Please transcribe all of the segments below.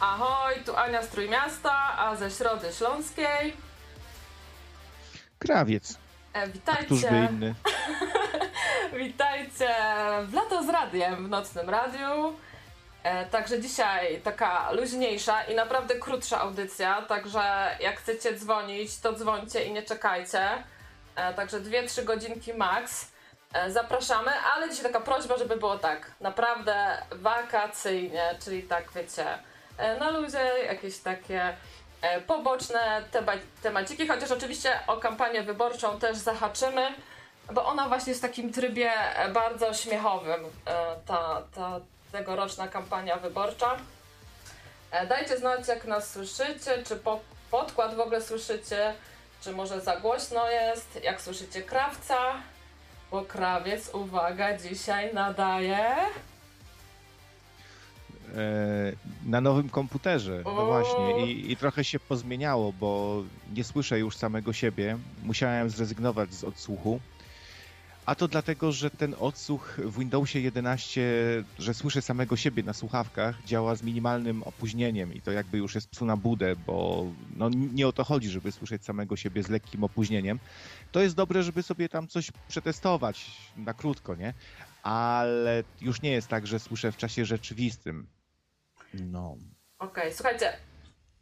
Ahoj, tu Ania z Trójmiasta, a ze Środy Śląskiej. Krawiec. E, witajcie. Któż by inny? witajcie w Lato z Radiem, w Nocnym Radiu. E, także dzisiaj taka luźniejsza i naprawdę krótsza audycja, także jak chcecie dzwonić, to dzwońcie i nie czekajcie. E, także 2-3 godzinki max. E, zapraszamy, ale dzisiaj taka prośba, żeby było tak naprawdę wakacyjnie, czyli tak wiecie, na luzie jakieś takie e, poboczne tema temaciki, chociaż oczywiście o kampanię wyborczą też zahaczymy, bo ona właśnie jest w takim trybie e, bardzo śmiechowym, e, ta, ta tegoroczna kampania wyborcza. E, Dajcie znać, jak nas słyszycie, czy po, podkład w ogóle słyszycie, czy może za głośno jest, jak słyszycie krawca, bo krawiec, uwaga, dzisiaj nadaje. E, na nowym komputerze. No właśnie. I, I trochę się pozmieniało, bo nie słyszę już samego siebie. Musiałem zrezygnować z odsłuchu. A to dlatego, że ten odsłuch w Windowsie 11, że słyszę samego siebie na słuchawkach, działa z minimalnym opóźnieniem i to jakby już jest psu na budę, bo no, nie o to chodzi, żeby słyszeć samego siebie z lekkim opóźnieniem. To jest dobre, żeby sobie tam coś przetestować na krótko, nie? Ale już nie jest tak, że słyszę w czasie rzeczywistym. No. Okej, słuchajcie,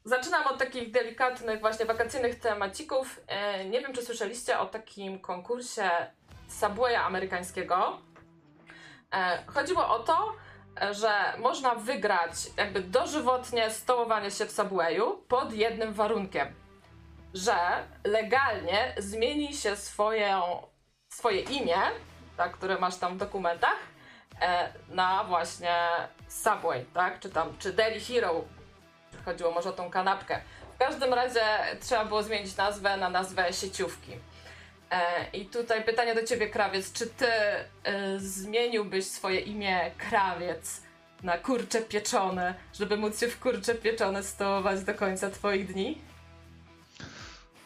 zaczynam od takich delikatnych, właśnie wakacyjnych temacików. E, nie wiem, czy słyszeliście o takim konkursie Subwaya amerykańskiego. E, chodziło o to, że można wygrać jakby dożywotnie stołowanie się w Subwayu pod jednym warunkiem, że legalnie zmieni się swoje, swoje imię, tak, które masz tam w dokumentach, na właśnie Subway, tak? Czy tam, czy Daily Hero. Chodziło może o tą kanapkę. W każdym razie trzeba było zmienić nazwę na nazwę sieciówki. E, I tutaj pytanie do ciebie, krawiec. Czy ty e, zmieniłbyś swoje imię krawiec na kurcze pieczone, żeby móc się w kurcze pieczone stołować do końca twoich dni?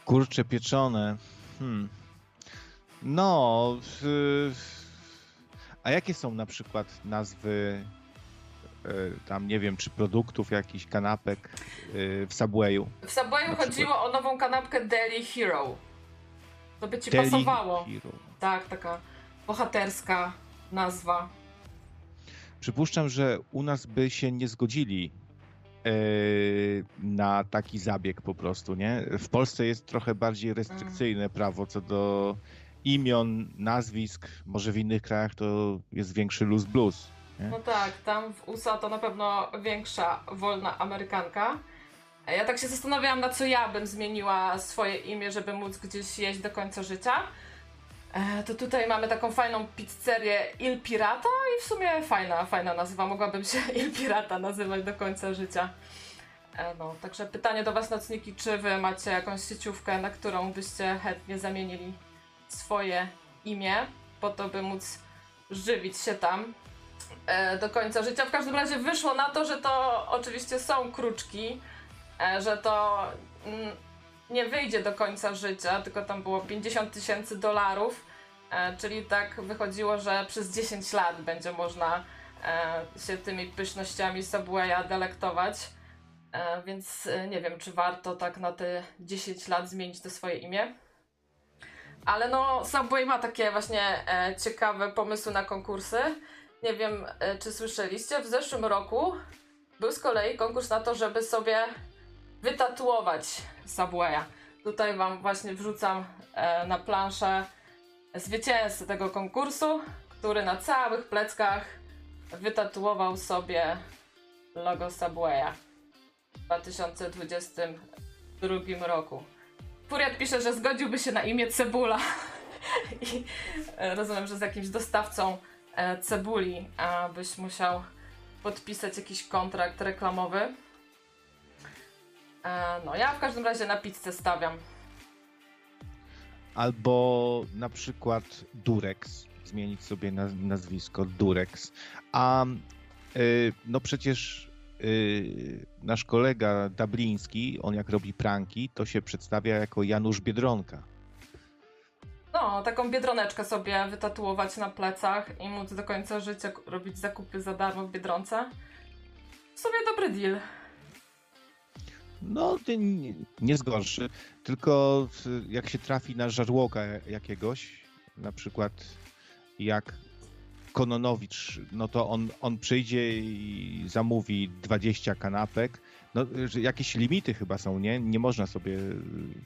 Kurcze pieczone. Hmm. No. y, A jakie są na przykład nazwy y, tam nie wiem, czy produktów, jakichś kanapek y, w Subwayu? W Subwayu chodziło o nową kanapkę Daily Hero. To by ci Deli pasowało. Hero. Tak, taka bohaterska nazwa. Przypuszczam, że u nas by się nie zgodzili e, na taki zabieg po prostu, nie? W Polsce jest trochę bardziej restrykcyjne prawo co do imion, nazwisk. Może w innych krajach to jest większy luz blues. Nie? No tak, tam w USA to na pewno większa wolna Amerykanka. Ja tak się zastanawiałam, na co ja bym zmieniła swoje imię, żeby móc gdzieś jeść do końca życia. E, To tutaj mamy taką fajną pizzerię Il Pirata i w sumie fajna, fajna nazwa. Mogłabym się Il Pirata nazywać do końca życia. E, No, także pytanie do Was, nocniki, czy Wy macie jakąś sieciówkę, na którą byście chętnie zamienili swoje imię, po to, by móc żywić się tam e, do końca życia. W każdym razie wyszło na to, że to oczywiście są kruczki, e, że to mm, nie wyjdzie do końca życia, tylko tam było 50 tysięcy dolarów, e, czyli tak wychodziło, że przez 10 lat będzie można się tymi pysznościami Subwaya delektować. Więc nie wiem, czy warto tak na te 10 lat zmienić to swoje imię. Ale no, Subway ma takie właśnie e, ciekawe pomysły na konkursy. Nie wiem, e, czy słyszeliście, w zeszłym roku był z kolei konkurs na to, żeby sobie wytatuować Subwaya. Tutaj wam właśnie wrzucam e, na planszę zwycięzcę tego konkursu, który na całych pleckach wytatuował sobie logo Subwaya w 2022 roku. Furiat pisze, że zgodziłby się na imię Cebula. I e, rozumiem, że z jakimś dostawcą e, cebuli byś musiał podpisać jakiś kontrakt reklamowy. E, no, ja w każdym razie na pizzę stawiam. Albo na przykład Durex, zmienić sobie naz- nazwisko Durex. A y, no przecież nasz kolega Dabliński, on jak robi pranki, to się przedstawia jako Janusz Biedronka. No, taką biedroneczkę sobie wytatuować na plecach i móc do końca życia robić zakupy za darmo w Biedronce. W sobie dobry deal. No, nie, nie zgorszy, tylko jak się trafi na żarłoka jakiegoś, na przykład jak Kononowicz, no to on, on przyjdzie i zamówi 20 kanapek. No, jakieś limity chyba są, nie? Nie można sobie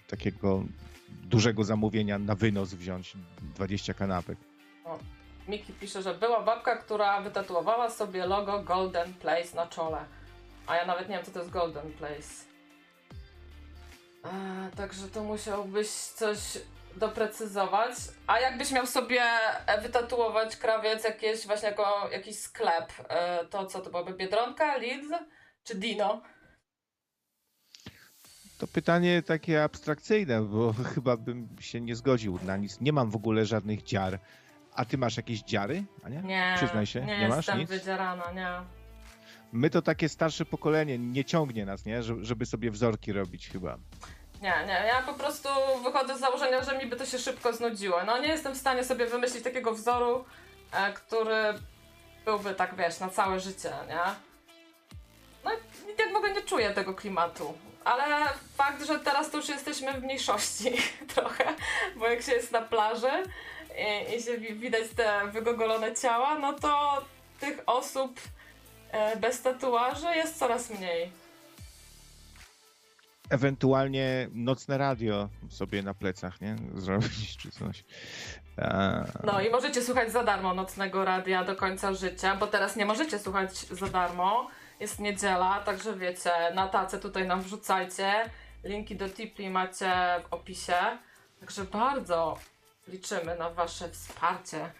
takiego dużego zamówienia na wynos wziąć 20 kanapek. O, Miki pisze, że była babka, która wytatuowała sobie logo Golden Place na czole. A ja nawet nie wiem, co to jest Golden Place. A, także to musiałbyś coś doprecyzować. A jakbyś miał sobie wytatuować krawiec jakieś właśnie jako jakiś sklep, e, to co to byłoby? Biedronka, Lidl czy Dino? To pytanie takie abstrakcyjne, bo chyba bym się nie zgodził na nic. Nie mam w ogóle żadnych dziar. A ty masz jakieś dziary? Ania? Nie. Przyznaj się, nie, nie masz jestem nic? wydzierana, nie. My to takie starsze pokolenie, nie ciągnie nas, nie? Żeby sobie wzorki robić chyba. Nie, nie, ja po prostu wychodzę z założenia, że mi by to się szybko znudziło. No nie jestem w stanie sobie wymyślić takiego wzoru, e, który byłby tak, wiesz, na całe życie, nie? No jak w ogóle nie czuję tego klimatu. Ale fakt, że teraz to już jesteśmy w mniejszości trochę, bo jak się jest na plaży i, i się widać te wygogolone ciała, no to tych osób e, bez tatuaży jest coraz mniej. Ewentualnie nocne radio sobie na plecach, nie? Zrobić czy coś. A... No i możecie słuchać za darmo nocnego radia do końca życia, bo teraz nie możecie słuchać za darmo jest niedziela, także wiecie, na tacę tutaj nam wrzucajcie. Linki do Tipli macie w opisie. Także bardzo liczymy na wasze wsparcie,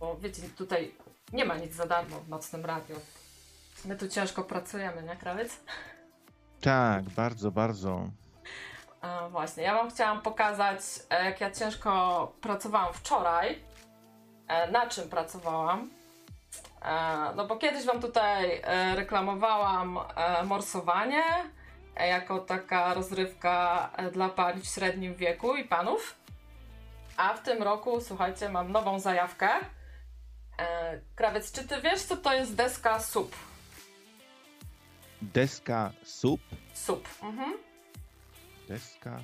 bo wiecie, tutaj nie ma nic za darmo w Nocnym Radiu. My tu ciężko pracujemy, nie, Krawiec? Tak, bardzo, bardzo. Właśnie, ja wam chciałam pokazać, e, jak ja ciężko pracowałam wczoraj, e, na czym pracowałam. E, no bo kiedyś Wam tutaj reklamowałam morsowanie jako taka rozrywka dla pań w średnim wieku i panów. A w tym roku, słuchajcie, mam nową zajawkę. Krawiec, czy ty wiesz, co to jest deska SUP? Deska SUP? SUP, mhm. Deska.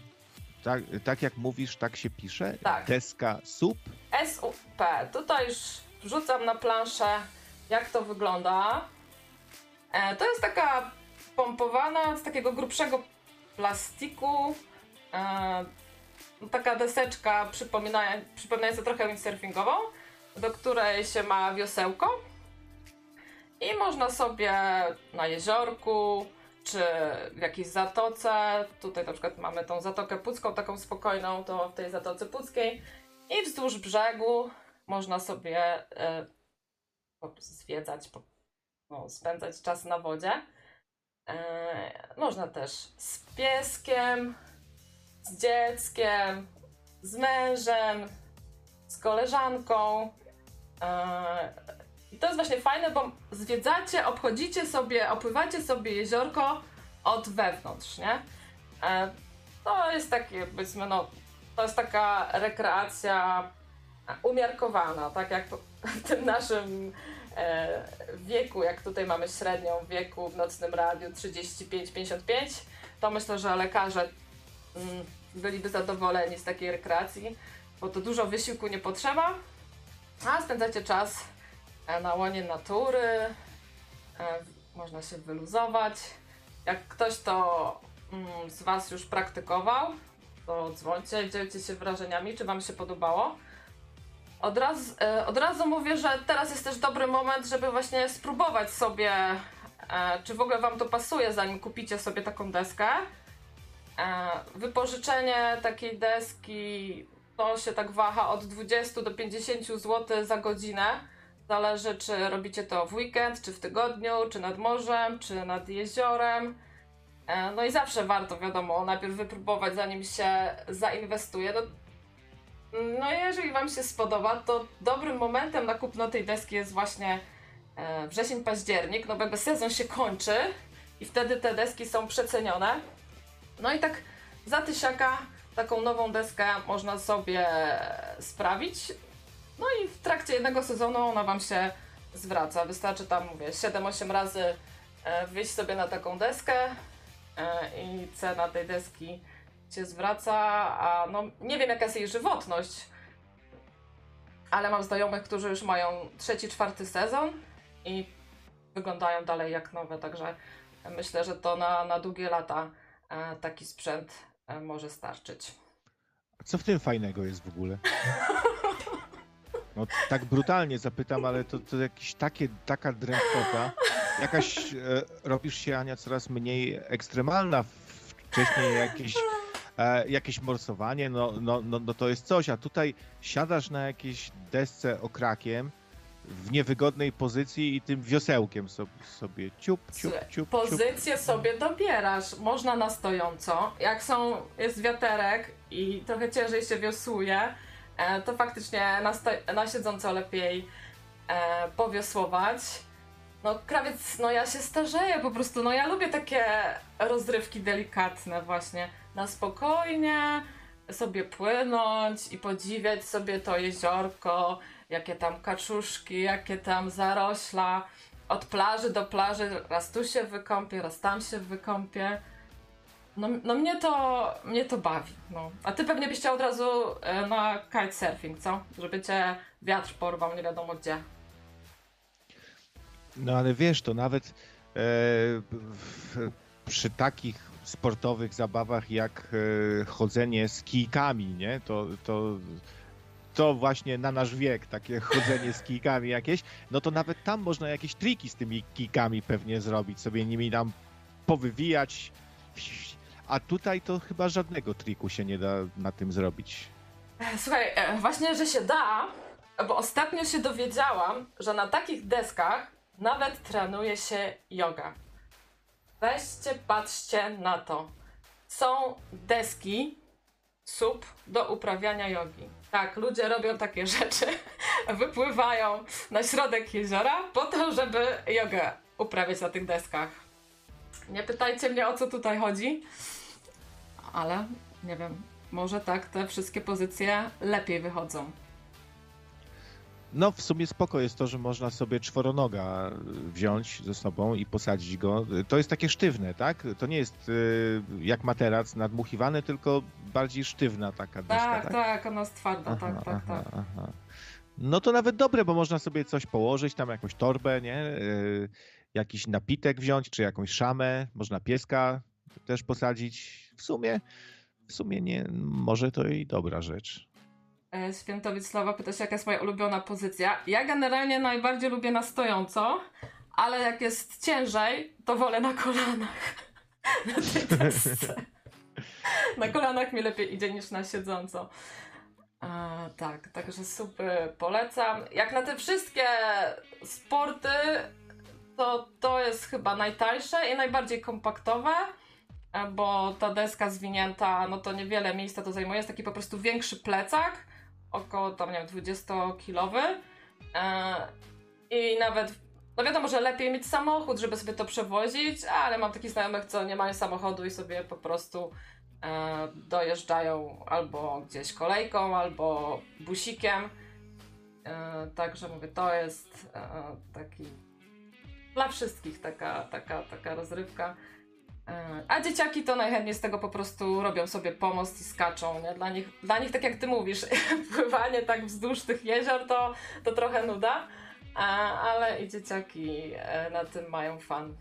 Tak, tak jak mówisz, tak się pisze? Tak. Deska SUP? S-U-P. Tutaj już wrzucam na planszę jak to wygląda. E, to jest taka pompowana z takiego grubszego plastiku. E, taka deseczka przypominająca trochę windsurfingową, do której się ma wiosełko. I można sobie na jeziorku, czy w jakiejś zatoce, tutaj na przykład mamy tą zatokę pucką, taką spokojną, to w tej zatoce puckiej. I wzdłuż brzegu można sobie e, zwiedzać, no, spędzać czas na wodzie. E, można też z pieskiem, z dzieckiem, z mężem, z koleżanką. E, I to jest właśnie fajne, bo zwiedzacie, obchodzicie sobie, opływacie sobie jeziorko od wewnątrz, nie? E, to jest takie, powiedzmy, no, to jest taka rekreacja umiarkowana, tak jak w tym naszym e, wieku, jak tutaj mamy średnią wieku w nocnym radiu 35-55, to myślę, że lekarze mm, byliby zadowoleni z takiej rekreacji, bo to dużo wysiłku nie potrzeba, a spędzacie czas na łonie natury, e, można się wyluzować. Jak ktoś to mm, z Was już praktykował, to dzwońcie, dzielcie się wrażeniami, czy Wam się podobało. Od razu, e, od razu mówię, że teraz jest też dobry moment, żeby właśnie spróbować sobie, e, czy w ogóle Wam to pasuje, zanim kupicie sobie taką deskę. E, wypożyczenie takiej deski to się tak waha od 20 do 50 zł za godzinę. Zależy, czy robicie to w weekend, czy w tygodniu, czy nad morzem, czy nad jeziorem. No i zawsze warto, wiadomo, najpierw wypróbować, zanim się zainwestuje. No, no jeżeli Wam się spodoba, to dobrym momentem na kupno tej deski jest właśnie e, wrzesień, październik, no bo sezon się kończy i wtedy te deski są przecenione. No i tak za tysiaka taką nową deskę można sobie sprawić. No i w trakcie jednego sezonu ona Wam się zwraca. Wystarczy tam, mówię, 7-8 razy e, wyjść sobie na taką deskę e, i cena tej deski się zwraca, a no nie wiem jaka jest jej żywotność, ale mam znajomych, którzy już mają trzeci, czwarty sezon i wyglądają dalej jak nowe, także myślę, że to na, na długie lata e, taki sprzęt może starczyć. A co w tym fajnego jest w ogóle? No tak brutalnie zapytam, ale to, to jakieś takie, taka drętwota. Jakaś, e, robisz się, Ania, coraz mniej ekstremalna. Wcześniej jakieś, e, jakieś morsowanie, no, no, no, no to jest coś, a tutaj siadasz na jakiejś desce okrakiem, w niewygodnej pozycji i tym wiosełkiem sobie, sobie ciup, ciup, ciup. Pozycję ciup. sobie dobierasz. Można na stojąco. Jak są, jest wiaterek i trochę ciężej się wiosłuje, to faktycznie na, na siedząco lepiej e, powiosłować. No krawiec, no ja się starzeję po prostu, no ja lubię takie rozrywki delikatne właśnie, na spokojnie sobie płynąć i podziwiać sobie to jeziorko, jakie tam kaczuszki, jakie tam zarośla, od plaży do plaży, raz tu się wykąpię, raz tam się wykąpię. No, no mnie, to, mnie to bawi. No. A ty pewnie byś chciał od razu e, na kitesurfing, co? Żeby cię wiatr porwał nie wiadomo gdzie. No ale wiesz, to nawet e, w, przy takich sportowych zabawach jak e, chodzenie z kijkami, nie? To, to to właśnie na nasz wiek, takie chodzenie z kijkami jakieś, no to nawet tam można jakieś triki z tymi kijkami pewnie zrobić, sobie nimi tam powywijać. A tutaj to chyba żadnego triku się nie da na tym zrobić. Słuchaj, e, właśnie, że się da, bo ostatnio się dowiedziałam, że na takich deskach nawet trenuje się yoga. Weźcie, patrzcie na to. Są deski, sub do uprawiania jogi. Tak, ludzie robią takie rzeczy, wypływają na środek jeziora po to, żeby jogę uprawiać na tych deskach. Nie pytajcie mnie o co tutaj chodzi, ale nie wiem, może tak te wszystkie pozycje lepiej wychodzą. No, w sumie spoko jest to, że można sobie czworonoga wziąć ze sobą i posadzić go. To jest takie sztywne, tak? To nie jest y, jak materac nadmuchiwany, tylko bardziej sztywna taka deska, tak? Tak, tak, ona jest twarda, aha, tak, tak, aha, tak. Aha. No to nawet dobre, bo można sobie coś położyć, tam jakąś torbę, nie? Y, jakiś napitek wziąć, czy jakąś szamę, można pieska też posadzić. Sumie, w sumie nie, może to i dobra rzecz. E, Świętowiec Sława pyta się, jaka jest moja ulubiona pozycja. Ja generalnie najbardziej lubię na stojąco, ale jak jest ciężej, to wolę na kolanach. na kolanach mi lepiej idzie niż na siedząco. A, tak, także super polecam. Jak na te wszystkie sporty, to to jest chyba najtańsze i najbardziej kompaktowe, e, bo ta deska zwinięta, no to niewiele miejsca to zajmuje. Jest taki po prostu większy plecak około tam, nie wiem, 20-kilowy. E, I nawet, no wiadomo, że lepiej mieć samochód, żeby sobie to przewozić, ale mam takich znajomych, co nie mają samochodu i sobie po prostu e, dojeżdżają albo gdzieś kolejką, albo busikiem. E, także mówię, to jest taki dla wszystkich taka, taka, taka rozrywka. E, a dzieciaki to najchętniej z tego po prostu robią sobie pomost i skaczą. Nie? Dla, nich, dla nich, tak jak ty mówisz, pływanie tak wzdłuż tych jezior to, to trochę nuda, a, ale i dzieciaki e, na tym mają fan.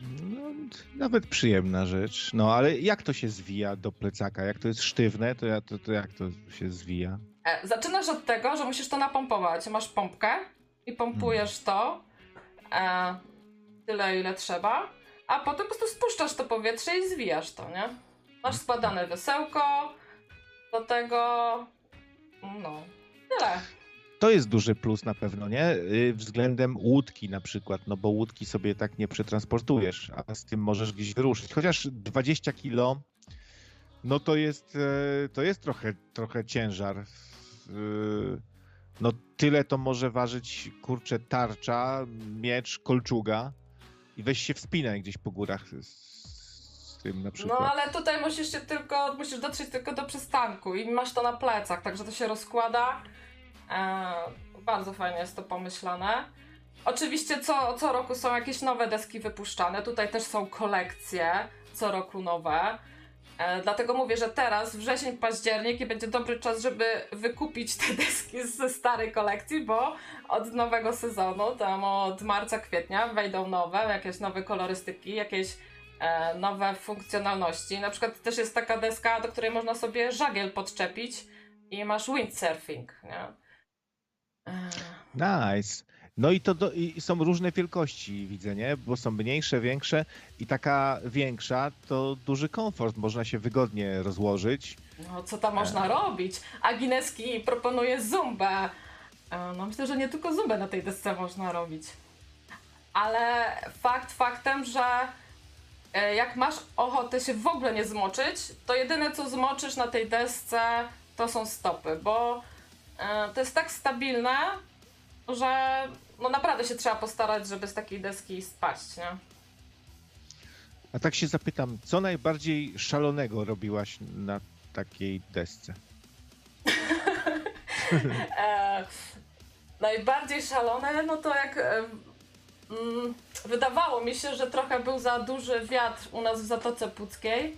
No, nawet przyjemna rzecz. No ale jak to się zwija do plecaka? Jak to jest sztywne, to, to, to jak to się zwija? E, zaczynasz od tego, że musisz to napompować. Masz pompkę i pompujesz hmm. to. E, tyle, ile trzeba, a potem po prostu spuszczasz to powietrze i zwijasz to, nie? Masz składane wesełko do tego, no, tyle. To jest duży plus na pewno, nie? Y, względem łódki na przykład, no bo łódki sobie tak nie przetransportujesz, a z tym możesz gdzieś wyruszyć. Chociaż 20 kilo, no to jest, e, to jest trochę, trochę ciężar. No tyle to może ważyć, kurczę, tarcza, miecz, kolczuga i weź się wspinaj gdzieś po górach z, z tym na przykład. No ale tutaj musisz się tylko, musisz dotrzeć tylko do przystanku i masz to na plecach, także to się rozkłada. E, bardzo fajnie jest to pomyślane. Oczywiście co, co roku są jakieś nowe deski wypuszczane. Tutaj też są kolekcje co roku nowe. E, dlatego mówię, że teraz wrzesień, październik i będzie dobry czas, żeby wykupić te deski ze starej kolekcji, bo od nowego sezonu, tam od marca, kwietnia wejdą nowe, jakieś nowe kolorystyki, jakieś e, nowe funkcjonalności. Na przykład też jest taka deska, do której można sobie żagiel podczepić i masz windsurfing, nie? E... Nice. No i to do, i są różne wielkości, widzę, nie? Bo są mniejsze, większe i taka większa to duży komfort, można się wygodnie rozłożyć. No co tam można e... robić? Agineski proponuje zumbę. E, no myślę, że nie tylko zumbę na tej desce można robić. Ale fakt faktem, że e, jak masz ochotę się w ogóle nie zmoczyć, to jedyne co zmoczysz na tej desce to są stopy, bo to jest tak stabilne, że no naprawdę się trzeba postarać, żeby z takiej deski spaść, nie? A tak się zapytam, co najbardziej szalonego robiłaś na takiej desce? e, najbardziej szalone, no to jak e, mm, wydawało mi się, że trochę był za duży wiatr u nas w Zatoce Puckiej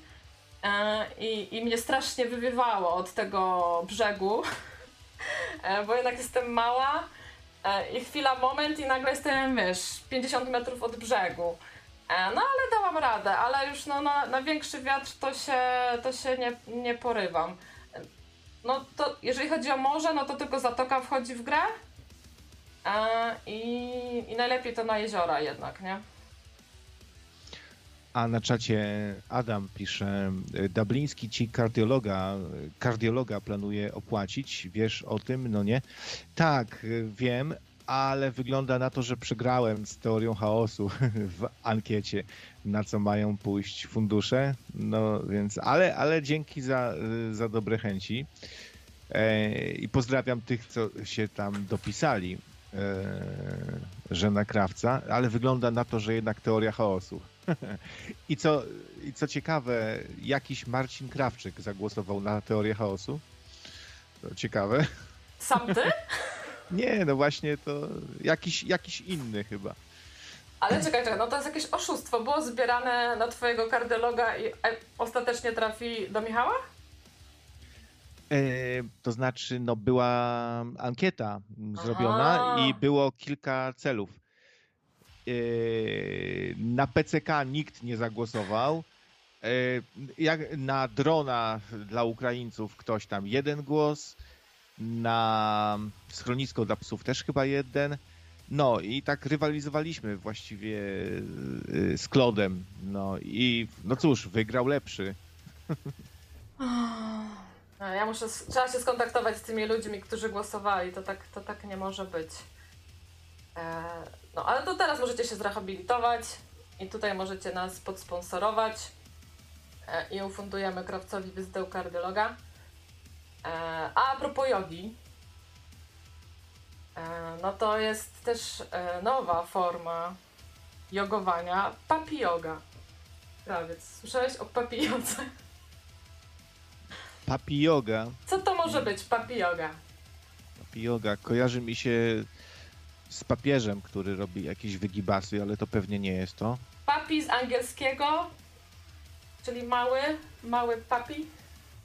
e, i, i mnie strasznie wywiewało od tego brzegu, e, bo jednak jestem mała I chwila, moment i nagle jestem, wiesz, 50 metrów od brzegu. E, no ale dałam radę, ale już no, na, na większy wiatr to się, to się nie, nie porywam. No to jeżeli chodzi o morze, no to tylko zatoka wchodzi w grę. E, i, I najlepiej to na jeziora jednak, nie? A na czacie Adam pisze, Dubliński ci kardiologa, kardiologa planuje opłacić, wiesz o tym, no nie? Tak, wiem, ale wygląda na to, że przegrałem z teorią chaosu w ankiecie, na co mają pójść fundusze, no więc, ale, ale dzięki za, za dobre chęci e, i pozdrawiam tych, co się tam dopisali, e, że na krawca, ale wygląda na to, że jednak teoria chaosu. I co, I co ciekawe, jakiś Marcin Krawczyk zagłosował na teorię chaosu. To ciekawe. Sam ty? Nie, no właśnie to jakiś, jakiś inny chyba. Ale czekaj, czekaj, no to jest jakieś oszustwo. Było zbierane na twojego kardiologa i ostatecznie trafi do Michała? E, to znaczy, no była ankieta zrobiona Aha. i było kilka celów. Yy, na PCK nikt nie zagłosował. Yy, jak na drona dla Ukraińców ktoś tam jeden głos, na schronisko dla psów też chyba jeden. No i tak rywalizowaliśmy właściwie yy, z Klodem. No i no cóż, wygrał lepszy. No, ja muszę, trzeba się skontaktować z tymi ludźmi, którzy głosowali. To tak, to tak nie może być. E, no ale to teraz możecie się zrehabilitować i tutaj możecie nas podsponsorować e, i ufundujemy krawcowi wizytę kardiologa. E, a a propos jogi, no to jest też nowa forma jogowania, papi yoga. Krawiec, słyszałeś o papi jodze? Papi yoga? Co to może być papi yoga? Papi yoga kojarzy mi się z papieżem, który robi jakieś wygibasy, ale to pewnie nie jest to. Papi z angielskiego, czyli mały, mały papi.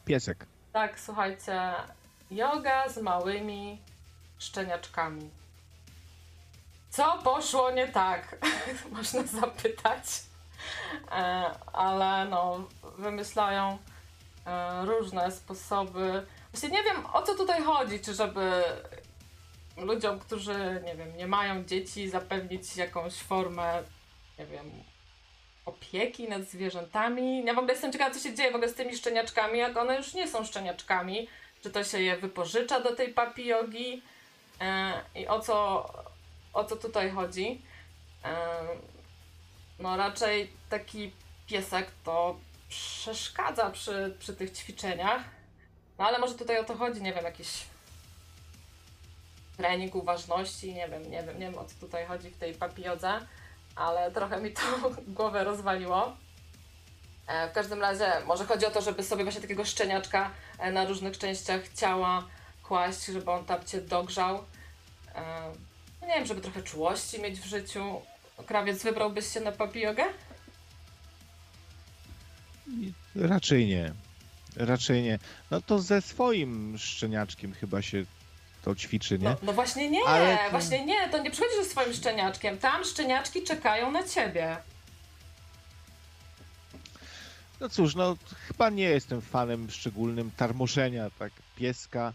Piesek. Tak, słuchajcie, yoga z małymi szczeniaczkami. Co poszło nie tak? Można zapytać. E, ale no, wymyślają e, różne sposoby. Właśnie nie wiem, o co tutaj chodzi, czy żeby ludziom, którzy, nie wiem, nie mają dzieci, zapewnić jakąś formę, nie wiem, opieki nad zwierzętami. Ja w ogóle jestem ciekawa, co się dzieje w ogóle z tymi szczeniaczkami, jak one już nie są szczeniaczkami. Czy to się je wypożycza do tej papi jogi? E, I o co, o co tutaj chodzi? E, no raczej taki piesek to przeszkadza przy, przy tych ćwiczeniach. No ale może tutaj o to chodzi, nie wiem, jakieś trening uważności, nie wiem, nie wiem, nie wiem o co tutaj chodzi w tej papijodze, ale trochę mi to głowę rozwaliło. E, w każdym razie może chodzi o to, żeby sobie właśnie takiego szczeniaczka e, na różnych częściach ciała kłaść, żeby on tam Cię dogrzał. E, nie wiem, żeby trochę czułości mieć w życiu. Krawiec, wybrałbyś się na papillogę? Raczej nie. Raczej nie. No to ze swoim szczeniaczkiem chyba się to ćwiczy, nie? No, no właśnie nie, to... właśnie nie, to nie przychodzisz ze swoim szczeniaczkiem. Tam szczeniaczki czekają na ciebie. No cóż, no chyba nie jestem fanem szczególnym tarmoszenia, tak, pieska,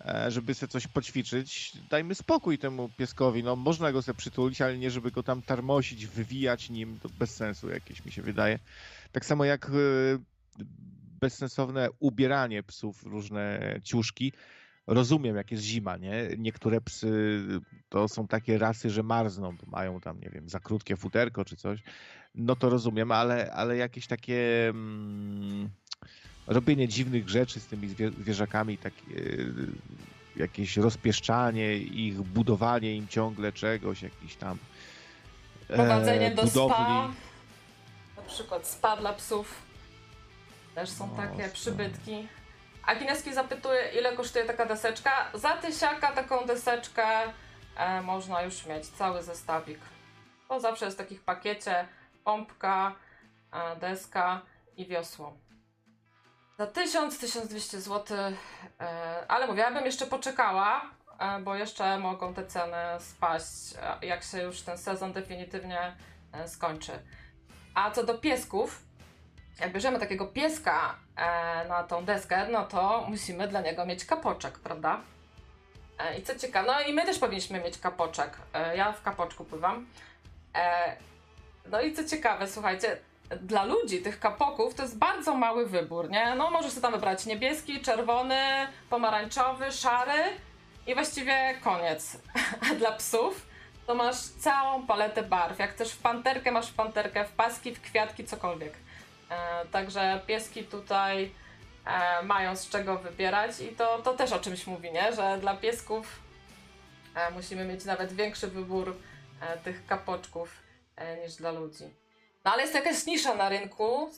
e, żeby sobie coś poćwiczyć. Dajmy spokój temu pieskowi, no można go sobie przytulić, ale nie żeby go tam tarmosić, wywijać nim, to bez sensu jakieś mi się wydaje. Tak samo jak e, bezsensowne ubieranie psów, różne ciuszki. Rozumiem, jak jest zima, nie? Niektóre psy to są takie rasy, że marzną, mają tam, nie wiem, za krótkie futerko czy coś. No to rozumiem, ale, ale jakieś takie mm, robienie dziwnych rzeczy z tymi zwierzakami, takie, jakieś rozpieszczanie ich, budowanie im ciągle czegoś, jakiś tam Prowadzenie e, do budowli. spa, na przykład spa dla psów. Też są no, takie przybytki. A Kineski zapytuje, ile kosztuje taka deseczka. Za tysiaka taką deseczkę e, można już mieć, cały zestawik. To zawsze jest w takich pakiecie pompka, e, deska i wiosło. Za 1000-1200 zł, e, ale mówię, ja bym jeszcze poczekała, e, bo jeszcze mogą te ceny spaść, e, jak się już ten sezon definitywnie e, skończy. A co do piesków, jak bierzemy takiego pieska e, na tą deskę, no to musimy dla niego mieć kapoczek, prawda? E, I co ciekawe, no i my też powinniśmy mieć kapoczek. E, ja w kapoczku pływam. No i co ciekawe, słuchajcie, dla ludzi tych kapoków to jest bardzo mały wybór, nie? No możesz sobie tam wybrać niebieski, czerwony, pomarańczowy, szary i właściwie koniec. A dla psów to masz całą paletę barw. Jak chcesz w panterkę, masz w panterkę, w paski, w kwiatki, cokolwiek. E, także pieski tutaj e, mają z czego wybierać i to, to też o czymś mówi, nie? Że dla piesków e, musimy mieć nawet większy wybór tych kapoczków niż dla ludzi. No ale jest jakaś nisza na rynku,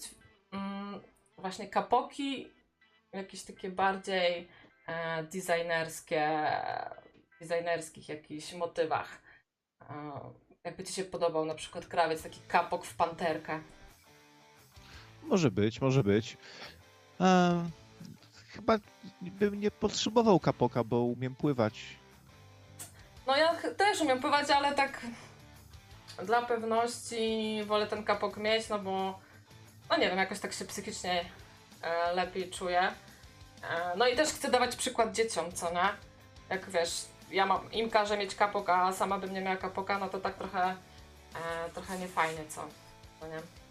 mm, właśnie kapoki, jakieś takie bardziej designerskie, designerskich jakichś motywach. jakby Ci się podobał na przykład krawiec, taki kapok w panterkę. Może być, może być. chyba bym nie potrzebował kapoka, bo umiem pływać. No ja też umiem pływać, ale tak dla pewności wolę ten kapok mieć, no bo no nie wiem, jakoś tak się psychicznie e, lepiej czuję. E, no i też chcę dawać przykład dzieciom, co nie? Jak wiesz, ja mam, im każę mieć kapok, a sama bym nie miała kapoka, no to tak trochę, e, trochę niefajnie, co? No nie?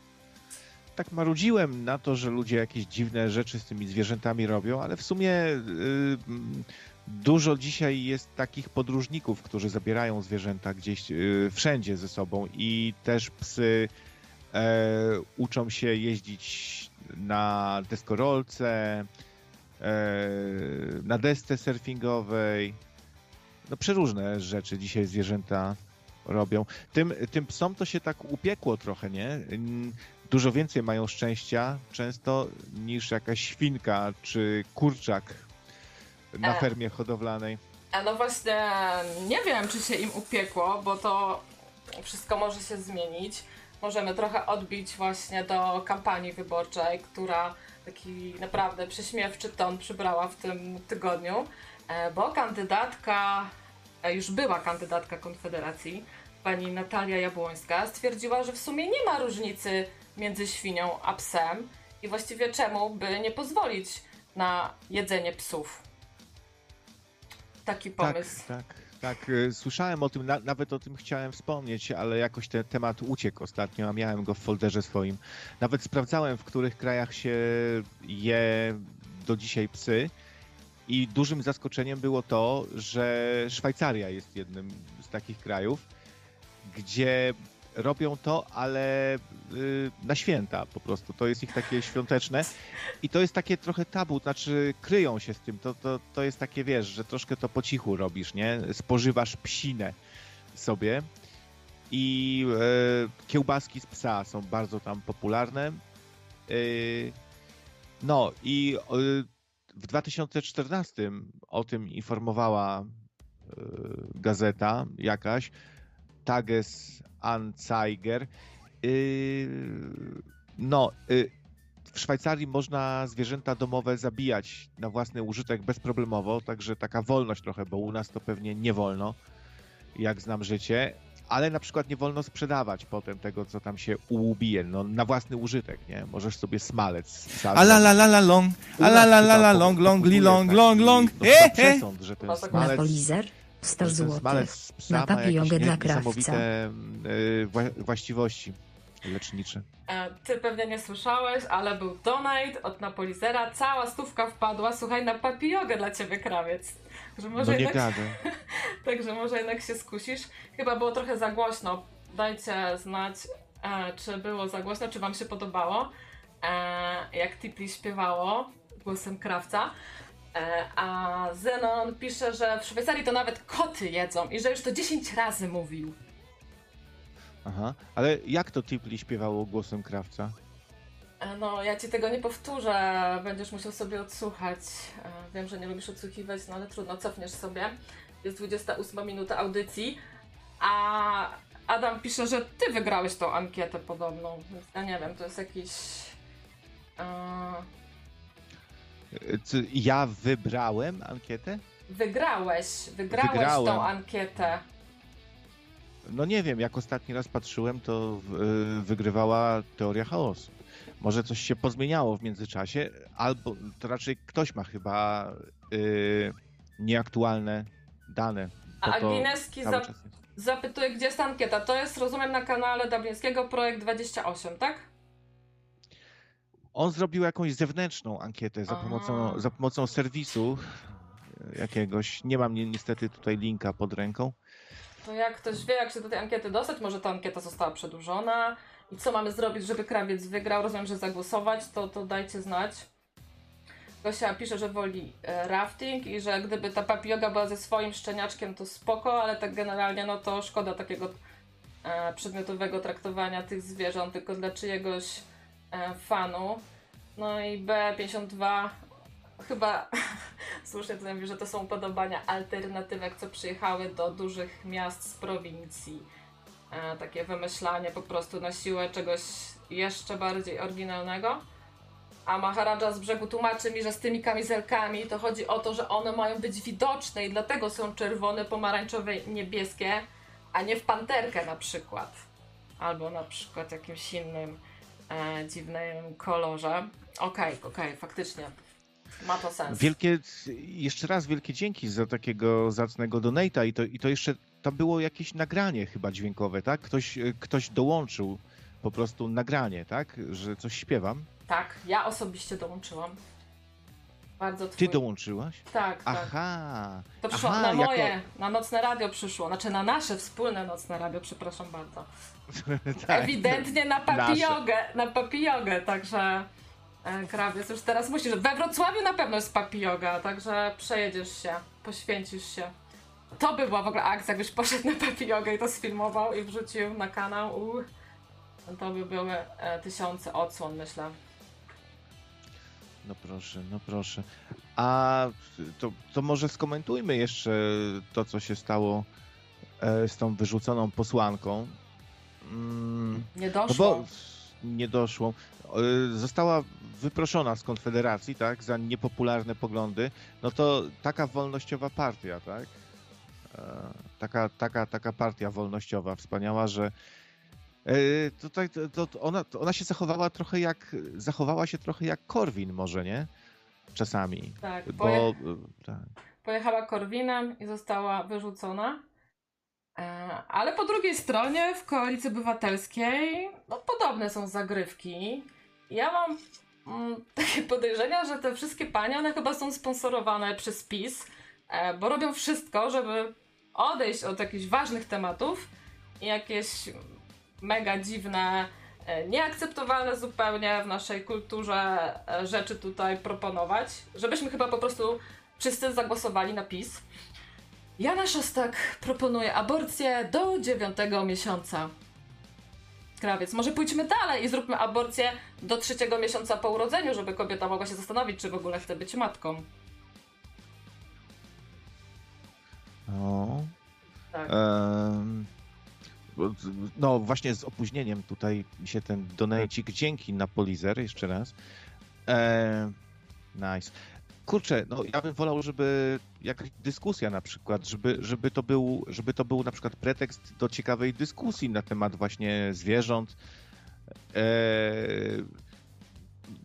Tak marudziłem na to, że ludzie jakieś dziwne rzeczy z tymi zwierzętami robią, ale w sumie yy, dużo dzisiaj jest takich podróżników, którzy zabierają zwierzęta gdzieś yy, wszędzie ze sobą i też psy yy, uczą się jeździć na deskorolce, e, na desce surfingowej. No przeróżne rzeczy dzisiaj zwierzęta robią. Tym, tym psom to się tak upiekło trochę, nie? Dużo więcej mają szczęścia często niż jakaś świnka czy kurczak na e. fermie hodowlanej. A no właśnie, nie wiem, czy się im upiekło, bo to wszystko może się zmienić. Możemy trochę odbić właśnie do kampanii wyborczej, która taki naprawdę prześmiewczy ton przybrała w tym tygodniu, e, bo kandydatka, e, już była kandydatka Konfederacji, pani Natalia Jabłońska, stwierdziła, że w sumie nie ma różnicy między świnią a psem i właściwie czemu by nie pozwolić na jedzenie psów. Taki tak, pomysł. Tak, tak. Tak, słyszałem o tym, nawet o tym chciałem wspomnieć, ale jakoś ten temat uciekł ostatnio, a miałem go w folderze swoim. Nawet sprawdzałem, w których krajach się je do dzisiaj psy i dużym zaskoczeniem było to, że Szwajcaria jest jednym z takich krajów, gdzie robią to, ale y, na święta po prostu. To jest ich takie świąteczne i to jest takie trochę tabu, znaczy kryją się z tym. To, to, to jest takie, wiesz, że troszkę to po cichu robisz, nie? Spożywasz psinę sobie i y, kiełbaski z psa są bardzo tam popularne. Y, no i w 2014 o tym informowała gazeta jakaś, Tages Anzeiger. Yy, no, yy, w Szwajcarii można zwierzęta domowe zabijać na własny użytek bezproblemowo, także taka wolność trochę, bo u nas to pewnie nie wolno, jak znam życie, ale na przykład nie wolno sprzedawać potem tego, co tam się ubije, no na własny użytek, nie? Możesz sobie smalec A la la la la long, a la la la la long, long, li long, long, long, no, e, e. przesąd, że ten smalec 100 że ten zł. Na nie- dla krawca. wła- właściwości lecznicze. E, Ty pewnie nie słyszałeś, ale był donate od Napolizera. Cała stówka wpadła, słuchaj, na papillogę dla ciebie, krawiec. Że może No nie jednak. Także może jednak się skusisz. Chyba było trochę za głośno. Dajcie znać, e, czy było za głośno, czy wam się podobało. E, jak Tipli śpiewało głosem krawca. E, a Zenon pisze, że w Szwajcarii to nawet koty jedzą i że już to 10 razy mówił. Aha. Ale jak to Tipli śpiewało głosem krawca? E, No, ja ci tego nie powtórzę, będziesz musiał sobie odsłuchać. E, Wiem, że nie lubisz odsłuchiwać, no ale trudno, cofniesz sobie. Jest 28 minuta audycji, a Adam pisze, że ty wygrałeś tą ankietę podobną. Więc ja nie wiem, to jest jakiś. e, Y, czy Ja wybrałem ankietę? Wygrałeś, wygrałeś Wygrałem. tą ankietę. No nie wiem, jak ostatni raz patrzyłem, to y, wygrywała teoria chaosu. Może coś się pozmieniało w międzyczasie, albo to raczej ktoś ma chyba y, nieaktualne dane. A Agnieszki cały za, czas jest. zapytuje, gdzie jest ta ankieta. To jest, rozumiem, na kanale Dublińskiego Projekt 28, tak? On zrobił jakąś zewnętrzną ankietę za pomocą, za pomocą serwisu jakiegoś. Nie mam ni- niestety tutaj linka pod ręką. To jak ktoś wie, jak się do tej ankiety dostać, może ta ankieta została przedłużona i co mamy zrobić, żeby krawiec wygrał, rozumiem, że zagłosować, to, to dajcie znać. Gosia pisze, że woli e, rafting i że gdyby ta papioga była ze swoim szczeniaczkiem, to spoko, ale tak generalnie, no to szkoda takiego e, przedmiotowego traktowania tych zwierząt tylko dla czyjegoś fanu. No i B52 chyba słusznie tutaj mówi, że to są upodobania alternatywek, co przyjechały do dużych miast z prowincji. E, takie wymyślanie po prostu na siłę czegoś jeszcze bardziej oryginalnego. A Maharaja z brzegu tłumaczy mi, że z tymi kamizelkami to chodzi o to, że one mają być widoczne i dlatego są czerwone, pomarańczowe i niebieskie, a nie w panterkę na przykład. Albo na przykład jakimś innym e, dziwnym kolorze. Okej, okej, faktycznie. Ma to sens. Wielkie, jeszcze raz wielkie dzięki za takiego zacnego donate'a i to, i to jeszcze, tam było jakieś nagranie chyba dźwiękowe, tak? Ktoś, y, ktoś dołączył po prostu nagranie, tak? Że coś śpiewam. Tak, ja osobiście dołączyłam. Bardzo Ty twój... dołączyłaś? Tak, tak. Aha. To przyszło Aha, na jako- moje, na nocne radio przyszło. Znaczy na nasze wspólne nocne radio, przepraszam bardzo. tak. Ewidentnie na papillogę, na papillogę, także e, krawiec już teraz musisz. We Wrocławiu na pewno jest papilloga, także przejedziesz się, poświęcisz się. To by była w ogóle akcja, jakbyś poszedł na papillogę i to sfilmował i wrzucił na kanał. Uh. To by były e, tysiące odsłon, myślę. No proszę, no proszę. A to, to może skomentujmy jeszcze to, co się stało e, z tą wyrzuconą posłanką. Mm, Nie No doszło. bo nie doszło. E, Została wyproszona z Konfederacji, tak, za niepopularne poglądy. No to taka wolnościowa partia, tak? E, Taka, taka, taka partia wolnościowa, wspaniała, że e, tutaj to, to ona, to ona się zachowała trochę jak, zachowała się trochę jak Korwin może, nie? Czasami. Tak, Bo, poje... tak. pojechała Korwinem i została wyrzucona. E, Ale po drugiej stronie w koalicji obywatelskiej no, podobne są zagrywki. Ja mam mm, takie podejrzenia, że te wszystkie panie, one chyba są sponsorowane przez PiS, e, bo robią wszystko, żeby odejść od jakichś ważnych tematów i jakieś mega dziwne, e, nieakceptowalne zupełnie w naszej kulturze rzeczy tutaj proponować, żebyśmy chyba po prostu wszyscy zagłosowali na PiS. Jana Szostak proponuje aborcję do dziewiątego miesiąca. Krawiec, może pójdźmy dalej i zróbmy aborcję do trzeciego miesiąca po urodzeniu, żeby kobieta mogła się zastanowić, czy w ogóle chce być matką. No. Tak. Bo- No właśnie z opóźnieniem tutaj mi się ten donajcik dzięki na Polizer jeszcze raz. E, nice. Kurczę, no ja bym wolał, żeby jakaś dyskusja na przykład, żeby, żeby, to był, żeby to był na przykład pretekst do ciekawej dyskusji na temat właśnie zwierząt. E,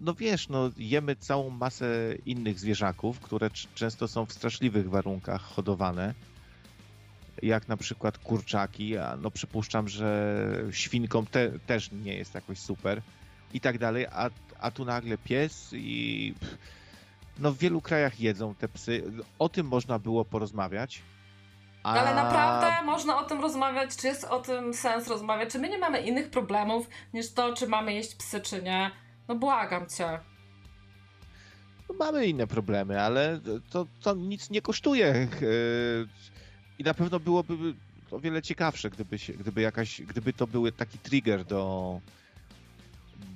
no wiesz, no jemy całą masę innych zwierzaków, które często są w straszliwych warunkach hodowane jak na przykład kurczaki, a no przypuszczam, że świnkom te, też nie jest jakoś super i tak dalej, a, a tu nagle pies i pff, no w wielu krajach jedzą te psy. O tym można było porozmawiać. A... Ale naprawdę można o tym rozmawiać, czy jest o tym sens rozmawiać, czy my nie mamy innych problemów niż to, czy mamy jeść psy, czy nie. No błagam cię. No, mamy inne problemy, ale to, to nic nie kosztuje. Yy, I na pewno byłoby o wiele ciekawsze, gdyby, się, gdyby, jakaś, gdyby to był taki trigger do,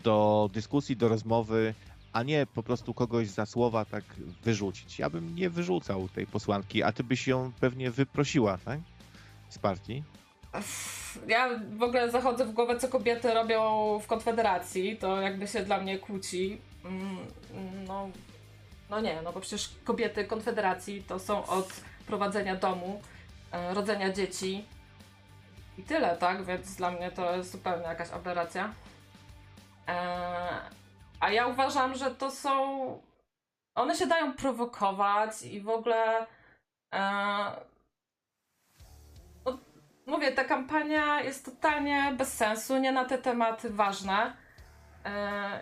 do dyskusji, do rozmowy, a nie po prostu kogoś za słowa tak wyrzucić. Ja bym nie wyrzucał tej posłanki, a ty byś ją pewnie wyprosiła, tak? Z partii. Ja w ogóle zachodzę w głowę, co kobiety robią w Konfederacji. To jakby się dla mnie kłóci. Mm, No, no nie, no bo przecież kobiety Konfederacji to są od prowadzenia domu, e, rodzenia dzieci i tyle, tak? Więc dla mnie to jest zupełnie jakaś aberracja. E, A ja uważam, że to są. One się dają prowokować i w ogóle. e, no, mówię, ta kampania jest totalnie bez sensu, nie na te tematy ważne. E,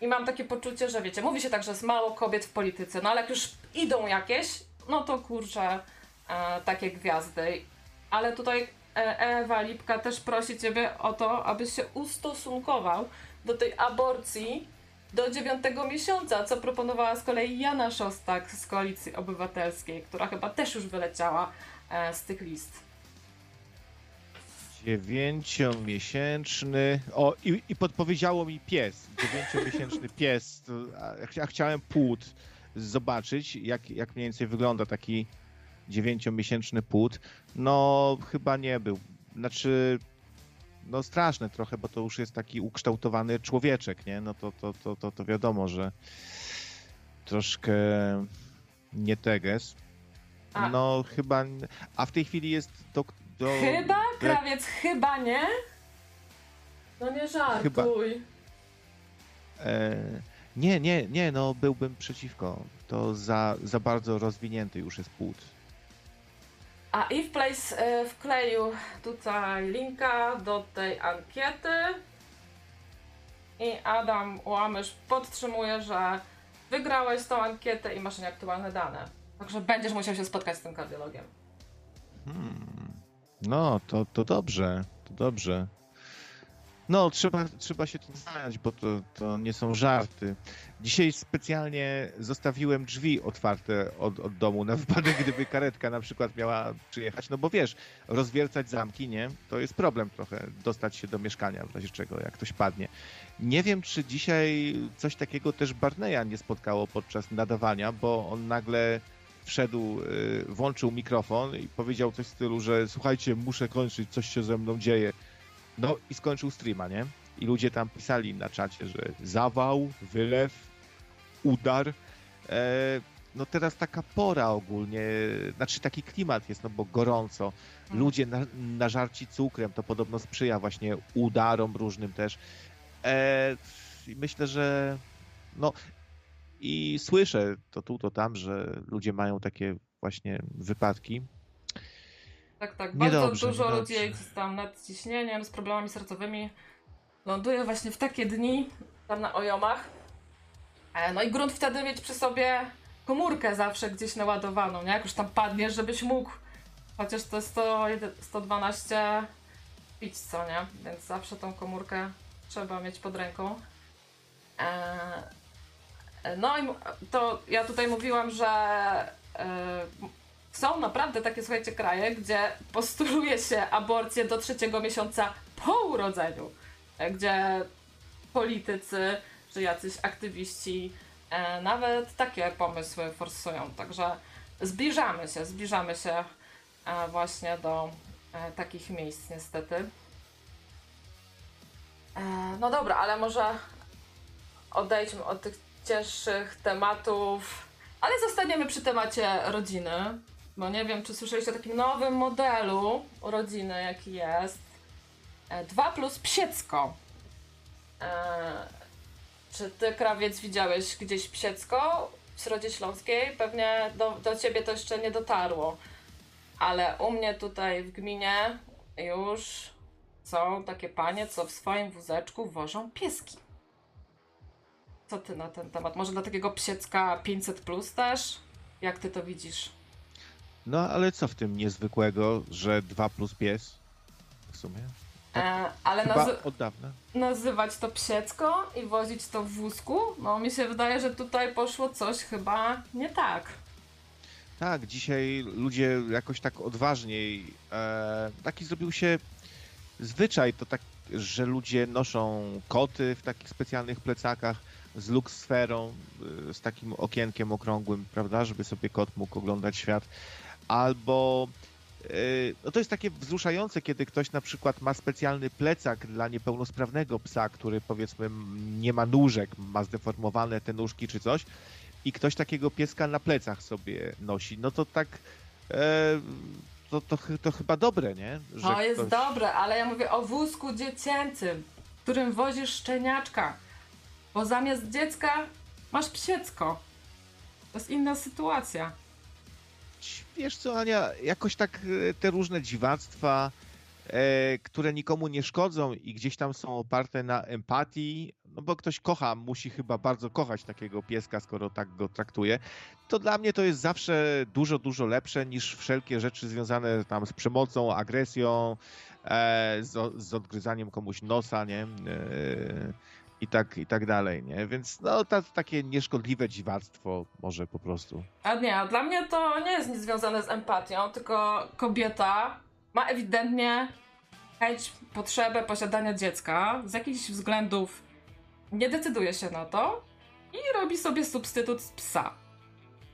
I mam takie poczucie, że wiecie, mówi się tak, że jest mało kobiet w polityce, no ale jak już idą jakieś, no to kurczę, e, takie gwiazdy. Ale tutaj e, Ewa Lipka też prosi Ciebie o to, abyś się ustosunkował do tej aborcji do dziewiątego miesiąca, co proponowała z kolei Jana Szostak z Koalicji Obywatelskiej, która chyba też już wyleciała e, z tych list. Dziewięciomiesięczny. O, i, i podpowiedziało mi pies. Dziewięciomiesięczny pies. Ja chciałem płód zobaczyć, jak, jak mniej więcej wygląda taki dziewięciomiesięczny płód. No, chyba nie był. Znaczy, no straszne trochę, bo to już jest taki ukształtowany człowieczek, nie? No to, to, to, to, to wiadomo, że troszkę nie teges. A. No, chyba. A w tej chwili jest do. do Chyba? do- Krawiec chyba nie? No nie żartuj. Chyba. E, nie, nie, nie, no byłbym przeciwko. To za, za bardzo rozwinięty już jest płód. A Eve Place e, wkleił tutaj linka do tej ankiety. I Adam Łamysz podtrzymuje, że wygrałeś tą ankietę i masz nieaktualne dane. Także będziesz musiał się spotkać z tym kardiologiem. No, to, to dobrze, to dobrze. No, trzeba, trzeba się tym zająć, bo to, to nie są żarty. Dzisiaj specjalnie zostawiłem drzwi otwarte od, od domu na wypadek, gdyby karetka na przykład miała przyjechać. No bo wiesz, rozwiercać zamki, nie? To jest problem trochę, dostać się do mieszkania w razie czego, jak ktoś padnie. Nie wiem, czy dzisiaj coś takiego też Barneya nie spotkało podczas nadawania, bo on nagle wszedł, y, włączył mikrofon i powiedział coś w stylu, że słuchajcie, muszę kończyć, coś się ze mną dzieje. No i skończył streama, nie? I ludzie tam pisali na czacie, że zawał, wylew, udar. E, no teraz taka pora ogólnie, znaczy taki klimat jest, no bo gorąco. Mm. Ludzie na, nażarci cukrem, to podobno sprzyja właśnie udarom różnym też. E, myślę, że no i słyszę to tu, to tam, że ludzie mają takie właśnie wypadki. Tak, tak. Bardzo Niedobrze, dużo niedobrze. ludzi jest tam nad ciśnieniem, z problemami sercowymi. Ląduje właśnie w takie dni tam na ojomach. E, No i grunt wtedy mieć przy sobie komórkę zawsze gdzieś naładowaną, nie? Jak już tam padniesz, żebyś mógł chociaż to 100, 112 pić, co nie? Więc zawsze tą komórkę trzeba mieć pod ręką. E, No i to ja tutaj mówiłam, że e, są naprawdę takie, słuchajcie, kraje, gdzie postuluje się aborcję do trzeciego miesiąca po urodzeniu, e, gdzie politycy czy jacyś aktywiści e, nawet takie pomysły forsują. Także zbliżamy się, zbliżamy się e, właśnie do e, takich miejsc niestety. E, no dobra, ale może odejdźmy od tych cięższych tematów, ale zostaniemy przy temacie rodziny, bo nie wiem, czy słyszeliście o takim nowym modelu rodziny, jaki jest. 2 plus psiecko. Czy ty, krawiec, widziałeś gdzieś psiecko w Środzie Śląskiej? Pewnie do, do ciebie to jeszcze nie dotarło. Ale u mnie tutaj w gminie już są takie panie, co w swoim wózeczku wożą pieski. Co ty na ten temat? Może dla takiego psiecka 500 plus też? Jak ty to widzisz? No ale co w tym niezwykłego, że 2 plus pies? W sumie. E, ale nazy- od dawna. nazywać to psiecko i wozić to w wózku? No mi się wydaje, że tutaj poszło coś chyba nie tak. Tak, dzisiaj ludzie jakoś tak odważniej. E, taki zrobił się zwyczaj, to tak, że ludzie noszą koty w takich specjalnych plecakach z luksferą, y, z takim okienkiem okrągłym, prawda, żeby sobie kot mógł oglądać świat. Albo y, no to jest takie wzruszające, kiedy ktoś na przykład ma specjalny plecak dla niepełnosprawnego psa, który powiedzmy nie ma nóżek, ma zdeformowane te nóżki czy coś i ktoś takiego pieska na plecach sobie nosi, no to tak e, to, to, to chyba dobre, nie? Że To jest ktoś- dobre, ale ja mówię o wózku dziecięcym, którym wozisz szczeniaczka. Bo zamiast dziecka masz psiecko. To jest inna sytuacja. Wiesz co, Ania, jakoś tak e, te różne dziwactwa, e, które nikomu nie szkodzą i gdzieś tam są oparte na empatii, no bo ktoś kocha, musi chyba bardzo kochać takiego pieska, skoro tak go traktuje, to dla mnie to jest zawsze dużo, dużo lepsze niż wszelkie rzeczy związane tam z przemocą, agresją, e, z, z odgryzaniem komuś nosa, nie? E, i tak, I tak dalej, nie? Więc no, ta, takie nieszkodliwe dziwactwo może po prostu. A nie, a dla mnie to nie jest nic związane z empatią, tylko kobieta ma ewidentnie chęć, potrzebę posiadania dziecka. Z jakichś względów nie decyduje się na to i robi sobie substytut z psa.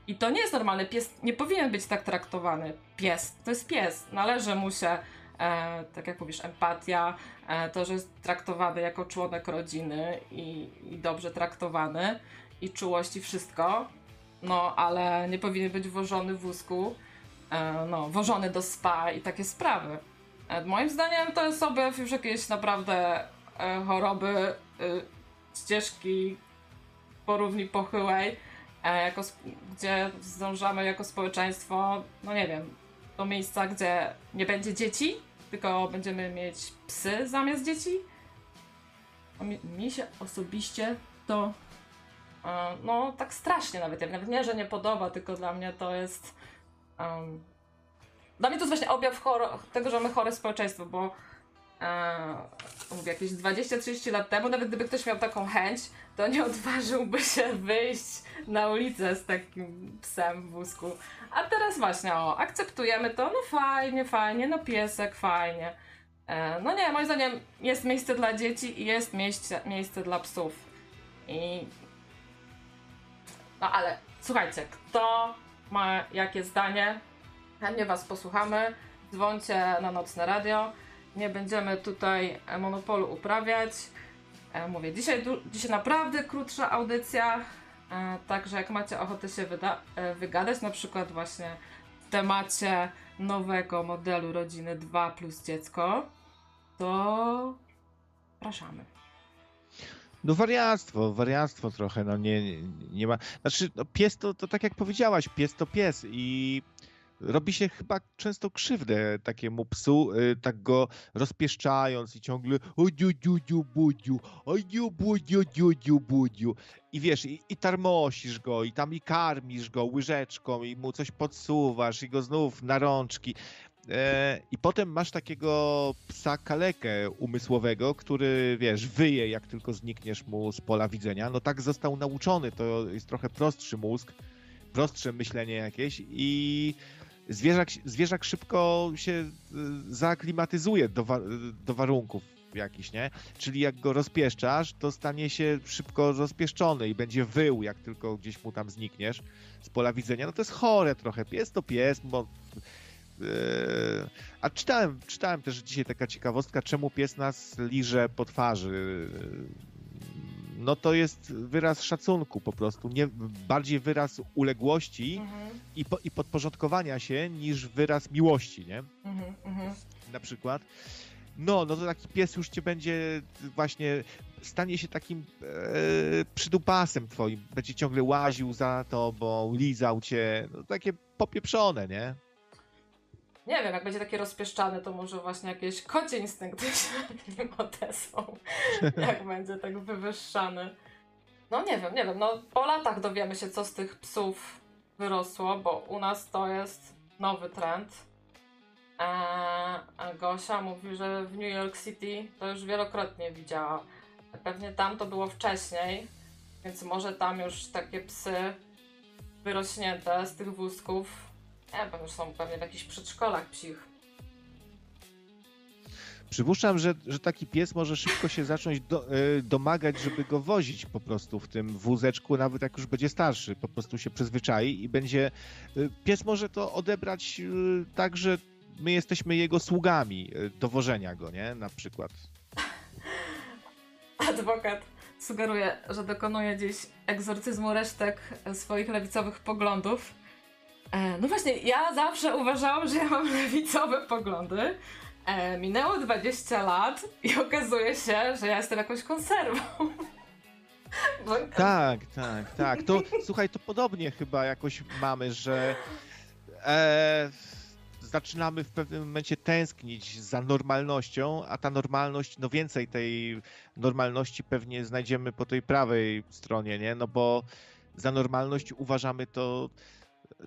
I to nie jest normalne. Pies nie powinien być tak traktowany. Pies to jest pies. Należy mu się, e, tak jak mówisz, empatia, e, to, że jest traktowany jako członek rodziny i, i dobrze traktowany, i czułość i wszystko. No, ale nie powinien być wożony w wózku, e, no, wożony do spa i takie sprawy. E, moim zdaniem to jest objaw już jakiejś naprawdę e, choroby e, ścieżki po równi pochyłej, e, jako, gdzie zdążamy jako społeczeństwo, no nie wiem, do miejsca, gdzie nie będzie dzieci, tylko będziemy mieć psy zamiast dzieci. Mi, się osobiście to e, no tak strasznie nawet, ja nawet nie, że nie podoba, tylko dla mnie to jest em, dla mnie to jest właśnie objaw choro, tego, że mamy chore społeczeństwo, bo mówię, jakieś 20-30 lat temu, nawet gdyby ktoś miał taką chęć, to nie odważyłby się wyjść na ulicę z takim psem w wózku. A teraz właśnie, o, akceptujemy to, no fajnie, fajnie, no piesek, fajnie. E, no nie, moim zdaniem jest miejsce dla dzieci i jest miejsce, miejsce dla psów. I... No ale słuchajcie, kto ma jakie zdanie, chętnie was posłuchamy. Dzwońcie na nocne radio. Nie będziemy tutaj e, monopolu uprawiać. E, Mówię, dzisiaj, dzisiaj naprawdę krótsza audycja, e, także jak macie ochotę się wygadać, na przykład właśnie w temacie nowego modelu rodziny 2 plus dziecko, to zapraszamy. No wariactwo, wariactwo trochę, no nie, nie, nie ma. Znaczy, no pies to, to tak jak powiedziałaś, pies to pies i robi się chyba często krzywdę takiemu psu, y, tak go rozpieszczając i ciągle o dziu, dziu, dziu, budziu, o dziu, budziu, dziu, dziu, budziu. I wiesz, i, i tarmosisz go, i tam i karmisz go łyżeczką, i mu coś podsuwasz, i go znów na rączki. E, I potem masz takiego psa kalekę umysłowego, który, wiesz, wyje, jak tylko znikniesz mu z pola widzenia. No tak został nauczony, to jest trochę prostszy mózg, prostsze myślenie jakieś i zwierzak, zwierzak szybko się y, zaaklimatyzuje do, do warunków jakichś, nie? Czyli jak go rozpieszczasz, to stanie się szybko rozpieszczony i będzie wył, jak tylko gdzieś mu tam znikniesz z pola widzenia. No to jest chore trochę. Pies to pies, bo a czytałem, czytałem też dzisiaj taka ciekawostka, czemu pies nas liże po twarzy. No to jest wyraz szacunku po prostu, nie, bardziej wyraz uległości Mhm, i, po, i podporządkowania się niż wyraz miłości, nie? mhm, mhm. Na przykład. No, no to taki pies już cię będzie właśnie, stanie się takim e, przydupasem twoim. Będzie ciągle łaził za tobą, lizał cię. No, takie popieprzone, nie? Nie wiem, jak będzie taki rozpieszczany, to może właśnie jakieś kocie instynkty się nim odezwą. jak będzie tak wywyższany. No nie wiem, nie wiem. No po latach dowiemy się, co z tych psów wyrosło, bo u nas to jest nowy trend. Eee, Gosia mówi, że w New York City to już wielokrotnie widziała. Pewnie tam to było wcześniej, więc może tam już takie psy wyrośnięte z tych wózków nie wiem, już są pewnie w jakichś przedszkolach psich. Przypuszczam, że, że taki pies może szybko się zacząć do, e, domagać, żeby go wozić po prostu w tym wózeczku, nawet jak już będzie starszy. Po prostu się przyzwyczai i będzie. e, Pies może to odebrać e, tak, że my jesteśmy jego sługami e, do wożenia go, nie? Na przykład. Adwokat sugeruje, że dokonuje dziś egzorcyzmu resztek swoich lewicowych poglądów. E, no właśnie, ja zawsze uważałam, że ja mam lewicowe poglądy. E, minęło 20 lat i okazuje się, że ja jestem jakąś konserwą. Tak, tak, tak. To słuchaj, to podobnie chyba jakoś mamy, że e, zaczynamy w pewnym momencie tęsknić za normalnością, a ta normalność, no więcej tej normalności pewnie znajdziemy po tej prawej stronie, nie? No bo za normalność uważamy to,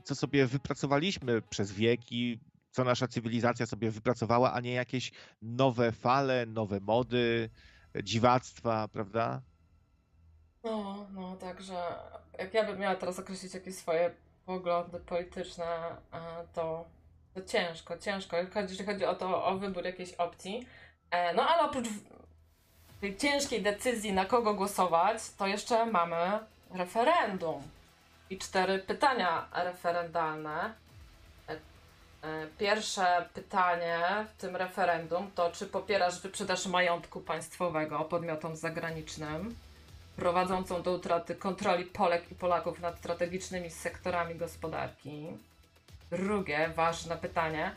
co sobie wypracowaliśmy przez wieki, co nasza cywilizacja sobie wypracowała, a nie jakieś nowe fale, nowe mody, dziwactwa, prawda? No, no, także jak ja bym miała teraz określić jakieś swoje poglądy polityczne, e, to, to ciężko, ciężko, jeżeli chodzi o to, o wybór jakiejś opcji. E, No ale oprócz tej ciężkiej decyzji, na kogo głosować, to jeszcze mamy referendum i cztery pytania referendalne. E, e, Pierwsze pytanie w tym referendum to, czy popierasz wyprzedaż majątku państwowego podmiotom zagranicznym? prowadzącą do utraty kontroli Polek i Polaków nad strategicznymi sektorami gospodarki. Drugie ważne pytanie: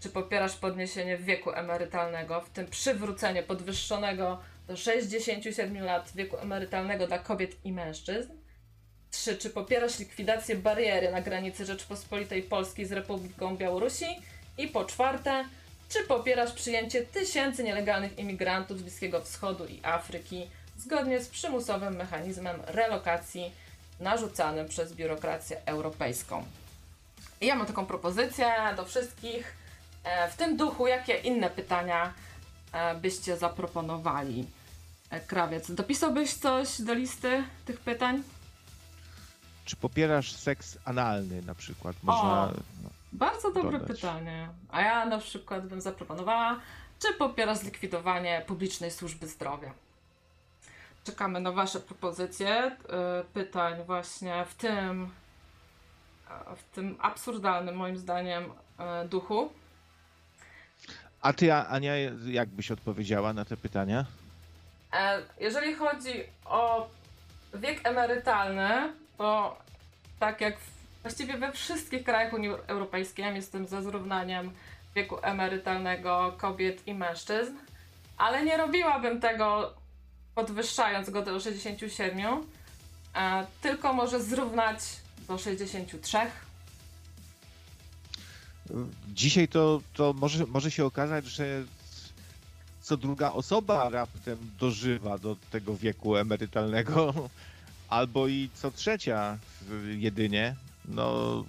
czy popierasz podniesienie wieku emerytalnego, w tym przywrócenie podwyższonego do 67 lat wieku emerytalnego dla kobiet i mężczyzn? Trzy, czy popierasz likwidację bariery na granicy Rzeczpospolitej Polskiej z Republiką Białorusi? I po czwarte, czy popierasz przyjęcie tysięcy nielegalnych imigrantów z Bliskiego Wschodu i Afryki zgodnie z przymusowym mechanizmem relokacji narzucanym przez biurokrację europejską? I ja mam taką propozycję do wszystkich. E, W tym duchu, jakie inne pytania e, byście zaproponowali? E, Krawiec, dopisałbyś coś do listy tych pytań? Czy popierasz seks analny na przykład? Można. O. No. Bardzo dobre dodać. pytanie. A ja na przykład bym zaproponowała, czy popiera zlikwidowanie publicznej służby zdrowia? Czekamy na Wasze propozycje y, pytań właśnie w tym, e, w tym absurdalnym moim zdaniem e, duchu. A ty, Ania, jak byś odpowiedziała na te pytania? E, Jeżeli chodzi o wiek emerytalny, to tak jak właściwie we wszystkich krajach Unii Europejskiej jestem za zrównaniem wieku emerytalnego kobiet i mężczyzn, ale nie robiłabym tego podwyższając go do 67, e, tylko może zrównać do 63. Dzisiaj to, to może, może się okazać, że co druga osoba raptem dożywa do tego wieku emerytalnego, albo i co trzecia jedynie. No,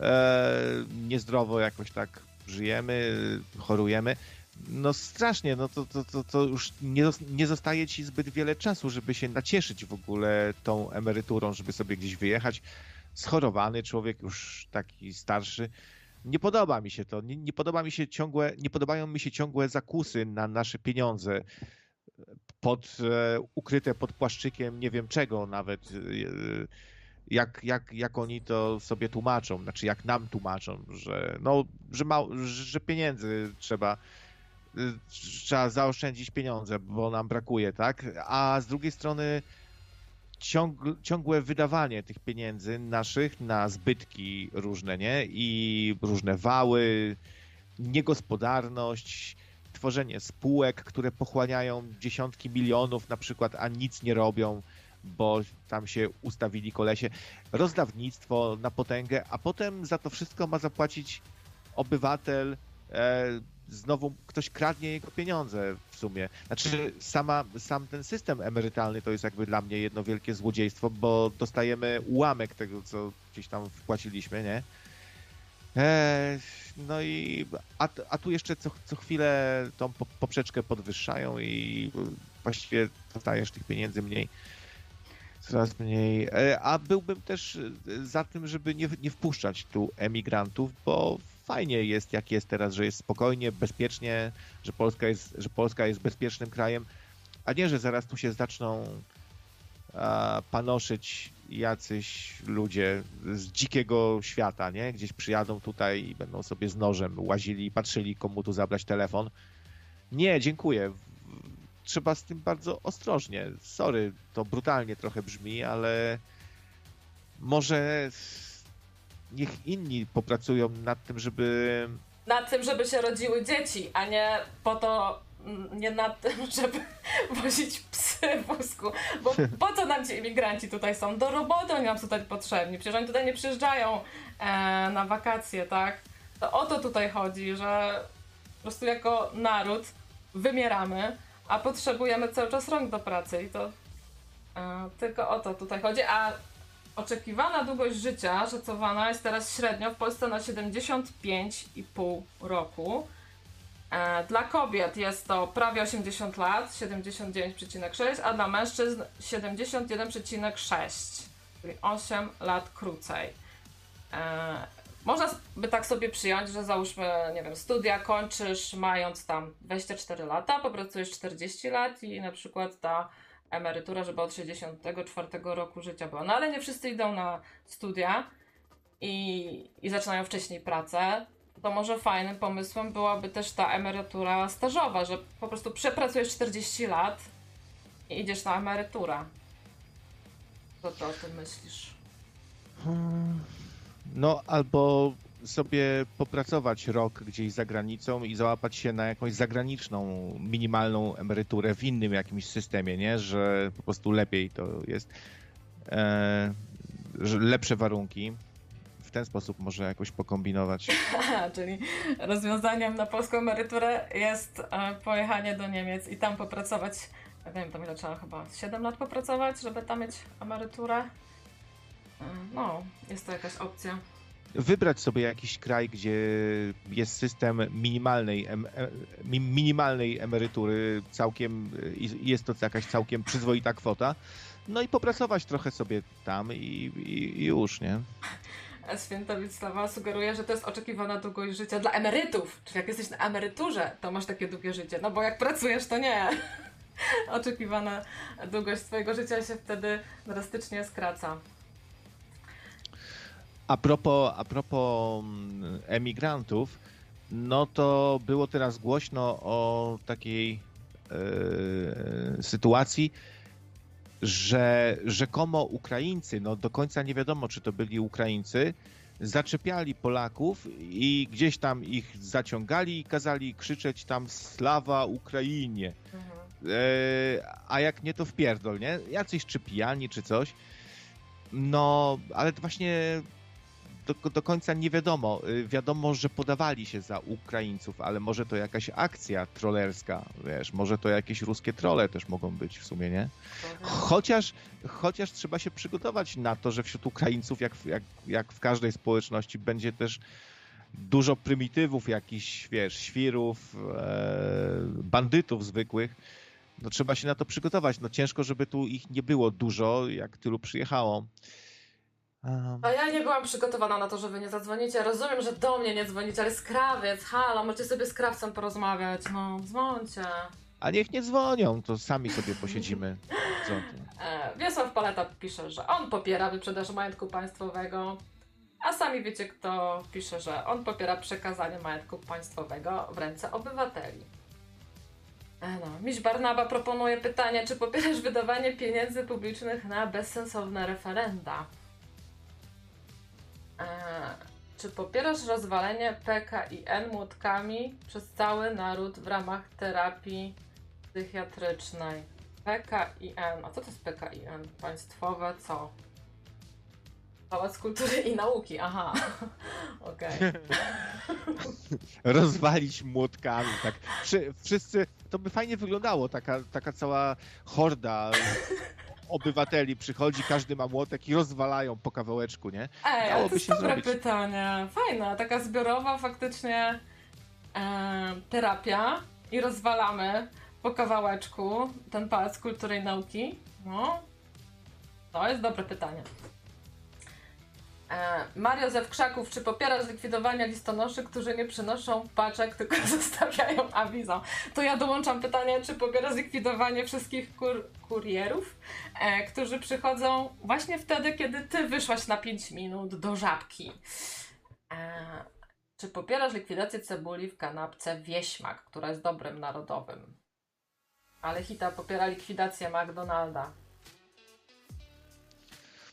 e, niezdrowo jakoś tak żyjemy, chorujemy. No strasznie, no to, to, to, to już nie, nie zostaje ci zbyt wiele czasu, żeby się nacieszyć w ogóle tą emeryturą, żeby sobie gdzieś wyjechać. Schorowany człowiek, już taki starszy. Nie podoba mi się to. Nie, nie podoba mi się ciągłe, nie podobają mi się ciągłe zakusy na nasze pieniądze pod, e, ukryte pod płaszczykiem nie wiem czego nawet. E, jak, jak, jak oni to sobie tłumaczą, znaczy jak nam tłumaczą, że no, że, ma, że pieniędzy trzeba y, trzeba zaoszczędzić pieniądze, bo nam brakuje, tak? A z drugiej strony ciągłe wydawanie tych pieniędzy naszych na zbytki różne, nie? I różne wały, niegospodarność, tworzenie spółek, które pochłaniają dziesiątki milionów na przykład, a nic nie robią, bo tam się ustawili kolesie. Rozdawnictwo na potęgę, a potem za to wszystko ma zapłacić obywatel, e, znowu ktoś kradnie jego pieniądze w sumie. Znaczy sama, sam ten system emerytalny to jest jakby dla mnie jedno wielkie złodziejstwo, bo dostajemy ułamek tego, co gdzieś tam wpłaciliśmy, nie? Eee, no i a, a tu jeszcze co, co chwilę tą poprzeczkę podwyższają i właściwie dostajesz tych pieniędzy mniej. Coraz mniej. E, a byłbym też za tym, żeby nie, nie wpuszczać tu emigrantów, bo fajnie jest, jak jest teraz, że jest spokojnie, bezpiecznie, że Polska jest, że Polska jest bezpiecznym krajem, a nie, że zaraz tu się zaczną a, panoszyć jacyś ludzie z dzikiego świata, nie? Gdzieś przyjadą tutaj i będą sobie z nożem łazili i patrzyli, komu tu zabrać telefon. Nie, dziękuję. Trzeba z tym bardzo ostrożnie. Sorry, to brutalnie trochę brzmi, ale może niech inni popracują nad tym, żeby. Nad tym, żeby się rodziły dzieci, a nie po to, nie nad tym, żeby wozić psy w wózku. Bo po co nam ci imigranci tutaj są? Do roboty oni nam tutaj potrzebni. Przecież oni tutaj nie przyjeżdżają e, na wakacje, tak? To o to tutaj chodzi, że po prostu jako naród wymieramy, a potrzebujemy cały czas rąk do pracy i to e, tylko o to tutaj chodzi. A Oczekiwana długość życia szacowana jest teraz średnio w Polsce na 75,5 roku. E, dla kobiet jest to prawie 80 lat, 79,6, a dla mężczyzn 71,6, czyli 8 lat krócej. E, można by tak sobie przyjąć, że załóżmy, nie wiem, studia kończysz mając tam 24 lata, popracujesz 40 lat i na przykład ta emerytura, żeby od 64 roku życia była. No ale nie wszyscy idą na studia i, i zaczynają wcześniej pracę. To może fajnym pomysłem byłaby też ta emerytura stażowa, że po prostu przepracujesz 40 lat i idziesz na emeryturę. Co ty o tym myślisz? Hmm, no, albo sobie popracować rok gdzieś za granicą i załapać się na jakąś zagraniczną minimalną emeryturę w innym jakimś systemie, nie? Że po prostu lepiej to jest, e, lepsze warunki. W ten sposób może jakoś pokombinować. Czyli rozwiązaniem na polską emeryturę jest e, pojechanie do Niemiec i tam popracować. Ja wiem, tam ile trzeba chyba 7 lat popracować, żeby tam mieć emeryturę. E, no, jest to jakaś opcja wybrać sobie jakiś kraj, gdzie jest system minimalnej, em, e, minimalnej emerytury, całkiem, jest to jakaś całkiem przyzwoita kwota, no i popracować trochę sobie tam i, i, i już, nie? Święta Wicława sugeruje, że to jest oczekiwana długość życia dla emerytów. Czyli jak jesteś na emeryturze, to masz takie długie życie. No bo jak pracujesz, to nie. Oczekiwana długość swojego życia się wtedy drastycznie skraca. A propos, a propos mm, emigrantów, no to było teraz głośno o takiej e, sytuacji, że rzekomo Ukraińcy, no do końca nie wiadomo, czy to byli Ukraińcy, zaczepiali Polaków i gdzieś tam ich zaciągali i kazali krzyczeć tam slawa Ukrainie. Mhm. E, a jak nie, to wpierdol, nie? Jacyś czy pijani, czy coś. No, ale właśnie do, do końca nie wiadomo. Y, wiadomo, że podawali się za Ukraińców, ale może to jakaś akcja trollerska, wiesz, może to jakieś ruskie trole też mogą być w sumie, nie? Chociaż, chociaż trzeba się przygotować na to, że wśród Ukraińców, jak, jak, jak w każdej społeczności, będzie też dużo prymitywów jakichś, wiesz, świrów, e, bandytów zwykłych, no trzeba się na to przygotować. No ciężko, żeby tu ich nie było dużo, jak tylu przyjechało. A ja nie byłam przygotowana na to, że wy nie zadzwonicie. Rozumiem, że do mnie nie dzwonicie, ale skrawiec, halo, możecie sobie z krawcem porozmawiać. No, dzwońcie. A niech nie dzwonią, to sami sobie posiedzimy. E, Wiesław Paleta pisze, że on popiera wyprzedaż majątku państwowego, a sami wiecie, kto pisze, że on popiera przekazanie majątku państwowego w ręce obywateli. E, No, Miś Barnaba proponuje pytanie, czy popierasz wydawanie pieniędzy publicznych na bezsensowne referenda? E, czy popierasz rozwalenie PKIN młotkami przez cały naród w ramach terapii psychiatrycznej? PKIN, a co to jest PKIN? Państwowe co? Pałac Kultury i Nauki, aha. Okej. Rozwalić młotkami, tak. Wszy, wszyscy, to by fajnie wyglądało, taka, taka cała horda obywateli przychodzi, każdy ma młotek i rozwalają po kawałeczku, nie? Ej, Dałoby to jest dobre zrobić. pytanie. Fajna, taka zbiorowa faktycznie e, terapia i rozwalamy po kawałeczku ten Pałac Kultury i Nauki. No, to jest dobre pytanie. E, Mario ze Krzaków, czy popierasz zlikwidowanie listonoszy, którzy nie przynoszą paczek, tylko zostawiają awizą? To ja dołączam pytanie, czy popierasz zlikwidowanie wszystkich kur kurierów, e, którzy przychodzą właśnie wtedy, kiedy ty wyszłaś na 5 minut do żabki. E, czy popierasz likwidację cebuli w kanapce Wieśmak, która jest dobrem narodowym? Ale Hita popiera likwidację McDonalda.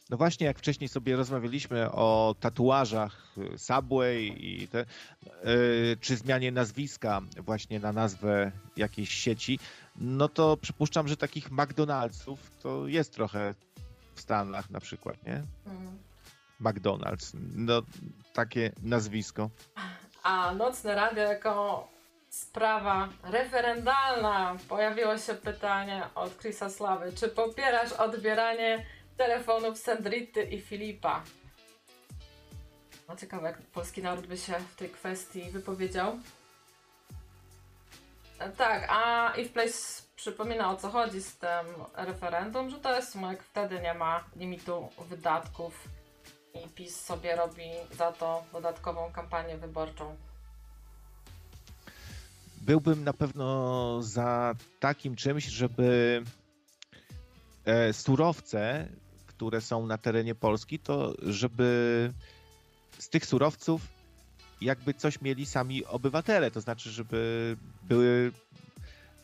No właśnie, jak wcześniej sobie rozmawialiśmy o tatuażach y, Subway i te, y, czy zmianie nazwiska właśnie na nazwę jakiejś sieci, no to przypuszczam, że takich McDonaldsów to jest trochę w Stanach na przykład, nie? Mm. McDonald's, no takie nazwisko. A Nocne Radio jako sprawa referendalna. Pojawiło się pytanie od Chrisa Slawy. Czy popierasz odbieranie telefonów Sandrity i Filipa? No ciekawe, jak polski naród by się w tej kwestii wypowiedział. E, Tak, a If Place przypomina o co chodzi z tym referendum, że to jest sumek, wtedy nie ma limitu wydatków i PiS sobie robi za to dodatkową kampanię wyborczą. Byłbym na pewno za takim czymś, żeby e, surowce, które są na terenie Polski, to żeby z tych surowców jakby coś mieli sami obywatele, to znaczy, żeby były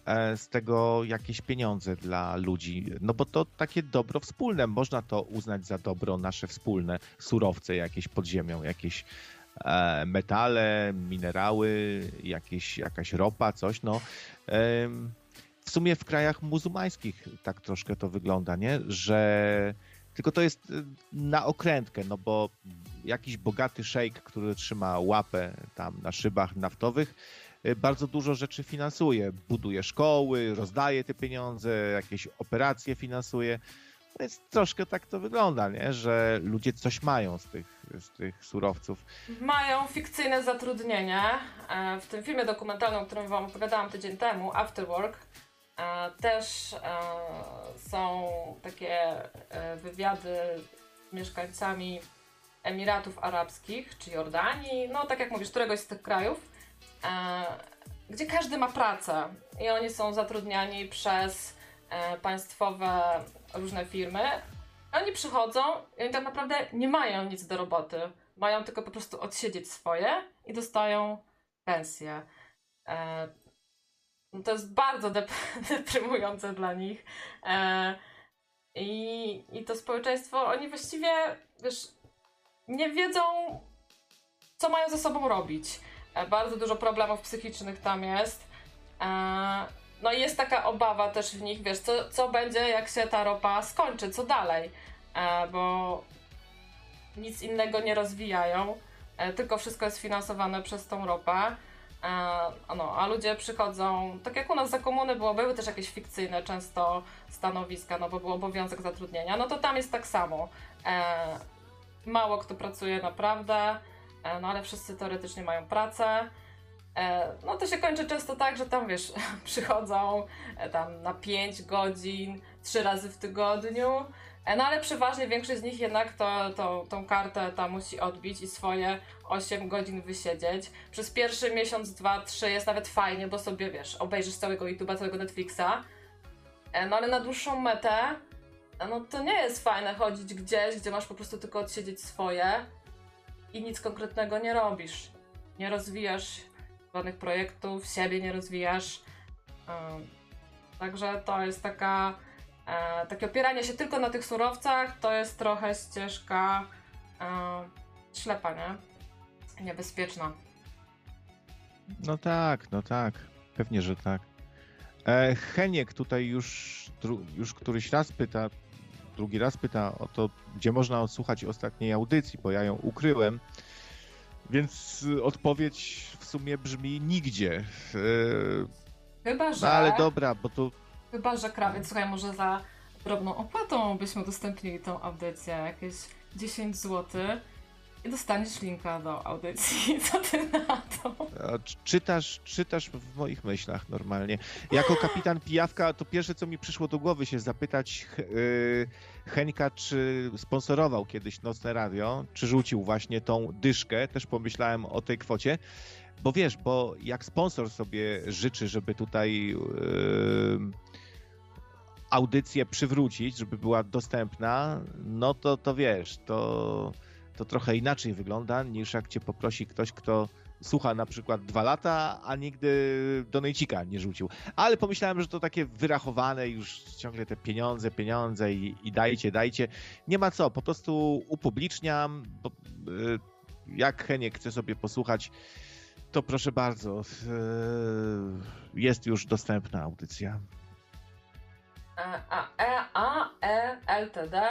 e, z tego jakieś pieniądze dla ludzi, no bo to takie dobro wspólne, można to uznać za dobro nasze wspólne, surowce jakieś pod ziemią, jakieś e, metale, minerały, jakieś, jakaś ropa, coś, no. W sumie w krajach muzułmańskich tak troszkę to wygląda, nie? Że tylko to jest y, na okrętkę, no bo jakiś bogaty szejk, który trzyma łapę tam na szybach naftowych, y, bardzo dużo rzeczy finansuje. Buduje szkoły, rozdaje te pieniądze, jakieś operacje finansuje. Więc troszkę tak to wygląda, nie? że ludzie coś mają z tych, z tych surowców. Mają fikcyjne zatrudnienie. E, W tym filmie dokumentalnym, o którym Wam opowiadałam tydzień temu, After Work, e, też e, są takie e, wywiady z mieszkańcami Emiratów Arabskich czy Jordanii, no tak jak mówisz, któregoś z tych krajów, e, gdzie każdy ma pracę i oni są zatrudniani przez państwowe różne firmy. Oni przychodzą i oni tak naprawdę nie mają nic do roboty. Mają tylko po prostu odsiedzieć swoje i dostają pensję. No to jest bardzo dep- deprymujące dla nich. E, i, I to społeczeństwo, oni właściwie, wiesz, nie wiedzą, co mają ze sobą robić. E, bardzo dużo problemów psychicznych tam jest. E, no i jest taka obawa też w nich, wiesz, co, co będzie, jak się ta ropa skończy, co dalej. E, bo nic innego nie rozwijają, e, tylko wszystko jest finansowane przez tą ropę. E, no, a ludzie przychodzą, tak jak u nas za komuny było, były też jakieś fikcyjne często stanowiska, no bo był obowiązek zatrudnienia, no to tam jest tak samo. E, mało kto pracuje naprawdę, e, no ale wszyscy teoretycznie mają pracę. No to się kończy często tak, że tam wiesz, przychodzą tam na 5 godzin, 3 razy w tygodniu, no ale przeważnie większość z nich jednak to, to, tą kartę tam musi odbić i swoje 8 godzin wysiedzieć. Przez pierwszy miesiąc, dwa, trzy jest nawet fajnie, bo sobie wiesz, obejrzysz całego YouTube'a, całego Netflixa, e, no ale na dłuższą metę no to nie jest fajne chodzić gdzieś, gdzie masz po prostu tylko odsiedzieć swoje i nic konkretnego nie robisz. Nie rozwijasz żadnych projektów, siebie nie rozwijasz. Także to jest taka, e, takie opieranie się tylko na tych surowcach, to jest trochę ścieżka e, ślepa, nie? Niebezpieczna. No tak, no tak. Pewnie, że tak. E, Heniek tutaj już, już któryś raz pyta, drugi raz pyta o to, gdzie można odsłuchać ostatniej audycji, bo ja ją ukryłem. Więc odpowiedź w sumie brzmi nigdzie. E, Chyba, że. No ale dobra, bo to. Chyba, że krawiec, słuchaj, może za drobną opłatą byśmy udostępnili tą audycję, jakieś 10 zł i dostaniesz linka do audycji. Co ty na to? Czytasz, czytasz w moich myślach normalnie. Jako kapitan Pijawka to pierwsze, co mi przyszło do głowy się zapytać yy, Henka, czy sponsorował kiedyś Nocne Radio, czy rzucił właśnie tą dyszkę. Też pomyślałem o tej kwocie. Bo wiesz, bo jak sponsor sobie życzy, żeby tutaj yy, audycję przywrócić, żeby była dostępna, no to, to wiesz, to to trochę inaczej wygląda niż jak cię poprosi ktoś, kto słucha na przykład dwa lata, a nigdy donejcika nie rzucił. Ale pomyślałem, że to takie wyrachowane już ciągle te pieniądze, pieniądze i, i dajcie, dajcie. Nie ma co, po prostu upubliczniam. Bo, y, jak Heniek chce sobie posłuchać, to proszę bardzo, y, jest już dostępna audycja. E, A, E, L, T, D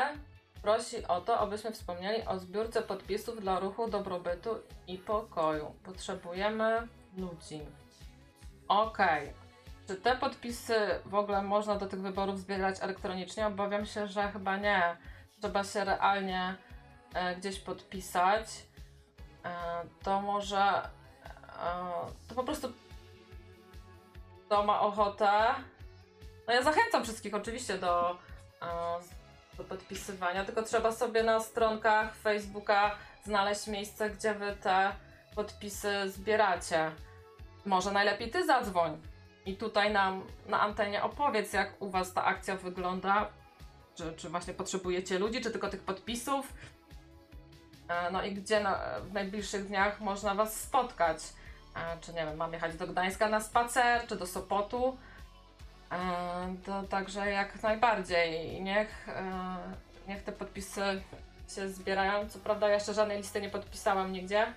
prosi o to, abyśmy wspomnieli o zbiórce podpisów dla ruchu dobrobytu i pokoju. Potrzebujemy ludzi. Okej. Okay. Czy te podpisy w ogóle można do tych wyborów zbierać elektronicznie? Obawiam się, że chyba nie. Trzeba się realnie e, gdzieś podpisać. E, to może. To po prostu. Kto ma ochotę. No ja zachęcam wszystkich oczywiście do do podpisywania, tylko trzeba sobie na stronkach Facebooka znaleźć miejsce, gdzie wy te podpisy zbieracie. Może najlepiej ty zadzwoń i tutaj nam na antenie opowiedz, jak u was ta akcja wygląda. Czy, czy właśnie potrzebujecie ludzi, czy tylko tych podpisów? E, no i gdzie na, w najbliższych dniach można was spotkać? Czy nie wiem, mam jechać do Gdańska na spacer, czy do Sopotu? E, to także jak najbardziej. Niech, e, niech te podpisy się zbierają. Co prawda, jeszcze żadnej listy nie podpisałam nigdzie.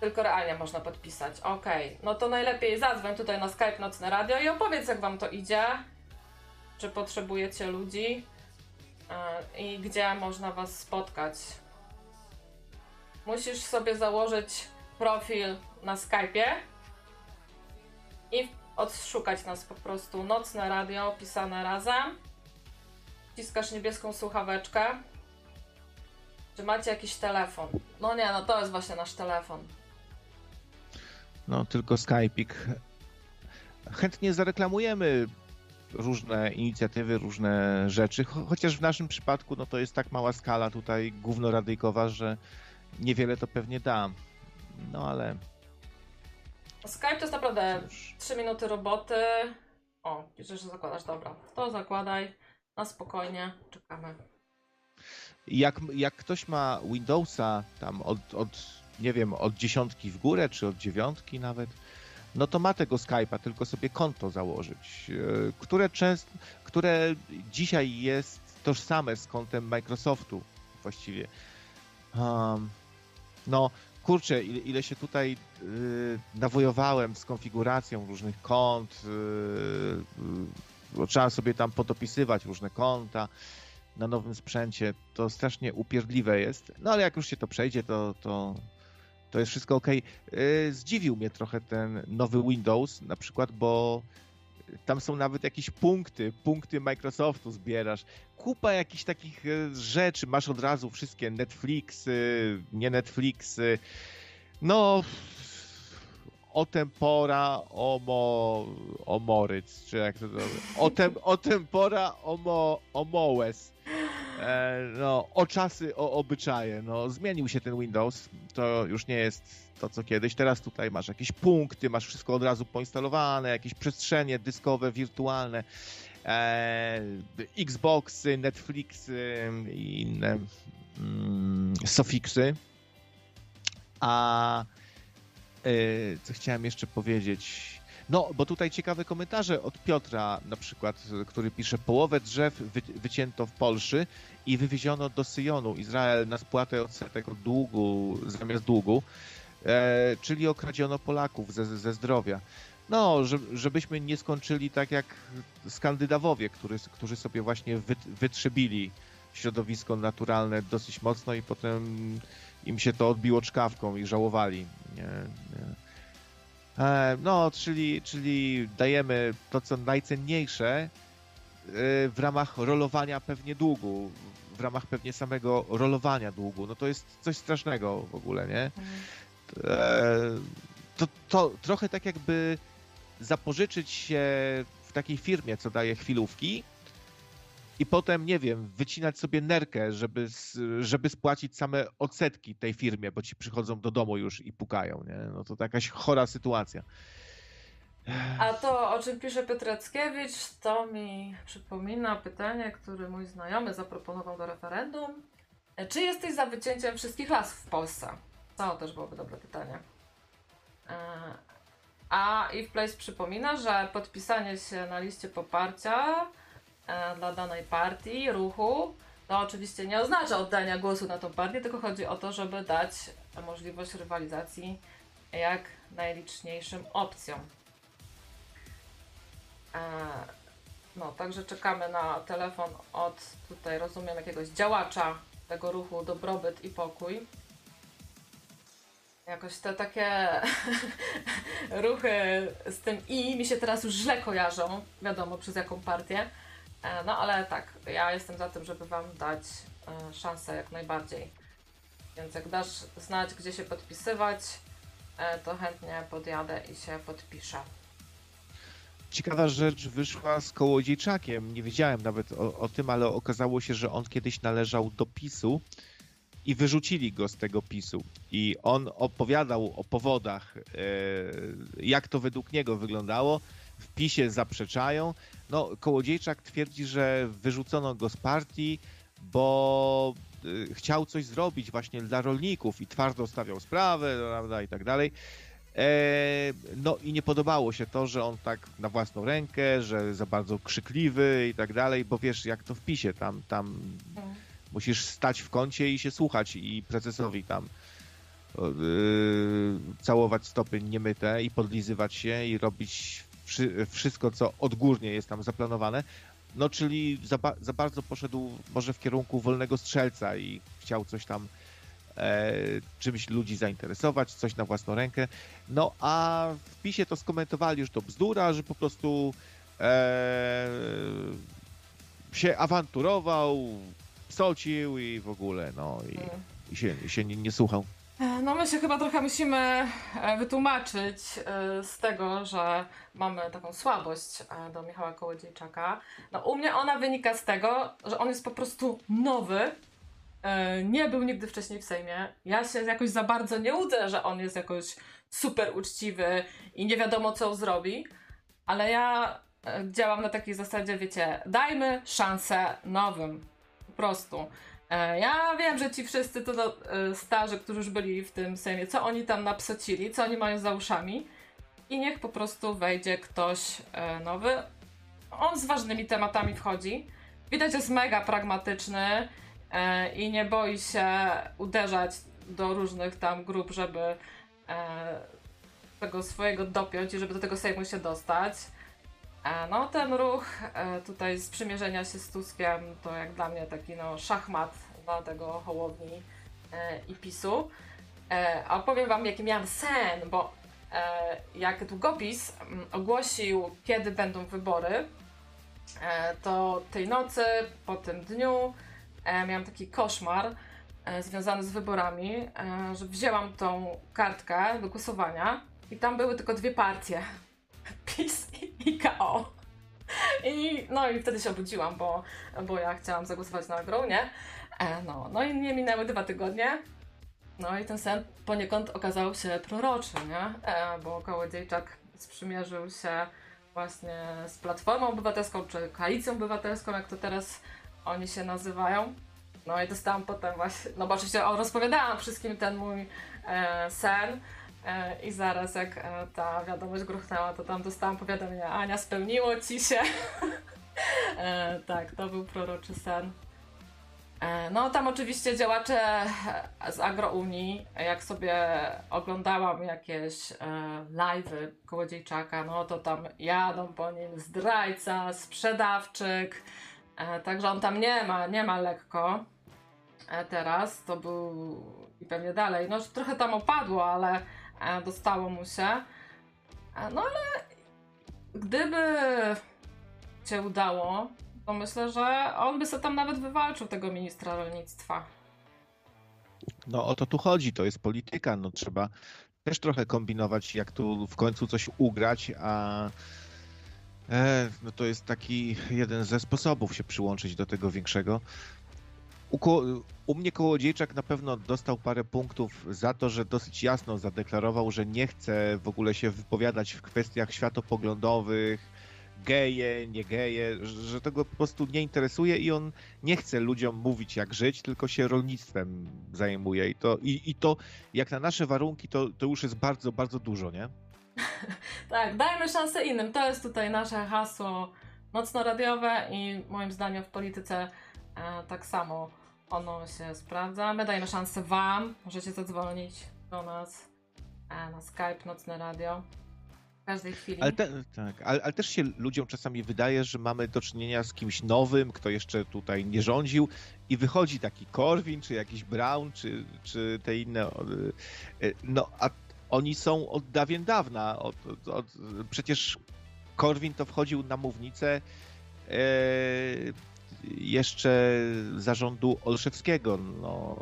Tylko realnie można podpisać. Ok, no to najlepiej zadzwoń tutaj na Skype Nocne Radio i opowiedz, jak wam to idzie. Czy potrzebujecie ludzi e, i gdzie można was spotkać. Musisz sobie założyć profil na Skype'ie i odszukać nas po prostu. Nocne radio pisane razem. Wciskasz niebieską słuchaweczkę. Czy macie jakiś telefon? No nie, no to jest właśnie nasz telefon. No, tylko Skype'ik. Chętnie zareklamujemy różne inicjatywy, różne rzeczy, chociaż w naszym przypadku no to jest tak mała skala tutaj głównoradyjkowa, że niewiele to pewnie da. No ale Skype to jest naprawdę Cóż. 3 minuty roboty. O, piszesz, że zakładasz, dobra. To zakładaj, na spokojnie, czekamy. Jak, jak ktoś ma Windowsa tam od, od, nie wiem, od dziesiątki w górę, czy od dziewiątki nawet, no to ma tego Skype'a, tylko sobie konto założyć, e, które często, które dzisiaj jest tożsame z kontem Microsoftu właściwie. Um, no, kurczę, ile, ile się tutaj yy, nawojowałem z konfiguracją różnych kont, yy, trzeba sobie tam podopisywać różne konta na nowym sprzęcie, to strasznie upierdliwe jest, no ale jak już się to przejdzie, to, to, to jest wszystko ok. Zdziwił mnie trochę ten nowy Windows, na przykład, bo tam są nawet jakieś punkty, punkty Microsoftu zbierasz. Kupa jakichś takich e, rzeczy, masz od razu wszystkie Netflixy, nie Netflixy. No, o tempora, omo, omoryc, czy jak to o, tem, o tempora, omo, omołes. E, no, o czasy, o obyczaje. No, zmienił się ten Windows. To już nie jest to, co kiedyś. Teraz tutaj masz jakieś punkty, masz wszystko od razu poinstalowane, jakieś przestrzenie dyskowe, wirtualne. e, Xboxy, Netflixy i inne mm, Sofixy. A e, co chciałem jeszcze powiedzieć? No, bo tutaj ciekawe komentarze od Piotra na przykład, który pisze połowę drzew wy, wycięto w Polsce i wywieziono do Syjonu. Izrael na spłatę odsetek od długu zamiast długu, e, czyli okradziono Polaków ze, ze zdrowia. No, że, żebyśmy nie skończyli tak jak Skandynawowie, który, którzy sobie właśnie wy, wytrzebili środowisko naturalne dosyć mocno i potem im się to odbiło czkawką i żałowali. Nie, nie. E, no, czyli, czyli dajemy to, co najcenniejsze e, w ramach rolowania pewnie długu, w ramach pewnie samego rolowania długu. No to jest coś strasznego w ogóle, nie? E, to, to trochę tak jakby zapożyczyć się w takiej firmie, co daje chwilówki i potem, nie wiem, wycinać sobie nerkę, żeby, żeby spłacić same odsetki tej firmie, bo ci przychodzą do domu już i pukają, nie? No to jakaś chora sytuacja. A to, o czym pisze Piotrackiewicz, to mi przypomina pytanie, które mój znajomy zaproponował do referendum. Czy jesteś za wycięciem wszystkich lasów w Polsce? To też byłoby dobre pytanie. E, a Eve Place przypomina, że podpisanie się na liście poparcia e, dla danej partii, ruchu, to oczywiście nie oznacza oddania głosu na tą partię, tylko chodzi o to, żeby dać możliwość rywalizacji jak najliczniejszym opcjom. E, no, także czekamy na telefon od tutaj, rozumiem, jakiegoś działacza tego ruchu Dobrobyt i Pokój. Jakoś te takie ruchy z tym i mi się teraz już źle kojarzą, wiadomo przez jaką partię. E, no ale tak, ja jestem za tym, żeby Wam dać e, szansę jak najbardziej. Więc jak dasz znać, gdzie się podpisywać, e, to chętnie podjadę i się podpiszę. Ciekawa rzecz wyszła z Kołodziejczakiem. Nie wiedziałem nawet o, o tym, ale okazało się, że on kiedyś należał do PiSu i wyrzucili go z tego PiSu. I on opowiadał o powodach, e, jak to według niego wyglądało. W PiSie zaprzeczają. No, Kołodziejczak twierdzi, że wyrzucono go z partii, bo e, chciał coś zrobić właśnie dla rolników i twardo stawiał sprawę, prawda, i tak dalej. E, no i nie podobało się to, że on tak na własną rękę, że za bardzo krzykliwy i tak dalej, bo wiesz, jak to w PiSie, tam, tam mm Musisz stać w kącie i się słuchać i prezesowi tam yy, całować stopy niemyte i podlizywać się i robić wszy wszystko, co odgórnie jest tam zaplanowane. No, czyli za, ba za bardzo poszedł może w kierunku wolnego strzelca i chciał coś tam e, czymś ludzi zainteresować, coś na własną rękę. No, a w PiSie to skomentowali już to bzdura, że po prostu e, się awanturował, psocił i w ogóle, no i, mm. i się, i się nie, nie słuchał. E, no my się chyba trochę musimy e, wytłumaczyć e, z tego, że mamy taką słabość do Michała Kołodziejczaka. No u mnie ona wynika z tego, że on jest po prostu nowy, nie był nigdy wcześniej w Sejmie. Ja się jakoś za bardzo nie łudzę, że on jest jakoś super uczciwy i nie wiadomo co zrobi, ale ja działam na takiej zasadzie, wiecie, dajmy szansę nowym prostu. E, ja wiem, że ci wszyscy to do, e, starzy, którzy już byli w tym Sejmie, co oni tam napsocili, co oni mają za uszami i niech po prostu wejdzie ktoś e, nowy. On z ważnymi tematami wchodzi. Widać, jest mega pragmatyczny i nie boi się uderzać do różnych tam grup, żeby tego swojego dopiąć i żeby do tego Sejmu się dostać. E, no ten ruch e, tutaj z przymierzenia się z Tuskiem to jak dla mnie taki no szachmat dla tego Hołowni e, i PiSu. A opowiem wam jaki miałam sen, bo jak długopis mm, ogłosił kiedy będą wybory, to tej nocy, po tym dniu miałam taki koszmar związany z wyborami, że wzięłam tą kartkę do głosowania i tam były tylko dwie partie. PiS i KO. I, no i wtedy się obudziłam, bo, bo ja chciałam zagłosować na grą, nie? E, no, no i nie minęły dwa tygodnie. No i ten sen poniekąd okazał się proroczy, nie? E, bo Kołodziejczak sprzymierzył się właśnie z Platformą Obywatelską, czy Koalicją Obywatelską, jak to teraz oni się nazywają. No i dostałam potem właśnie, no bo oczywiście rozpowiadałam wszystkim ten mój e, sen i zaraz jak e, ta wiadomość gruchnęła, to tam dostałam powiadomienie, Ania spełniło ci się. e, tak, to był proroczy sen. E, No, tam oczywiście działacze z Agrounii, jak sobie oglądałam jakieś e, live'y Kołodziejczaka, no to tam jadą po nim zdrajca, sprzedawczyk, e, także on tam nie ma, nie ma lekko e, teraz, to był i pewnie dalej, no trochę tam opadło, ale e, dostało mu się, e, no ale gdyby się udało, to myślę, że on by sobie tam nawet wywalczył tego ministra rolnictwa. No o to tu chodzi, to jest polityka, no trzeba też trochę kombinować, jak tu w końcu coś ugrać, a e, no to jest taki jeden ze sposobów się przyłączyć do tego większego. U, u mnie Kołodziejczak na pewno dostał parę punktów za to, że dosyć jasno zadeklarował, że nie chce w ogóle się wypowiadać w kwestiach światopoglądowych, geje, nie geje, że tego po prostu nie interesuje i on nie chce ludziom mówić jak żyć, tylko się rolnictwem zajmuje i to, i, i to jak na nasze warunki to, to już jest bardzo, bardzo dużo, nie? Tak, dajmy szansę innym. To jest tutaj nasze hasło nocno-radiowe i moim zdaniem w polityce e, tak samo ono się sprawdza. My dajemy szansę Wam. Możecie zadzwonić do nas e, na Skype Nocne Radio w każdej chwili. Ale, te, tak, ale, ale też się ludziom czasami wydaje, że mamy do czynienia z kimś nowym, kto jeszcze tutaj nie rządził i wychodzi taki Korwin, czy jakiś Brown, czy, czy te inne. y, y, No, a oni są od dawien dawna. Od, od, od, przecież Korwin to wchodził na mównicę e, jeszcze zarządu Olszewskiego. No,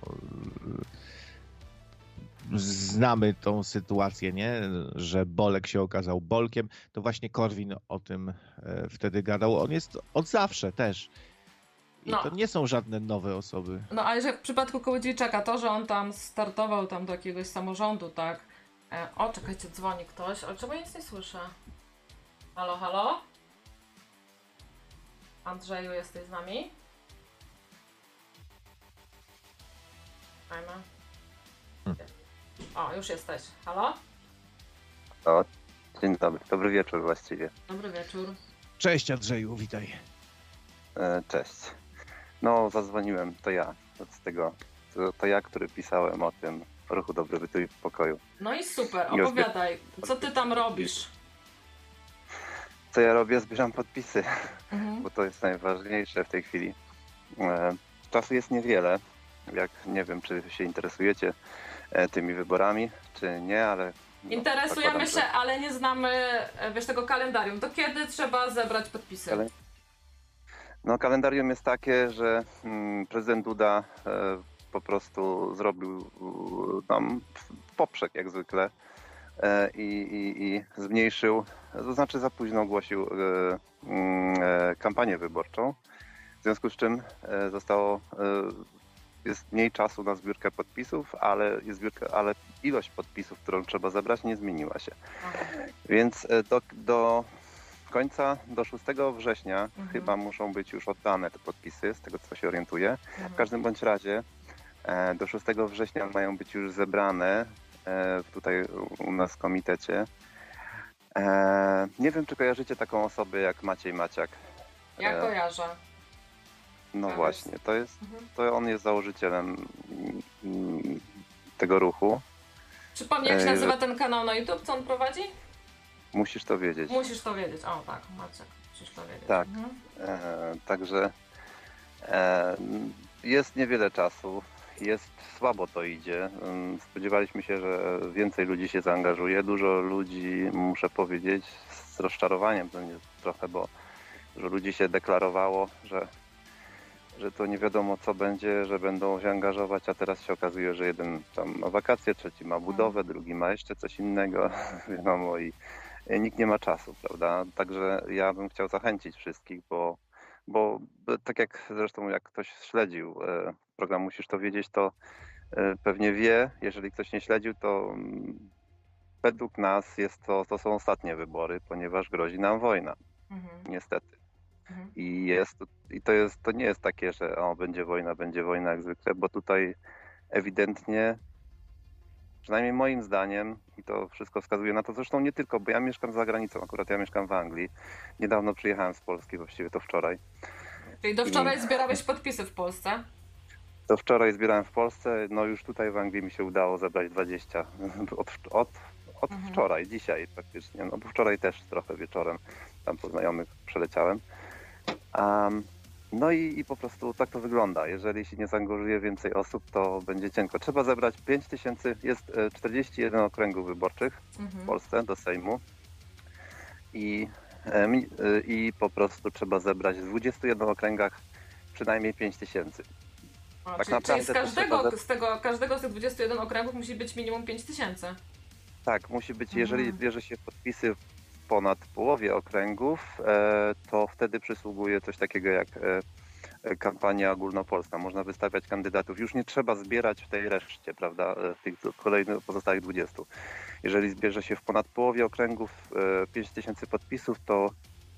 znamy tą sytuację, nie? Że Bolek się okazał Bolkiem. To właśnie Korwin o tym e, wtedy gadał. On jest od zawsze też. I No. to nie są żadne nowe osoby. No ale że w przypadku Kołodziejczaka to, że on tam startował tam do jakiegoś samorządu, tak? E, o, czekajcie, dzwoni ktoś, ale czemu nic nie słyszę? Halo, halo? Andrzeju, jesteś z nami? Fajne. O, już jesteś. Halo? O, dzień dobry, dobry wieczór właściwie. Dobry wieczór. Cześć Andrzeju, witaj. E, cześć. No, zadzwoniłem, to ja. Z tego, to, to ja, który pisałem o tym ruchu dobrobytu i pokoju. No i super, opowiadaj. Co ty tam robisz? Co ja robię? Zbieram podpisy, Mhm. bo to jest najważniejsze w tej chwili. E, czasu jest niewiele. Jak nie wiem, czy się interesujecie e, tymi wyborami, czy nie, ale. no, Interesujemy się, że- ale nie znamy, e, wiesz, tego kalendarium. Do kiedy trzeba zebrać podpisy? No, kalendarium jest takie, że mm, prezydent Duda e, po prostu zrobił tam poprzek jak zwykle i, i, i zmniejszył, to znaczy za późno ogłosił e, mm, e, kampanię wyborczą, w związku z czym e, zostało, e, jest mniej czasu na zbiórkę podpisów, ale, jest zbiórka, ale ilość podpisów, którą trzeba zebrać nie zmieniła się. Więc e, do, do końca, do 6 września Mhm. chyba muszą być już oddane te podpisy, z tego co się orientuję. W Mhm. każdym bądź razie e, do 6 września mają być już zebrane e, tutaj u- nas w komitecie. E, nie wiem, czy kojarzycie taką osobę jak Maciej Maciak. Ja E, kojarzę. No Tak właśnie, to jest, Mhm. to on jest założycielem tego ruchu. Przypomnij, jak się E, nazywa ten kanał na YouTube, co on prowadzi? Musisz to wiedzieć. Musisz to wiedzieć. O, tak, Maciek, musisz to wiedzieć. Tak. Mhm. E, także e, jest niewiele czasu, jest słabo to idzie. Spodziewaliśmy się, że więcej ludzi się zaangażuje. Dużo ludzi, muszę powiedzieć, z rozczarowaniem to nie trochę, bo dużo ludzi się deklarowało, że, że to nie wiadomo co będzie, że będą się angażować, a teraz się okazuje, że jeden tam ma wakacje, trzeci ma budowę, drugi ma jeszcze coś innego, wiadomo i e, nikt nie ma czasu, prawda? Także ja bym chciał zachęcić wszystkich, bo, bo tak jak zresztą jak ktoś śledził e, program Musisz to wiedzieć, to pewnie wie, jeżeli ktoś nie śledził, to mm, według nas jest to, to są ostatnie wybory, ponieważ grozi nam wojna, Mhm. niestety. Mhm. I jest, i to jest, to nie jest takie, że o, będzie wojna, będzie wojna jak zwykle, bo tutaj ewidentnie, przynajmniej moim zdaniem, i to wszystko wskazuje na to, zresztą nie tylko, bo ja mieszkam za granicą, akurat ja mieszkam w Anglii. Niedawno przyjechałem z Polski, właściwie to wczoraj. Czyli do wczoraj zbierałeś podpisy w Polsce? To wczoraj zbierałem w Polsce, no już tutaj w Anglii mi się udało zebrać 20 od, od, od Mhm. wczoraj, dzisiaj praktycznie, no bo wczoraj też trochę wieczorem tam po znajomych przeleciałem. Um, no i, i po prostu tak to wygląda. Jeżeli się nie zaangażuje więcej osób, to będzie cienko. Trzeba zebrać 5 tysięcy, jest e, 41 okręgów wyborczych w Mhm. Polsce do Sejmu i, e, e, i po prostu trzeba zebrać w 21 okręgach przynajmniej 5 tysięcy. O, tak czyli, czyli naprawdę z to każdego, z tego, każdego z tych 21 okręgów musi być minimum 5 tysięcy. Tak, musi być, jeżeli Mhm. bierze się podpisy w ponad połowie okręgów, e, to wtedy przysługuje coś takiego jak e, e, kampania ogólnopolska. Można wystawiać kandydatów. Już nie trzeba zbierać w tej reszcie, prawda, e, w tych kolejnych pozostałych 20. Jeżeli zbierze się w ponad połowie okręgów e, 5 tysięcy podpisów, to,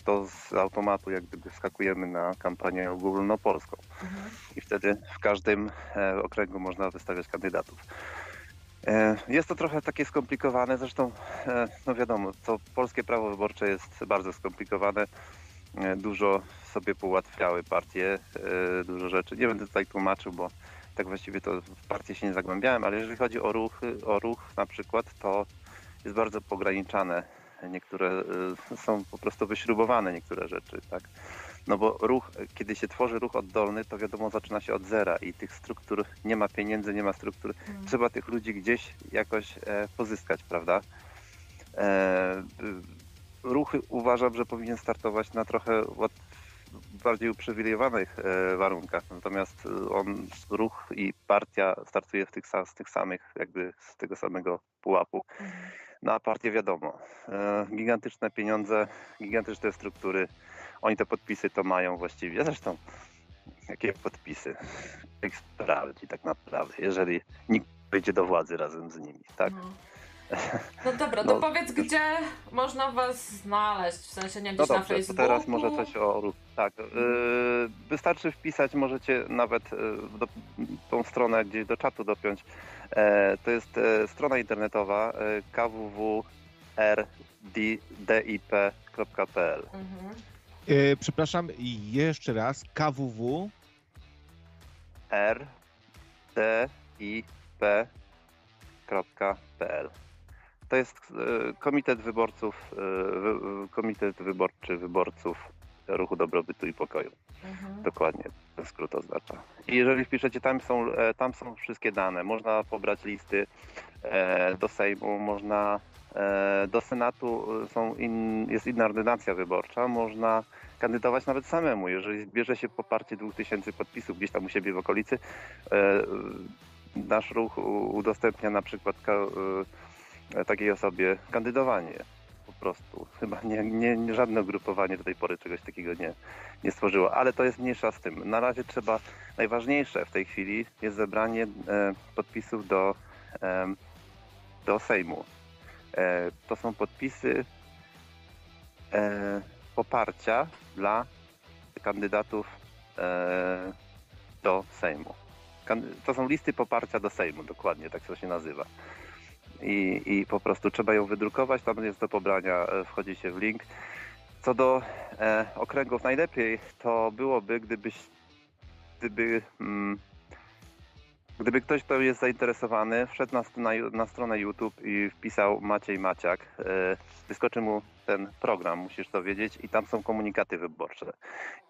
to z automatu jak gdyby wskakujemy na kampanię ogólnopolską Mhm. i wtedy w każdym e, okręgu można wystawiać kandydatów. E, Jest to trochę takie skomplikowane, zresztą e, no wiadomo, to polskie prawo wyborcze jest bardzo skomplikowane. Dużo sobie ułatwiały partie, dużo rzeczy. Nie będę tutaj tłumaczył, bo tak właściwie to w partie się nie zagłębiałem, ale jeżeli chodzi o ruchy, o ruch na przykład, to jest bardzo pograniczane. Niektóre e, są po prostu wyśrubowane niektóre rzeczy, tak? No bo ruch, kiedy się tworzy ruch oddolny, to wiadomo, zaczyna się od zera i tych struktur nie ma pieniędzy, nie ma struktur. Mhm. Trzeba tych ludzi gdzieś jakoś e, pozyskać, prawda? E, y, ruchy uważam, że powinien startować na trochę bardziej uprzywilejowanych e, warunkach. Natomiast y, on, ruch i partia startuje w tych, z tych samych, jakby z tego samego pułapu. Mhm. No a partie wiadomo, e, gigantyczne pieniądze, gigantyczne struktury. Oni te podpisy to mają właściwie. Zresztą, jakie podpisy? Ich sprawdzi tak naprawdę, jeżeli nikt wyjdzie do władzy razem z nimi, tak? No. No dobra, to No. powiedz, gdzie można was znaleźć, w sensie nie No gdzieś na dobrze, to Facebooku? teraz może coś o. Tak, yy, wystarczy wpisać, możecie nawet yy, do, tą stronę gdzieś do czatu dopiąć. E, to jest e, strona internetowa e, kwww.rdip.pl Mhm. E, przepraszam, jeszcze raz, KWW. r d i p .pl. To jest e, Komitet Wyborców, e, Komitet Wyborczy Wyborców Ruchu Dobrobytu i Pokoju. Mhm. Dokładnie, ten skrót oznacza. I jeżeli wpiszecie, tam są, e, tam są wszystkie dane. Można pobrać listy do Sejmu, można do Senatu są in, jest inna ordynacja wyborcza, można kandydować nawet samemu. Jeżeli zbierze się poparcie 2000 podpisów gdzieś tam u siebie w okolicy, nasz ruch udostępnia na przykład takiej osobie kandydowanie. Po prostu. Chyba nie, nie, żadne ugrupowanie do tej pory czegoś takiego nie, nie stworzyło, ale to jest mniejsza z tym. Na razie trzeba, najważniejsze w tej chwili jest zebranie e, podpisów do, em, do Sejmu. E, to są podpisy e, poparcia dla kandydatów e, do Sejmu. To są listy poparcia do Sejmu, dokładnie tak to się nazywa. I, I po prostu trzeba ją wydrukować, tam jest do pobrania, e, wchodzi się w link. Co do e, okręgów najlepiej, to byłoby, gdybyś, gdyby, mm, gdyby ktoś, kto jest zainteresowany, wszedł na, na, na stronę YouTube i wpisał Maciej Maciak, e, wyskoczy mu ten program, musisz to wiedzieć, i tam są komunikaty wyborcze.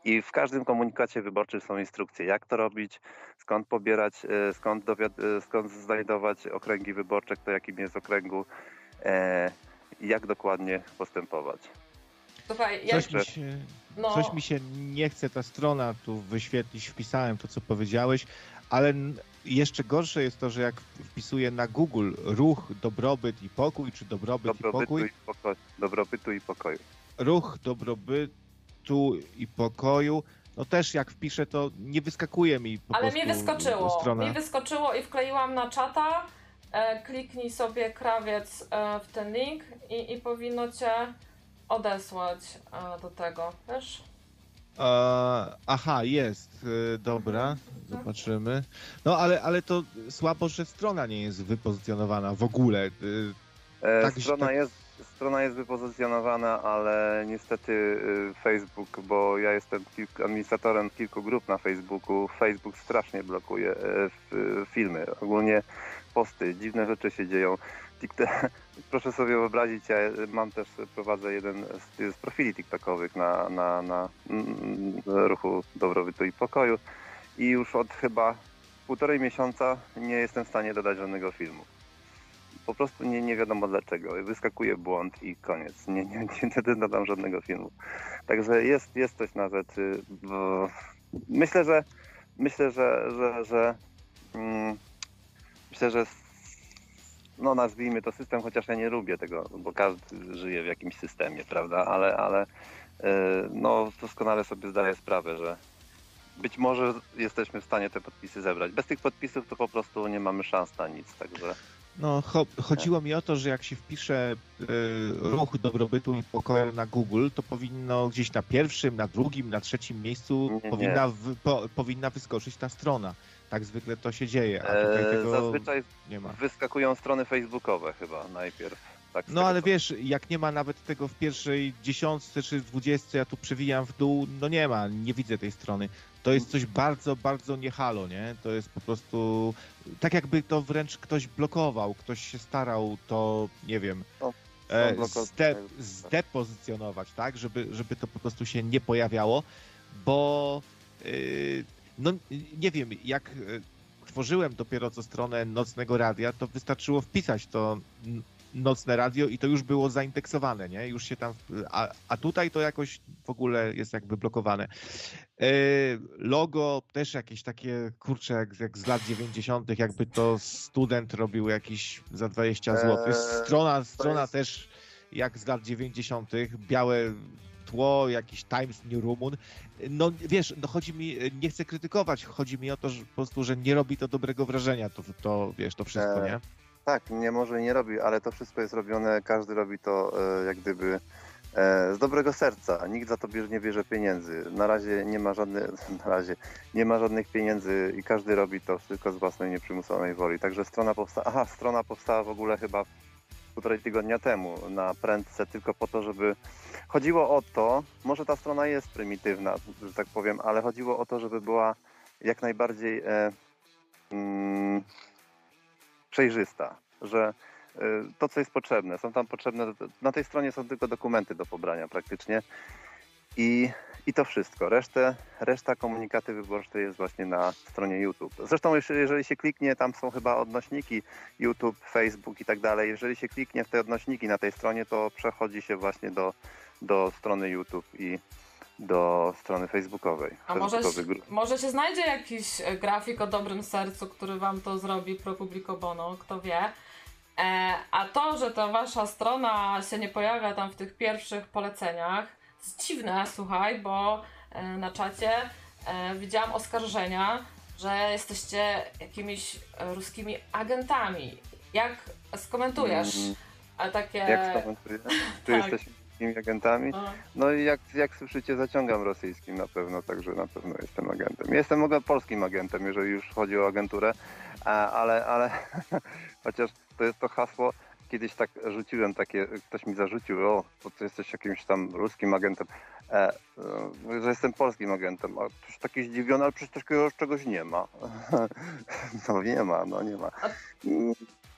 I w każdym komunikacie wyborczym są instrukcje, jak to robić, skąd pobierać, e, skąd, dowiad- e, skąd znajdować okręgi wyborcze, kto jakim jest okręgu, e, i jak dokładnie postępować. Słuchaj, jak, Coś mi, się, no, coś mi się nie chce ta strona tu wyświetlić, wpisałem to, co powiedziałeś, ale jeszcze gorsze jest to, że jak wpisuję na Google ruch, dobrobyt i pokój, czy dobrobyt i Dobrobytu pokój, i, poko- dobrobytu i pokoju. ruch dobrobytu i pokoju, no też jak wpiszę, to nie wyskakuje mi po ale prostu mi wyskoczyło, strona. mi wyskoczyło i wkleiłam na czata e, kliknij sobie krawiec e, w ten link i, i powinno cię odesłać e, do tego, wiesz? Aha, jest. E, dobra, zobaczymy. No ale, ale to słabo, że strona nie jest wypozycjonowana w ogóle. E, E, Tak, strona, tak. jest, strona jest wypozycjonowana, ale niestety Facebook, bo ja jestem kilk, administratorem kilku grup na Facebooku, Facebook strasznie blokuje filmy, ogólnie posty, dziwne rzeczy się dzieją. TikTok, proszę sobie wyobrazić, ja mam też, prowadzę jeden z, z profili TikTokowych na, na, na mm, ruchu dobrobytu i pokoju i już od chyba półtorej miesiąca nie jestem w stanie dodać żadnego filmu po prostu nie, nie wiadomo dlaczego. Wyskakuje błąd i koniec. Nie, nie, nie, dodam żadnego filmu. Także jest, jest coś na rzeczy. Myślę, że myślę, że, że, że mm, myślę, że no nazwijmy to system, chociaż ja nie lubię tego, bo każdy żyje w jakimś systemie, prawda? Ale, ale yy, no doskonale sobie zdaję sprawę, że być może jesteśmy w stanie te podpisy zebrać. Bez tych podpisów to po prostu nie mamy szans na nic, także No, cho chodziło mi o to, że jak się wpisze y, ruch dobrobytu i pokoju na Google, to powinno gdzieś na pierwszym, na drugim, na trzecim miejscu Nie, nie. powinna, w, po, powinna wyskoczyć ta strona. Tak zwykle to się dzieje, e, tego zazwyczaj wyskakują strony facebookowe chyba najpierw. Tak, No ale wiesz, jak nie ma nawet tego w pierwszej dziesiątce czy dwudziestce, ja tu przewijam w dół, no nie ma, nie widzę tej strony. To jest coś bardzo, bardzo nie halo, nie? To jest po prostu tak jakby to wręcz ktoś blokował, ktoś się starał to, nie wiem, No, e, zde, zdepozycjonować, tak? Żeby, żeby to po prostu się nie pojawiało, bo yy, no nie wiem, jak e, tworzyłem dopiero co stronę nocnego radia, to wystarczyło wpisać to nocne radio i to już było zaindeksowane, nie? Już się tam. A, a tutaj to jakoś w ogóle jest jakby blokowane. E, Logo też jakieś takie kurcze jak, jak z lat 90., jakby to student robił jakiś za 20 zł. Eee, Strona, strona też jak z lat 90., białe tło, jakiś Times New Roman. No wiesz, no chodzi mi, nie chcę krytykować, chodzi mi o to, że po prostu, że nie robi to dobrego wrażenia, to, to wiesz, to wszystko, Eee, nie? Tak, nie może nie robi, ale to wszystko jest robione, każdy robi to e, jak gdyby e, z dobrego serca. Nikt za to bierze, nie bierze pieniędzy. Na razie nie ma żadnych, na razie nie ma żadnych pieniędzy i każdy robi to tylko z własnej nieprzymusowej woli. Także strona powstała, aha, strona powstała w ogóle chyba półtorej tygodnia temu na prędce tylko po to, żeby chodziło o to, może ta strona jest prymitywna, że tak powiem, ale chodziło o to, żeby była jak najbardziej e, mm, przejrzysta, że y, to, co jest potrzebne, są tam potrzebne, na tej stronie są tylko dokumenty do pobrania praktycznie i, i to wszystko. Resztę, reszta komunikaty wyborczej jest właśnie na stronie YouTube. Zresztą jeżeli, się kliknie, tam są chyba odnośniki YouTube, Facebook i tak dalej. Jeżeli się kliknie w te odnośniki na tej stronie, to przechodzi się właśnie do, do strony YouTube i do strony facebookowej. A może, może się znajdzie jakiś e, grafik o dobrym sercu, który wam to zrobi pro publico bono, kto wie. E, a to, że ta wasza strona się nie pojawia tam w tych pierwszych poleceniach, jest dziwne, słuchaj, bo e, na czacie e, widziałam oskarżenia, że jesteście jakimiś ruskimi agentami. Jak skomentujesz Mm, takie... Jak skomentuję? Czy Tak. jesteśmy takimi agentami? No, No i jak, jak słyszycie, zaciągam rosyjskim na pewno, także na pewno jestem agentem. Jestem mogę polskim agentem, jeżeli już chodzi o agenturę, ale, ale chociaż to jest to hasło, kiedyś tak rzuciłem takie, ktoś mi zarzucił, o, to ty jesteś jakimś tam ruskim agentem, e, e, że jestem polskim agentem, a ktoś taki zdziwiony, ale przecież takiego czegoś nie ma. no nie ma, no nie ma.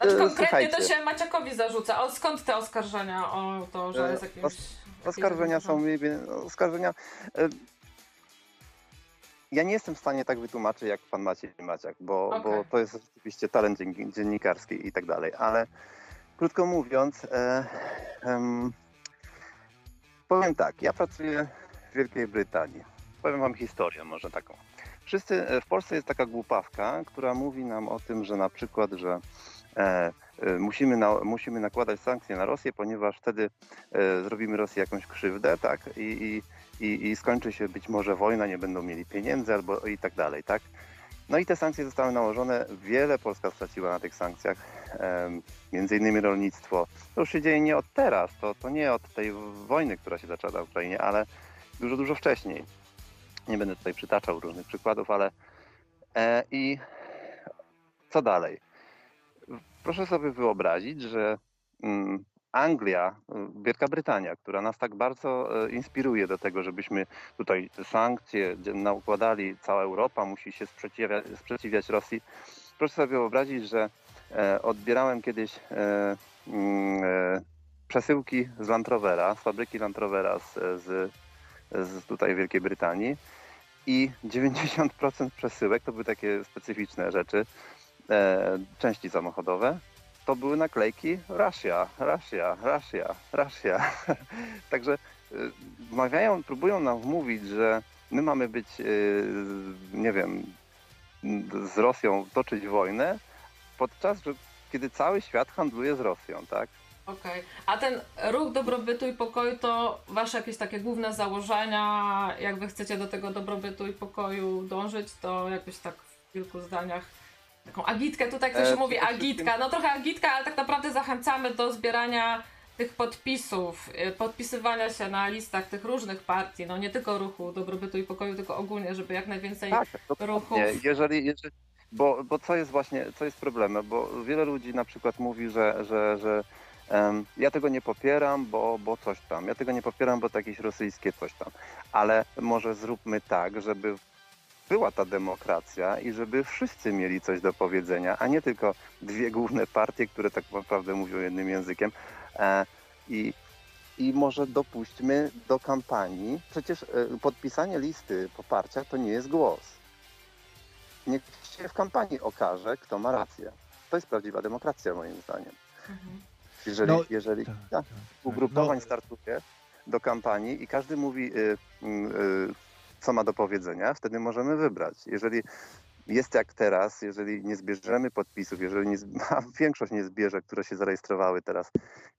Znaczy konkretnie to słuchajcie. się Maciakowi zarzuca. O, skąd te oskarżenia o to, że E, jest jakimś... os- Oskarżenia są. Oskarżenia. e, Ja nie jestem w stanie tak wytłumaczyć jak pan Maciej Maciak, bo, Okej. bo to jest rzeczywiście talent dzien- dziennikarski i tak dalej, ale krótko mówiąc, e, em, powiem tak, ja pracuję w Wielkiej Brytanii. Powiem wam historię może taką. Wszyscy, e, w Polsce jest taka głupawka, która mówi nam o tym, że na przykład, że e, e, musimy, na, musimy nakładać sankcje na Rosję, ponieważ wtedy e, zrobimy Rosji jakąś krzywdę, tak? I, i, i, skończy się być może wojna, nie będą mieli pieniędzy albo i tak dalej, tak? No i te sankcje zostały nałożone. Wiele Polska straciła na tych sankcjach, między innymi rolnictwo. To już się dzieje nie od teraz, to, to nie od tej wojny, która się zaczęła na Ukrainie, ale dużo, dużo wcześniej. Nie będę tutaj przytaczał różnych przykładów, ale e, i co dalej? Proszę sobie wyobrazić, że mm, Anglia, y, Wielka Brytania, która nas tak bardzo e, inspiruje do tego, żebyśmy tutaj sankcje nakładali, cała Europa musi się sprzeciwiać, sprzeciwiać Rosji. Proszę sobie wyobrazić, że e, odbierałem kiedyś e, mm, e, przesyłki z Land Rovera, z fabryki Land Rovera z, z, z tutaj Wielkiej Brytanii i 90% przesyłek to były takie specyficzne rzeczy, części samochodowe, to były naklejki Russia, Russia, Russia, Russia. Także y, wmawiają, próbują nam wmówić, że my mamy być, y, nie wiem, z Rosją toczyć wojnę, podczas kiedy cały świat handluje z Rosją, tak? Okej. A ten ruch dobrobytu i pokoju to wasze jakieś takie główne założenia, jak wy chcecie do tego dobrobytu i pokoju dążyć, to jakoś tak w kilku zdaniach taką agitkę, tutaj ktoś E, mówi agitka, no trochę agitka, ale tak naprawdę zachęcamy do zbierania tych podpisów, y, podpisywania się na listach tych różnych partii, no nie tylko ruchu dobrobytu i pokoju, tylko ogólnie, żeby jak najwięcej Tak, ruchów. Nie, jeżeli, jeżeli, bo, bo co jest właśnie, co jest problemem, bo wiele ludzi na przykład mówi, że, że, że em, ja tego nie popieram, bo, bo coś tam, ja tego nie popieram, bo to jakieś rosyjskie coś tam, ale może zróbmy tak, żeby była ta demokracja i żeby wszyscy mieli coś do powiedzenia, a nie tylko dwie główne partie, które tak naprawdę mówią jednym językiem. E, I i może dopuśćmy do kampanii. Przecież e, podpisanie listy poparcia to nie jest głos. Niech się w kampanii okaże, kto ma rację. To jest prawdziwa demokracja, moim zdaniem. Mhm. Jeżeli, No, jeżeli tak, tak, ugrupowań startuje do kampanii i każdy mówi, y, y, y, co ma do powiedzenia, wtedy możemy wybrać. Jeżeli jest jak teraz, jeżeli nie zbierzemy podpisów, jeżeli nie, a większość nie zbierze, które się zarejestrowały teraz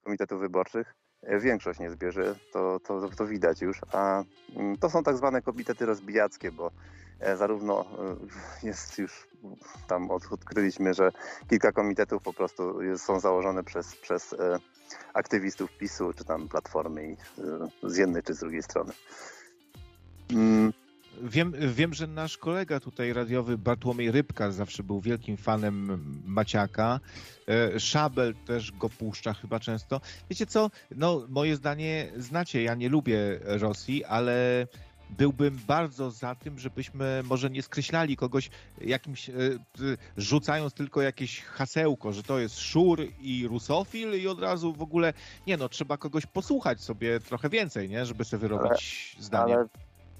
komitetów wyborczych, e, większość nie zbierze, to, to, to widać już. A mm, to są tak zwane komitety rozbijackie, bo e, zarówno e, jest już tam od, odkryliśmy, że kilka komitetów po prostu są założone przez, przez aktywistów PiSu, czy tam Platformy z jednej czy z drugiej strony. Mm, Wiem, wiem, że nasz kolega tutaj radiowy Bartłomiej Rybka zawsze był wielkim fanem Maciaka. E, Szabel też go puszcza chyba często. Wiecie co? No, moje zdanie znacie, ja nie lubię Rosji, ale byłbym bardzo za tym, żebyśmy może nie skreślali kogoś jakimś, e, rzucając tylko jakieś hasełko, że to jest szur i rusofil i od razu w ogóle, nie no, trzeba kogoś posłuchać sobie trochę więcej, nie, żeby sobie wyrobić zdanie. Ale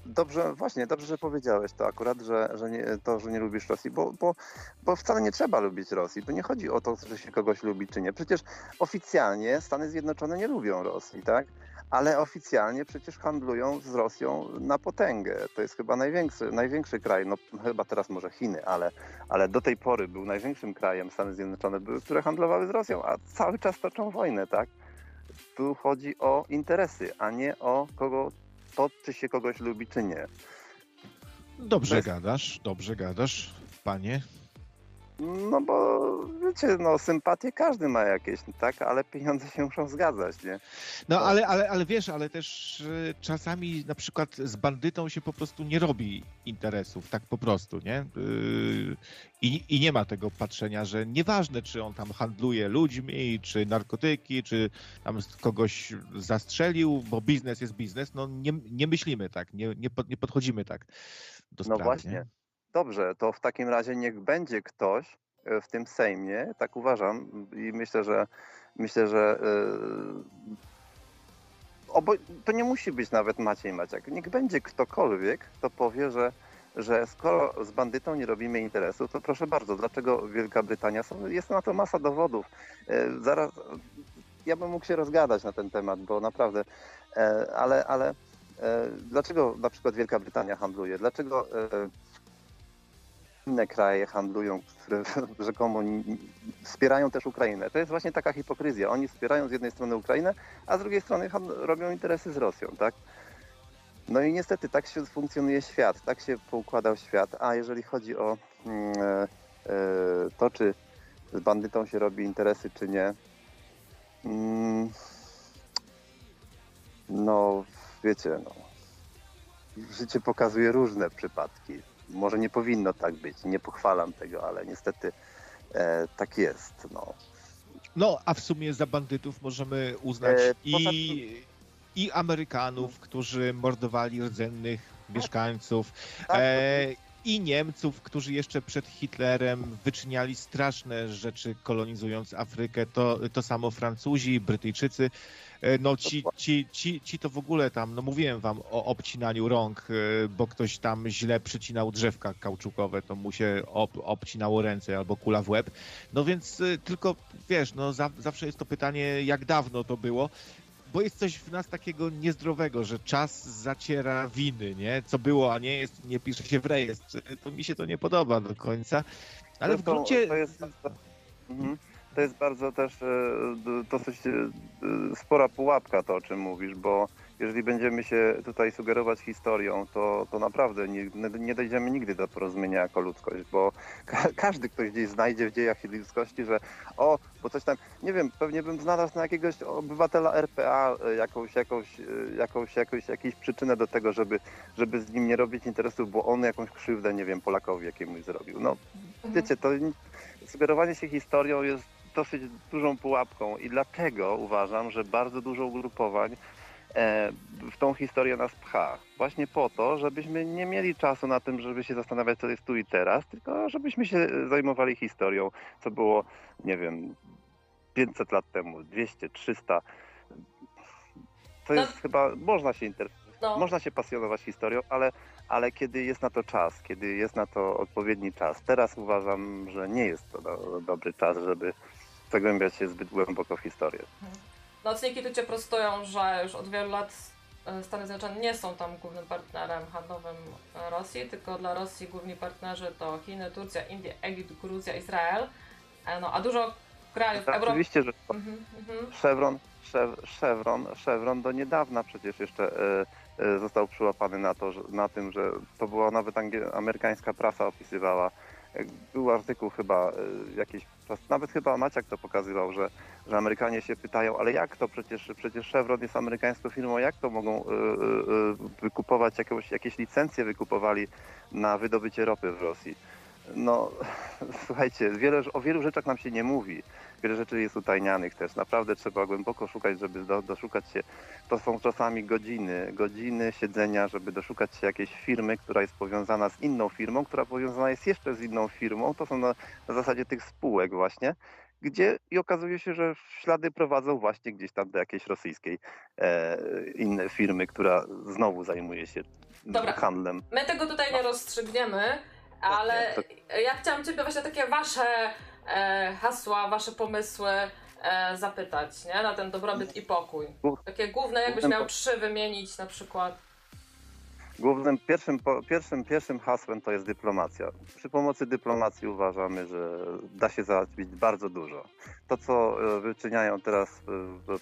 dobrze, właśnie, dobrze, że powiedziałeś to akurat, że, że nie, to, że nie lubisz Rosji, bo, bo, bo wcale nie trzeba lubić Rosji. Tu nie chodzi o to, że się kogoś lubi czy nie. Przecież oficjalnie Stany Zjednoczone nie lubią Rosji, tak? Ale oficjalnie przecież handlują z Rosją na potęgę. To jest chyba największy, największy kraj, no chyba teraz może Chiny, ale, ale do tej pory był największym krajem Stany Zjednoczone, były, które handlowały z Rosją, a cały czas toczą wojnę, tak? Tu chodzi o interesy, a nie o kogo to, czy się kogoś lubi, czy nie. Dobrze Bez- gadasz, dobrze gadasz, panie. No bo wiecie, no sympatię każdy ma jakieś, tak? Ale pieniądze się muszą zgadzać, nie? No ale, ale, ale wiesz, ale też e, czasami na przykład z bandytą się po prostu nie robi interesów, tak po prostu, nie? Yy, I, I nie ma tego patrzenia, że nieważne, czy on tam handluje ludźmi, czy narkotyki, czy tam kogoś zastrzelił, bo biznes jest biznes, no nie, nie myślimy tak, nie, nie, pod, nie podchodzimy tak do No sprawy. właśnie. Nie? Dobrze, to w takim razie niech będzie ktoś e, w tym Sejmie, tak uważam i myślę, że myślę, że yy, obo, to nie musi być nawet Maciej Maciak. Niech będzie ktokolwiek, kto powie, że że skoro z bandytą nie robimy interesu, to proszę bardzo, dlaczego Wielka Brytania? Jest na to masa dowodów. E, zaraz, ja bym mógł się rozgadać na ten temat, bo naprawdę, ale, ale dlaczego na przykład Wielka Brytania handluje? Dlaczego inne kraje handlują, które rzekomo wspierają też Ukrainę? To jest właśnie taka hipokryzja. Oni wspierają z jednej strony Ukrainę, a z drugiej strony robią interesy z Rosją, tak? No i niestety tak się funkcjonuje świat, tak się poukładał świat. A jeżeli chodzi o mm, e, e, to, czy z bandytą się robi interesy, czy nie, mm, no wiecie, no, życie pokazuje różne przypadki. Może nie powinno tak być, nie pochwalam tego, ale niestety e, tak jest. No. No, a w sumie za bandytów możemy uznać E, i, poza i Amerykanów, którzy mordowali rdzennych mieszkańców, Tak, e, i Niemców, którzy jeszcze przed Hitlerem wyczyniali straszne rzeczy kolonizując Afrykę. To, to samo Francuzi, Brytyjczycy. E, No ci, ci, ci, ci to w ogóle tam, no mówiłem wam o obcinaniu rąk, e, bo ktoś tam źle przycinał drzewka kauczukowe, to mu się ob, obcinało ręce albo kula w łeb. No więc e, tylko wiesz, no za, zawsze jest to pytanie, jak dawno to było. Bo jest coś w nas takiego niezdrowego, że czas zaciera winy, nie? Co było, a nie jest, nie pisze się w rejestr. To mi się to nie podoba do końca. Ale w Zresztą gruncie... To jest, mhm. To jest bardzo też e, dosyć e, spora pułapka to, o czym mówisz, bo jeżeli będziemy się tutaj sugerować historią, to, to naprawdę nie, nie dojdziemy nigdy do porozumienia jako ludzkość, bo ka- każdy ktoś gdzieś znajdzie w dziejach ludzkości, że o, bo coś tam, nie wiem, pewnie bym znalazł na jakiegoś obywatela RPA e, jakąś, jakąś, e, jakąś, jakąś, jakąś przyczynę do tego, żeby, żeby z nim nie robić interesów, bo on jakąś krzywdę, nie wiem, Polakowi jakiemuś zrobił. No, wiecie, to sugerowanie się historią jest dosyć dużą pułapką i dlatego uważam, że bardzo dużo ugrupowań e, w tą historię nas pcha. Właśnie po to, żebyśmy nie mieli czasu na tym, żeby się zastanawiać, co jest tu i teraz, tylko żebyśmy się zajmowali historią, co było, nie wiem, 500 lat temu, 200, 300. To No. jest chyba, można się interesować. No. Można się pasjonować historią, ale, ale kiedy jest na to czas, kiedy jest na to odpowiedni czas. Teraz uważam, że nie jest to do, dobry czas, żeby zagłębiać się zbyt głęboko w historię. Nocniki tu cię prostują, że już od wielu lat e, Stany Zjednoczone nie są tam głównym partnerem handlowym Rosji, tylko dla Rosji główni partnerzy to Chiny, Turcja, Indie, Egipt, Gruzja, Izrael. E, No, a dużo krajów Europy. Oczywiście, że Mhm, mhm. Chevron, Chev- Chevron, Chevron do niedawna przecież jeszcze e, został przyłapany na, to, że, na tym, że to była nawet amerykańska prasa opisywała. Był artykuł chyba e, jakiś, nawet chyba Maciak to pokazywał, że, że Amerykanie się pytają, ale jak to przecież, przecież Chevron jest amerykańską firmą, jak to mogą e, e, wykupować jakąś, jakieś licencje wykupowali na wydobycie ropy w Rosji. No, słuchajcie, wiele, o wielu rzeczach nam się nie mówi. Wiele rzeczy jest utajnianych też. Naprawdę trzeba głęboko szukać, żeby do, doszukać się. To są czasami godziny, godziny siedzenia, żeby doszukać się jakiejś firmy, która jest powiązana z inną firmą, która powiązana jest jeszcze z inną firmą. To są na, na zasadzie tych spółek właśnie, gdzie i okazuje się, że ślady prowadzą właśnie gdzieś tam do jakiejś rosyjskiej e, innej firmy, która znowu zajmuje się Dobra. handlem. My tego tutaj nie rozstrzygniemy, ale to- ja chciałam Ciebie właśnie takie Wasze e, hasła, Wasze pomysły e, zapytać, nie? Na ten dobrobyt i pokój. Takie główne, jakbyś miał trzy wymienić na przykład. Głównym, pierwszym, pierwszym, pierwszym hasłem to jest dyplomacja. Przy pomocy dyplomacji uważamy, że da się załatwić bardzo dużo. To, co e, wyczyniają teraz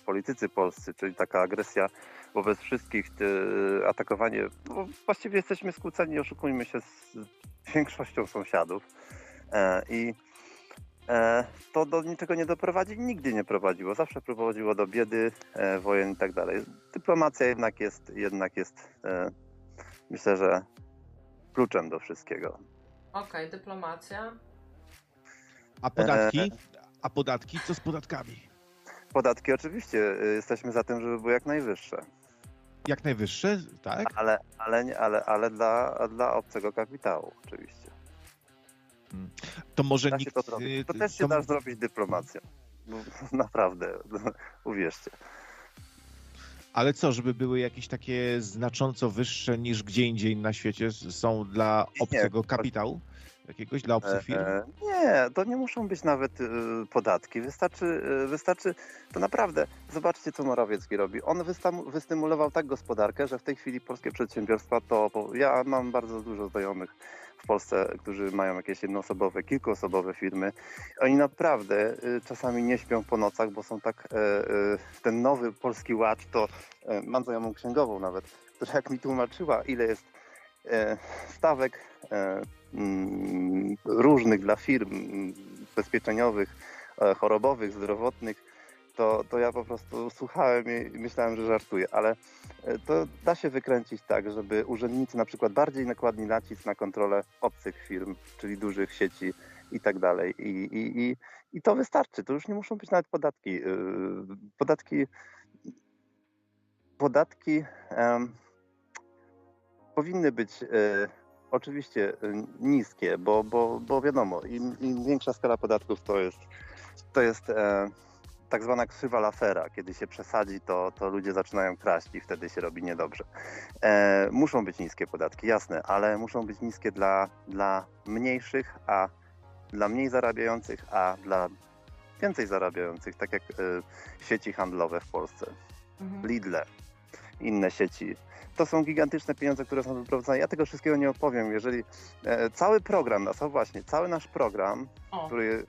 politycy polscy, czyli taka agresja wobec wszystkich, atakowanie, bo właściwie jesteśmy skłóceni, oszukujmy się, z większością sąsiadów. E, I e, to do niczego nie doprowadzi, nigdy nie prowadziło. Zawsze prowadziło do biedy, wojen i tak dalej. Dyplomacja jednak jest, jednak jest myślę, że kluczem do wszystkiego. Okej, dyplomacja. A podatki? A podatki? Co z podatkami? Podatki oczywiście jesteśmy za tym, żeby były jak najwyższe, Jak najwyższe, tak? ale, ale, ale, ale dla, dla obcego kapitału oczywiście. To może Da nikt... to, zrobić. y, to też się to- da zrobić dyplomacją. No, Naprawdę, uwierzcie. Ale co, żeby były jakieś takie znacząco wyższe niż gdzie indziej na świecie są dla Nie, obcego chodzi- kapitału? Jakiegoś dla obcych firm? Nie, to nie muszą być nawet y, podatki. Wystarczy, y, wystarczy, to naprawdę, zobaczcie co Morawiecki robi. On wystam, wystymulował tak gospodarkę, że w tej chwili polskie przedsiębiorstwa to, ja mam bardzo dużo znajomych w Polsce, którzy mają jakieś jednoosobowe, kilkuosobowe firmy. Oni naprawdę y, czasami nie śpią po nocach, bo są tak, e, e, ten nowy polski ład to, e, mam znajomą księgową nawet, która jak mi tłumaczyła, ile jest stawek mm, różnych dla firm mm, ubezpieczeniowych, e, chorobowych, zdrowotnych, to, to ja po prostu słuchałem i myślałem, że żartuję, ale e, to da się wykręcić tak, żeby urzędnicy na przykład bardziej nakładli nacisk na kontrolę obcych firm, czyli dużych sieci i tak dalej. I, i, i, I to wystarczy. To już nie muszą być nawet podatki. Yy, Podatki, podatki em, powinny być e, oczywiście e, niskie, bo, bo, bo wiadomo, im, im większa skala podatków to jest, to jest e, tak zwana krzywa Lafera. Kiedy się przesadzi, to, to ludzie zaczynają kraść i wtedy się robi niedobrze. E, muszą być niskie podatki, jasne, ale muszą być niskie dla, dla mniejszych, a dla mniej zarabiających, a dla więcej zarabiających, tak jak e, sieci handlowe w Polsce. Mhm. Lidle, inne sieci. To są gigantyczne pieniądze, które są wyprowadzane. Ja tego wszystkiego nie opowiem. Jeżeli e, cały program nas, właśnie, cały nasz program, O, który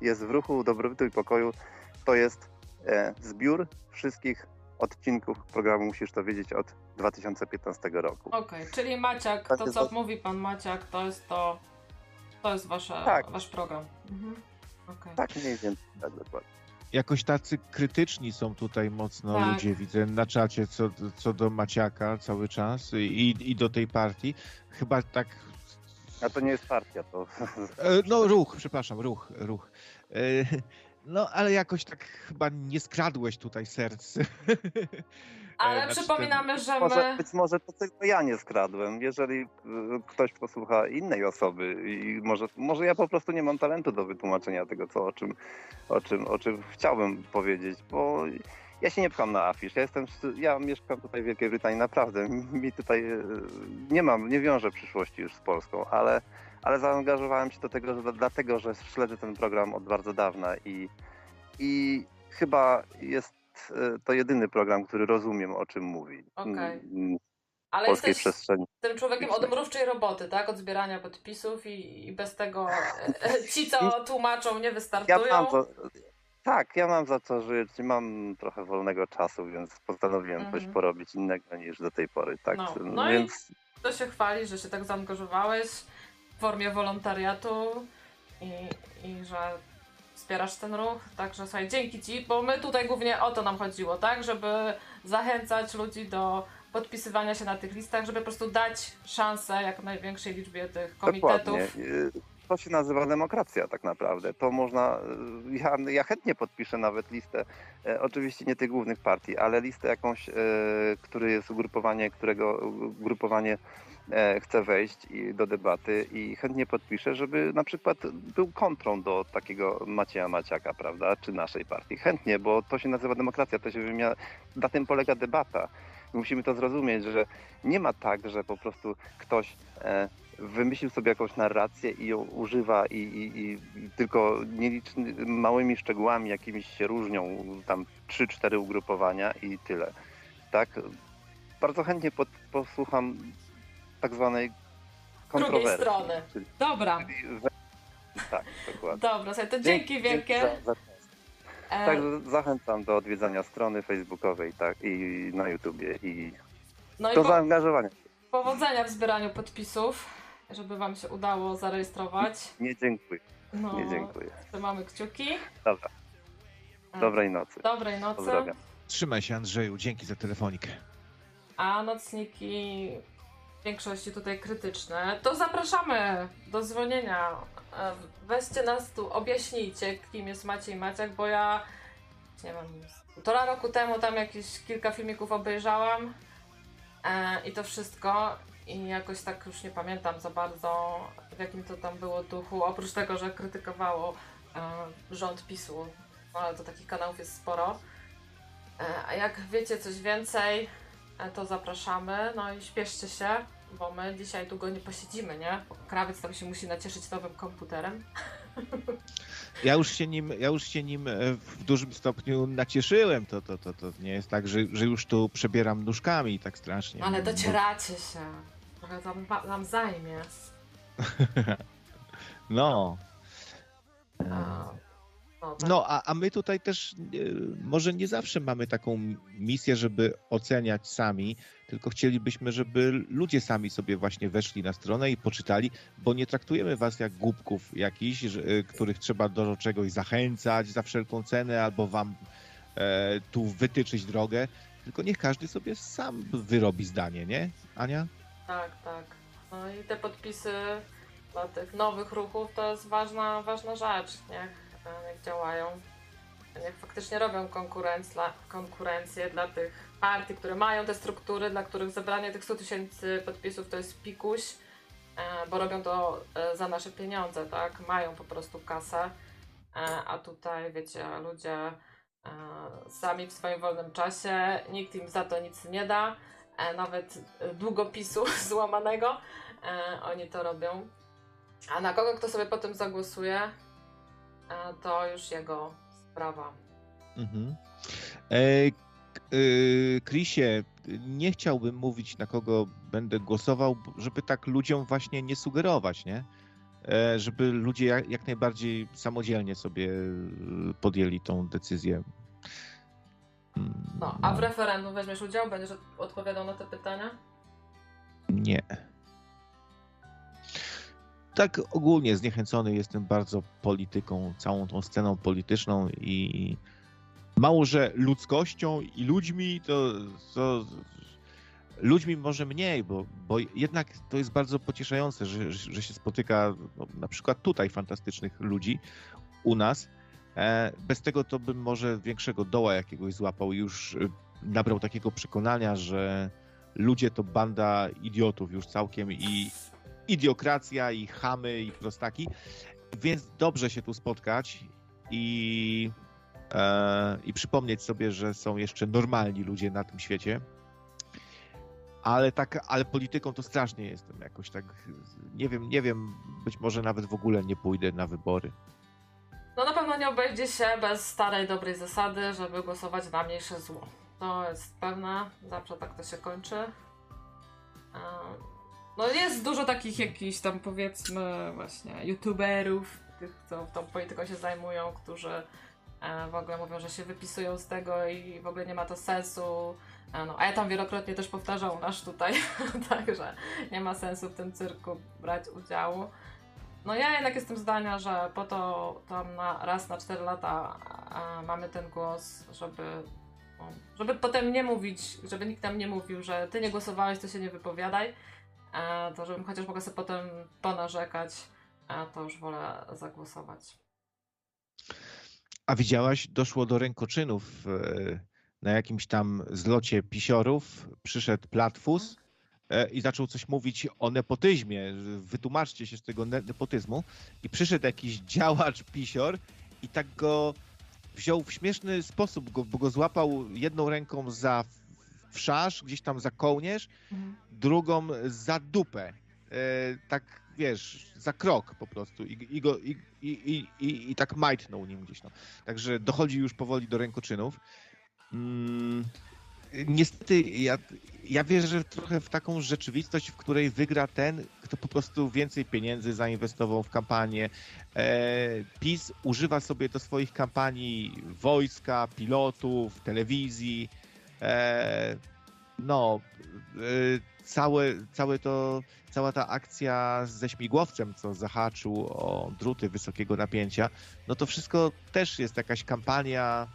e, jest w ruchu dobrobytu i pokoju, to jest e, zbiór wszystkich odcinków programu Musisz to wiedzieć od 2015 roku. okej, czyli Maciak, to co mówi pan Maciak, to jest to, to jest wasza, Tak. wasz program. Mhm. Okej. Tak mniej więcej, tak dokładnie. Jakoś tacy krytyczni są tutaj mocno Tak. ludzie, widzę na czacie co, co do Maciaka cały czas i, i do tej partii. Chyba tak. A to nie jest partia, to E, No, ruch, przepraszam, ruch, ruch. E, No, ale jakoś tak chyba nie skradłeś tutaj serc. Ale znaczy przypominamy, że może, my... być może to tylko ja nie skradłem. Jeżeli y, ktoś posłucha innej osoby i może, może ja po prostu nie mam talentu do wytłumaczenia tego, co, o, czym, o, czym, o czym chciałbym powiedzieć, bo ja się nie pcham na afisz. Ja jestem, ja mieszkam tutaj w Wielkiej Brytanii, naprawdę. Mi tutaj y, nie mam, nie wiążę przyszłości już z Polską, ale, ale zaangażowałem się do tego, że, dlatego, że śledzę ten program od bardzo dawna i, i chyba jest y, to jedyny program, który rozumiem, o czym mówi. Okej. Mm, Ale polskiej jesteś przestrzeni. tym człowiekiem od mrówczej roboty, tak? Od zbierania podpisów i, i bez tego e, ci, co tłumaczą, nie Ja wystartują. mam za, tak, ja mam za co żyć, mam trochę wolnego czasu, więc postanowiłem coś Mhm. porobić innego niż do tej pory. Tak, No, no i- więc To się chwali, że się tak zaangażowałeś w formie wolontariatu i, i że wspierasz ten ruch. Także słuchaj, dzięki Ci, bo my tutaj głównie o to nam chodziło, tak? Żeby zachęcać ludzi do podpisywania się na tych listach, żeby po prostu dać szansę jak największej liczbie tych komitetów. dokładnie. To się nazywa demokracja tak naprawdę. To można, y, ja, ja chętnie podpiszę nawet listę, e, oczywiście nie tych głównych partii, ale listę jakąś, e, który jest ugrupowanie, którego ugrupowanie e, chce wejść i, do debaty i chętnie podpiszę, żeby na przykład był kontrą do takiego Macieja Maciaka, prawda, czy naszej partii. Chętnie, bo to się nazywa demokracja, to się wymienia, na tym polega debata. Musimy to zrozumieć, że nie ma tak, że po prostu ktoś e, wymyślił sobie jakąś narrację i ją używa i, i, i i tylko nieliczny, małymi szczegółami jakimiś się różnią, tam 3-4 ugrupowania i tyle. Tak? Bardzo chętnie pod, posłucham tak zwanej Drugiej kontrowersji. strony. Czyli, Dobra, czyli tak, dokładnie. dobra, to dzięki wielkie. Za, za, E, także zachęcam do odwiedzania strony facebookowej tak, i na YouTubie i no i do po, zaangażowania. powodzenia w zbieraniu podpisów, żeby Wam się udało zarejestrować. Nie dziękuję, No, nie dziękuję. Trzymamy kciuki. Dobra, E, dobrej nocy. Dobrej nocy. Pozdrawiam. Trzymaj się, Andrzeju, dzięki za telefonikę. A nocniki w większości tutaj krytyczne, to zapraszamy do dzwonienia. E, Weźcie nas tu, objaśnijcie, kim jest Maciej Maciak, bo ja nie wiem, półtora roku temu tam jakieś kilka filmików obejrzałam e, i to wszystko. I jakoś tak już nie pamiętam za bardzo, w jakim to tam było duchu. Oprócz tego, że krytykowało e, rząd PiSu, no ale to takich kanałów jest sporo. E, a jak wiecie coś więcej, e, to zapraszamy. No i śpieszcie się, bo my dzisiaj długo nie posiedzimy, nie? Krawiec tam się musi nacieszyć nowym komputerem. Ja już się nim, ja już się nim e, w dużym stopniu nacieszyłem. To, to, to, to nie jest tak, że, że już tu przebieram nóżkami tak strasznie. Ale docieracie się. Trochę tam, nam zajmie. No. A, no, tak. No, a, a my tutaj też e, może nie zawsze mamy taką misję, żeby oceniać sami, tylko chcielibyśmy, żeby ludzie sami sobie właśnie weszli na stronę i poczytali, bo nie traktujemy was jak głupków jakichś, e, których trzeba do czegoś zachęcać za wszelką cenę albo wam e, tu wytyczyć drogę, tylko niech każdy sobie sam wyrobi zdanie, nie? Ania? Tak, tak. No i te podpisy dla tych nowych ruchów to jest ważna, ważna rzecz. Niech, niech działają. Niech faktycznie robią konkurencję dla tych partii, które mają te struktury, dla których zebranie tych 100 tysięcy podpisów to jest pikuś, e, bo robią to e, za nasze pieniądze, tak? Mają po prostu kasę, e, a tutaj, wiecie, ludzie sami w swoim wolnym czasie, nikt im za to nic nie da, nawet długopisu złamanego, oni to robią. A na kogo kto sobie potem zagłosuje, to już jego sprawa. Mhm. E, e, Chrisie, nie chciałbym mówić, na kogo będę głosował, żeby tak ludziom właśnie nie sugerować, nie? E, żeby ludzie jak, najbardziej samodzielnie sobie podjęli tą decyzję. No, a w referendum weźmiesz udział? Będziesz odpowiadał na te pytania? Nie. Tak ogólnie zniechęcony jestem bardzo polityką, całą tą sceną polityczną i mało, że ludzkością i ludźmi, to, to ludźmi może mniej, bo, bo jednak to jest bardzo pocieszające, że, że się spotyka no, na przykład tutaj fantastycznych ludzi u nas. E, Bez tego to bym może większego doła jakiegoś złapał już e, nabrał takiego przekonania, że ludzie to banda idiotów już całkiem i idiokracja i chamy i prostaki. Więc dobrze się tu spotkać i, e, i przypomnieć sobie, że są jeszcze normalni ludzie na tym świecie. Ale tak, ale polityką to strasznie jestem jakoś tak. Nie wiem, nie wiem, być może nawet w ogóle nie pójdę na wybory. No na pewno nie obejdzie się bez starej, dobrej zasady, żeby głosować na mniejsze zło. To jest pewne, zawsze tak to się kończy. Em, No jest dużo takich jakichś tam powiedzmy właśnie youtuberów, tych co tą polityką się zajmują, którzy e, w ogóle mówią, że się wypisują z tego i w ogóle nie ma to sensu. E, No, a ja tam wielokrotnie też powtarzał nasz tutaj, także nie ma sensu w tym cyrku brać udziału. No ja jednak jestem zdania, że po to tam na, raz na 4 lata a, mamy ten głos, żeby, no, żeby potem nie mówić, żeby nikt nam nie mówił, że ty nie głosowałeś, to się nie wypowiadaj, to żebym chociaż mogła sobie potem ponarzekać, a to już wolę zagłosować. A widziałaś, doszło do rękoczynów e, na jakimś tam zlocie pisiorów. Przyszedł Platfus e, i zaczął coś mówić o nepotyzmie. Wytłumaczcie się z tego ne- nepotyzmu. I przyszedł jakiś działacz pisior i tak go wziął w śmieszny sposób, go, bo go złapał jedną ręką za wszasz, gdzieś tam za kołnierz, drugą za dupę. E, tak wiesz, za krok po prostu i, i, go, i, i, i, i, i tak majtnął nim gdzieś. No. Także dochodzi już powoli do rękoczynów. Mm, niestety ja, ja wierzę trochę w taką rzeczywistość, w której wygra ten, kto po prostu więcej pieniędzy zainwestował w kampanię. E, PiS używa sobie do swoich kampanii wojska, pilotów, telewizji. E, no, e, całe, całe to, cała ta akcja ze śmigłowcem, co zahaczył o druty wysokiego napięcia, no to wszystko też jest jakaś kampania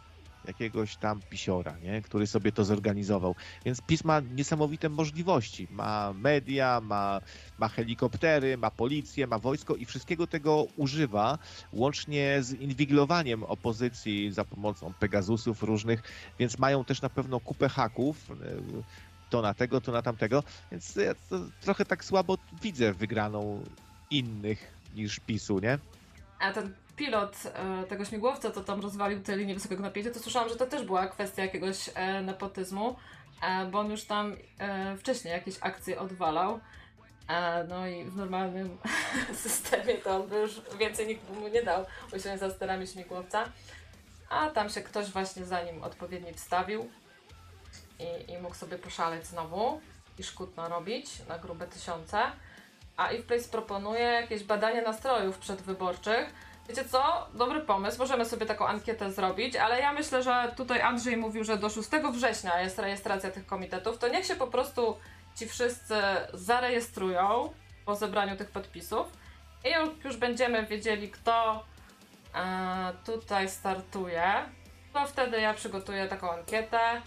jakiegoś tam pisiora, nie? który sobie to zorganizował. Więc PiS ma niesamowite możliwości. Ma media, ma, ma helikoptery, ma policję, ma wojsko i wszystkiego tego używa, łącznie z inwigilowaniem opozycji za pomocą Pegasusów różnych, więc mają też na pewno kupę haków, y, to na tego, to na tamtego, więc ja to trochę tak słabo widzę wygraną innych niż PiSu, nie? A ten pilot e, tego śmigłowca, co tam rozwalił te linie wysokiego napięcia, to słyszałam, że to też była kwestia jakiegoś e, nepotyzmu, e, bo on już tam wcześniej jakieś akcje odwalał. No i w normalnym systemie to by już więcej nikt mu nie dał usiąść za sterami śmigłowca. A tam się ktoś właśnie za nim odpowiednio wstawił i, i mógł sobie poszaleć znowu i szkód narobić na grube tysiące. A If proponuje jakieś badanie nastrojów przedwyborczych, Wiecie co? Dobry pomysł, możemy sobie taką ankietę zrobić, ale ja myślę, że tutaj Andrzej mówił, że do 6 września jest rejestracja tych komitetów, to niech się po prostu ci wszyscy zarejestrują po zebraniu tych podpisów i już będziemy wiedzieli, kto e, tutaj startuje, to wtedy ja przygotuję taką ankietę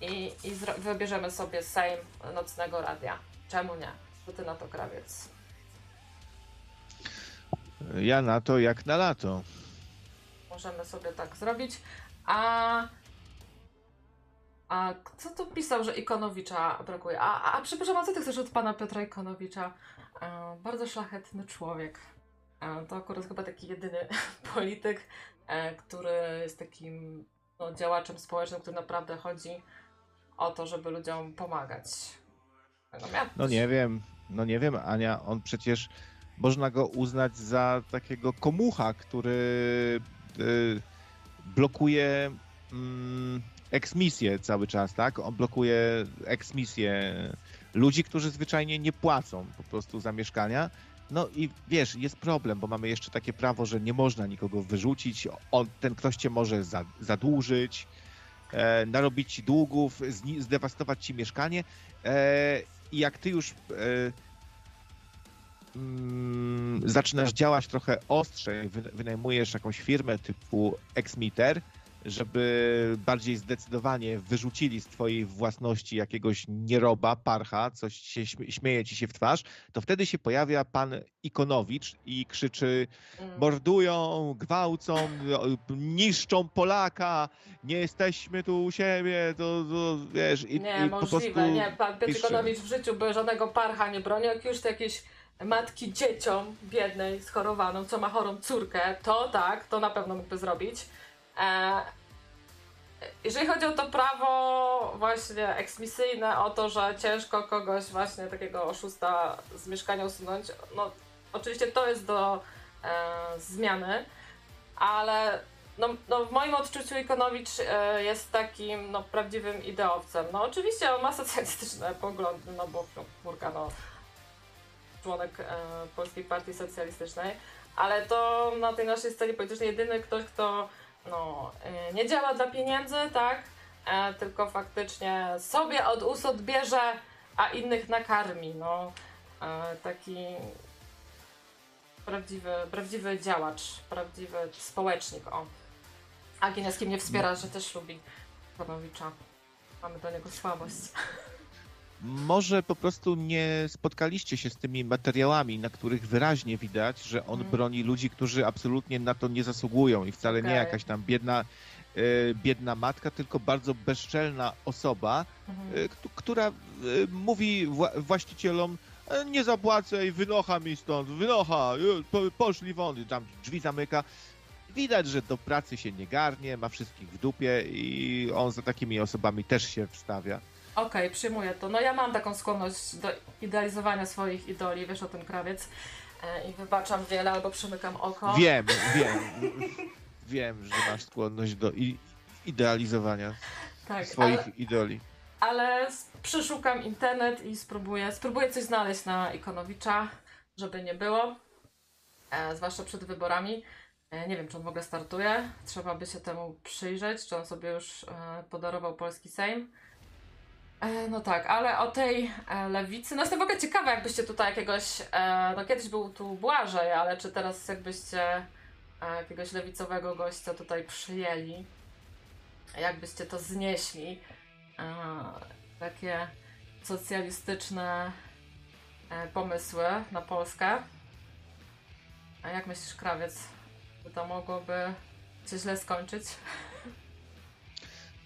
i, i wybierzemy sobie Sejm Nocnego Radia. Czemu nie? Co ty na to, krawiec? Ja na to jak na lato. Możemy sobie tak zrobić. A. A kto tu pisał, że Ikonowicza brakuje? A, a, a przepraszam, a co ty chcesz od pana Piotra Ikonowicza? E, bardzo szlachetny człowiek. E, to akurat chyba taki jedyny polityk, e, który jest takim no, działaczem społecznym, który naprawdę chodzi o to, żeby ludziom pomagać. No, No nie wiem, no nie wiem, Ania, on przecież można go uznać za takiego komucha, który y, blokuje mm, eksmisję cały czas, tak? On blokuje eksmisję ludzi, którzy zwyczajnie nie płacą po prostu za mieszkania. No i wiesz, jest problem, bo mamy jeszcze takie prawo, że nie można nikogo wyrzucić. On, ten ktoś cię może za, zadłużyć, e, narobić ci długów, zdewastować ci mieszkanie. E, I jak ty już e, mm, zaczynasz działać trochę ostrzej, wy, wynajmujesz jakąś firmę typu Xmeter, żeby bardziej zdecydowanie wyrzucili z twojej własności jakiegoś nieroba, parcha, coś się śmie- śmieje ci się w twarz, to wtedy się pojawia pan Ikonowicz i krzyczy Mm. mordują, gwałcą, niszczą Polaka, nie jesteśmy tu u siebie, to, to wiesz, i, Nie, i po możliwe, prostu... nie. Pan Piotr. Ikonowicz w życiu by żadnego parcha nie bronił. Jak już to jakieś matki dzieciom biednej, schorowaną, co ma chorą córkę, to tak, to na pewno mógłby zrobić. E, jeżeli chodzi o to prawo właśnie eksmisyjne, o to, że ciężko kogoś właśnie takiego oszusta z mieszkania usunąć, no oczywiście to jest do e, zmiany, ale no, no w moim odczuciu Ikonowicz e, jest takim no, prawdziwym ideowcem. No oczywiście on ma socjalistyczne poglądy, no bo no, Murka, no członek e, Polskiej Partii Socjalistycznej, ale to na tej naszej scenie politycznej jedyny ktoś, kto no, e, nie działa dla pieniędzy, tak, e, tylko faktycznie sobie od ust odbierze, a innych nakarmi, no taki prawdziwy, prawdziwy działacz, prawdziwy społecznik, o. A Gineski mnie wspiera, że też lubi Ikonowicza. Mamy do niego słabość. Może po prostu nie spotkaliście się z tymi materiałami, na których wyraźnie widać, że on Mhm. broni ludzi, którzy absolutnie na to nie zasługują i wcale nie Okej. jakaś tam biedna, e, biedna matka, tylko bardzo bezczelna osoba, Mhm. e, która e, mówi wła- właścicielom "E, nie zapłacę i wynocha mi stąd, wynocha, po, poszli won, i tam drzwi zamyka. Widać, że do pracy się nie garnie, ma wszystkich w dupie i on za takimi osobami też się wstawia. Okej, przyjmuję to. No ja mam taką skłonność do idealizowania swoich idoli, wiesz o tym krawiec. E, I wybaczam wiele albo przymykam oko. Wiem, wiem. Wiem, że masz skłonność do idealizowania tak, swoich ale, idoli. ale przeszukam internet i spróbuję, spróbuję coś znaleźć na Ikonowicza, żeby nie było. E, zwłaszcza przed wyborami. E, nie wiem, czy on w ogóle startuje. Trzeba by się temu przyjrzeć, czy on sobie już e, podarował polski Sejm. E, No tak, ale o tej e, lewicy, no jestem w ogóle ciekawa, jakbyście tutaj jakiegoś, e, no kiedyś był tu Błażej, ale czy teraz jakbyście jakiegoś lewicowego gościa tutaj przyjęli, jakbyście to znieśli, takie socjalistyczne pomysły na Polskę. A jak myślisz, krawiec, czy to mogłoby się źle skończyć?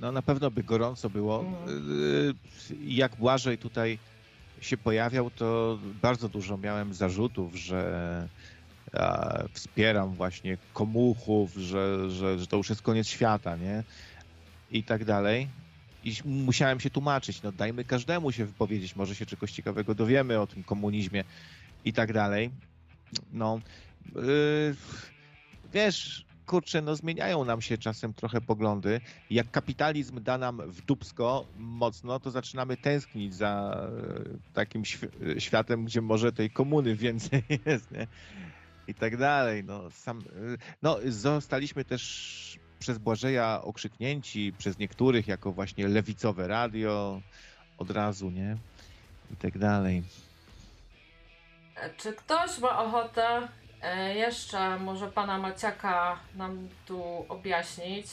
No na pewno by gorąco było. Mhm. Y, Jak Błażej tutaj się pojawiał, to bardzo dużo miałem zarzutów, że wspieram właśnie komuchów, że, że, że to już jest koniec świata, nie? I tak dalej. I musiałem się tłumaczyć, no dajmy każdemu się wypowiedzieć, może się czegoś ciekawego dowiemy o tym komunizmie i tak dalej. No, yy, wiesz, kurczę, no zmieniają nam się czasem trochę poglądy. Jak kapitalizm da nam w mocno, to zaczynamy tęsknić za e, takim świ- światem, gdzie może tej komuny więcej jest, nie? i tak dalej. No, sam, y, no, zostaliśmy też przez Błażeja okrzyknięci przez niektórych jako właśnie lewicowe radio od razu, nie? I tak dalej. E, Czy ktoś ma ochotę e, jeszcze może pana Maciaka nam tu objaśnić,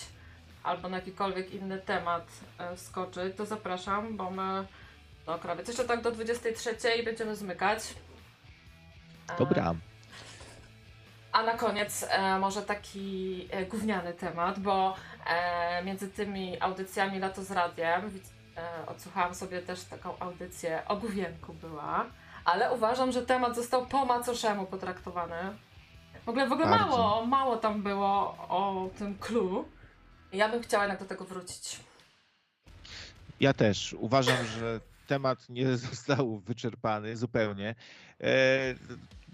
albo na jakikolwiek inny temat e, wskoczyć, to zapraszam, bo my do krawiec jeszcze tak do 23 i będziemy zmykać. E, Dobra. A na koniec e, może taki e, gówniany temat, bo e, między tymi audycjami Lato z Radiem e, odsłuchałam sobie też taką audycję o gówienku była, ale uważam, że temat został po macoszemu potraktowany. W ogóle, w ogóle Bardzo. mało, mało tam było o tym clue. Ja bym chciała jednak do tego wrócić. Ja też uważam, że temat nie został wyczerpany zupełnie. E,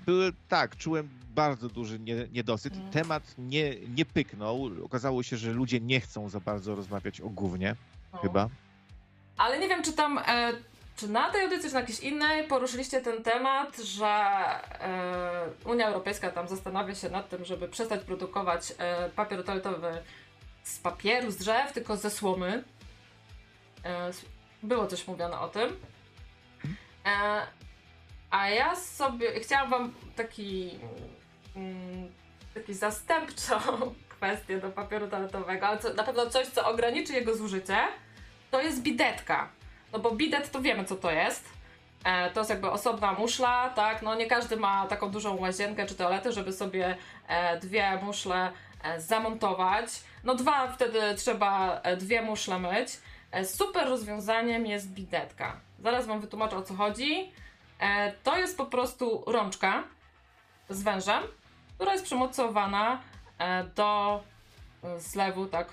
Były, tak, czułem bardzo duży nie- niedosyt. Mm. Temat nie, nie pyknął. Okazało się, że ludzie nie chcą za bardzo rozmawiać o gównie, No. chyba. Ale nie wiem, czy tam, e, czy na tej audycji, czy na jakiejś innej poruszyliście ten temat, że e, Unia Europejska tam zastanawia się nad tym, żeby przestać produkować e, papier toaletowy z papieru, z drzew, tylko ze słomy. E, było coś mówione o tym. A ja sobie chciałam wam taki, mm, taki zastępczą kwestię do papieru toaletowego, ale co, na pewno coś, co ograniczy jego zużycie to jest bidetka. No bo bidet to wiemy, co to jest. E, to jest jakby osobna muszla, tak? No nie każdy ma taką dużą łazienkę czy toaletę, żeby sobie e, dwie muszle e, zamontować. No dwa wtedy trzeba e, dwie muszle myć. E, super rozwiązaniem jest bidetka. Zaraz wam wytłumaczę o co chodzi. E, to jest po prostu rączka z wężem, która jest przymocowana do zlewu, tak,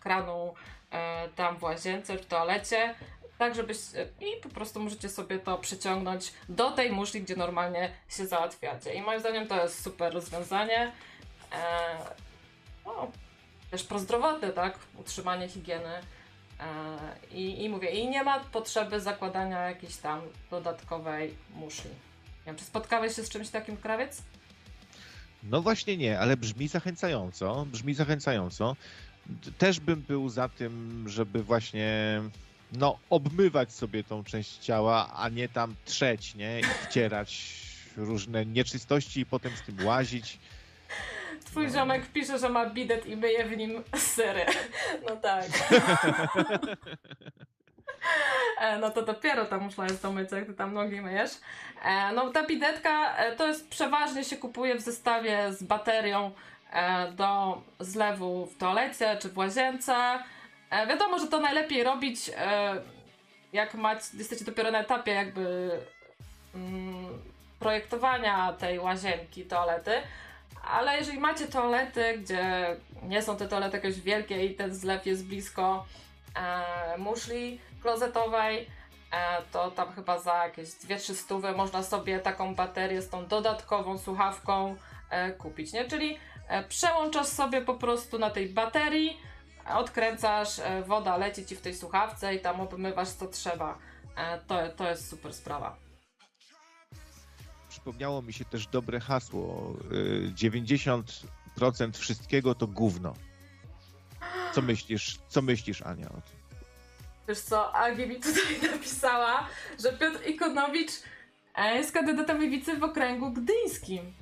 kranu tam w łazience, w toalecie, tak żebyś i po prostu możecie sobie to przyciągnąć do tej muszli, gdzie normalnie się załatwiacie. I moim zdaniem to jest super rozwiązanie. E, no, też prozdrowotne, tak? Utrzymanie higieny. E, i, I mówię, i nie ma potrzeby zakładania jakiejś tam dodatkowej muszli. Nie wiem, czy spotkałeś się z czymś takim, krawiec? No właśnie nie, ale brzmi zachęcająco. Brzmi zachęcająco. Też bym był za tym, żeby właśnie no, obmywać sobie tą część ciała, a nie tam trzeć, nie? I wcierać różne nieczystości i potem z tym łazić. Twój ziomek pisze, że ma bidet i myje w nim sery. No tak. E, No to dopiero ta muszla jest do mycia, jak ty tam nogi myjesz. E, No ta bidetka e, to jest przeważnie się kupuje w zestawie z baterią do zlewu w toalecie czy w łazience. E, Wiadomo, że to najlepiej robić e, jak macie, jesteście dopiero na etapie jakby mm, projektowania tej łazienki, toalety. Ale jeżeli macie toalety, gdzie nie są te toalety jakieś wielkie i ten zlew jest blisko e, muszli klozetowej, e, to tam chyba za jakieś 2-3 stówy można sobie taką baterię z tą dodatkową słuchawką e, kupić, nie? Czyli e, przełączasz sobie po prostu na tej baterii, odkręcasz, e, woda leci ci w tej słuchawce i tam obmywasz co trzeba. E, to, to jest super sprawa. Przypomniało mi się też dobre hasło. y, 90% wszystkiego to gówno. Co myślisz, co myślisz Ania o tym? Wiesz co, Agi mi tutaj napisała, że Piotr Ikonowicz e, jest kandydatem lewicy w okręgu gdyńskim.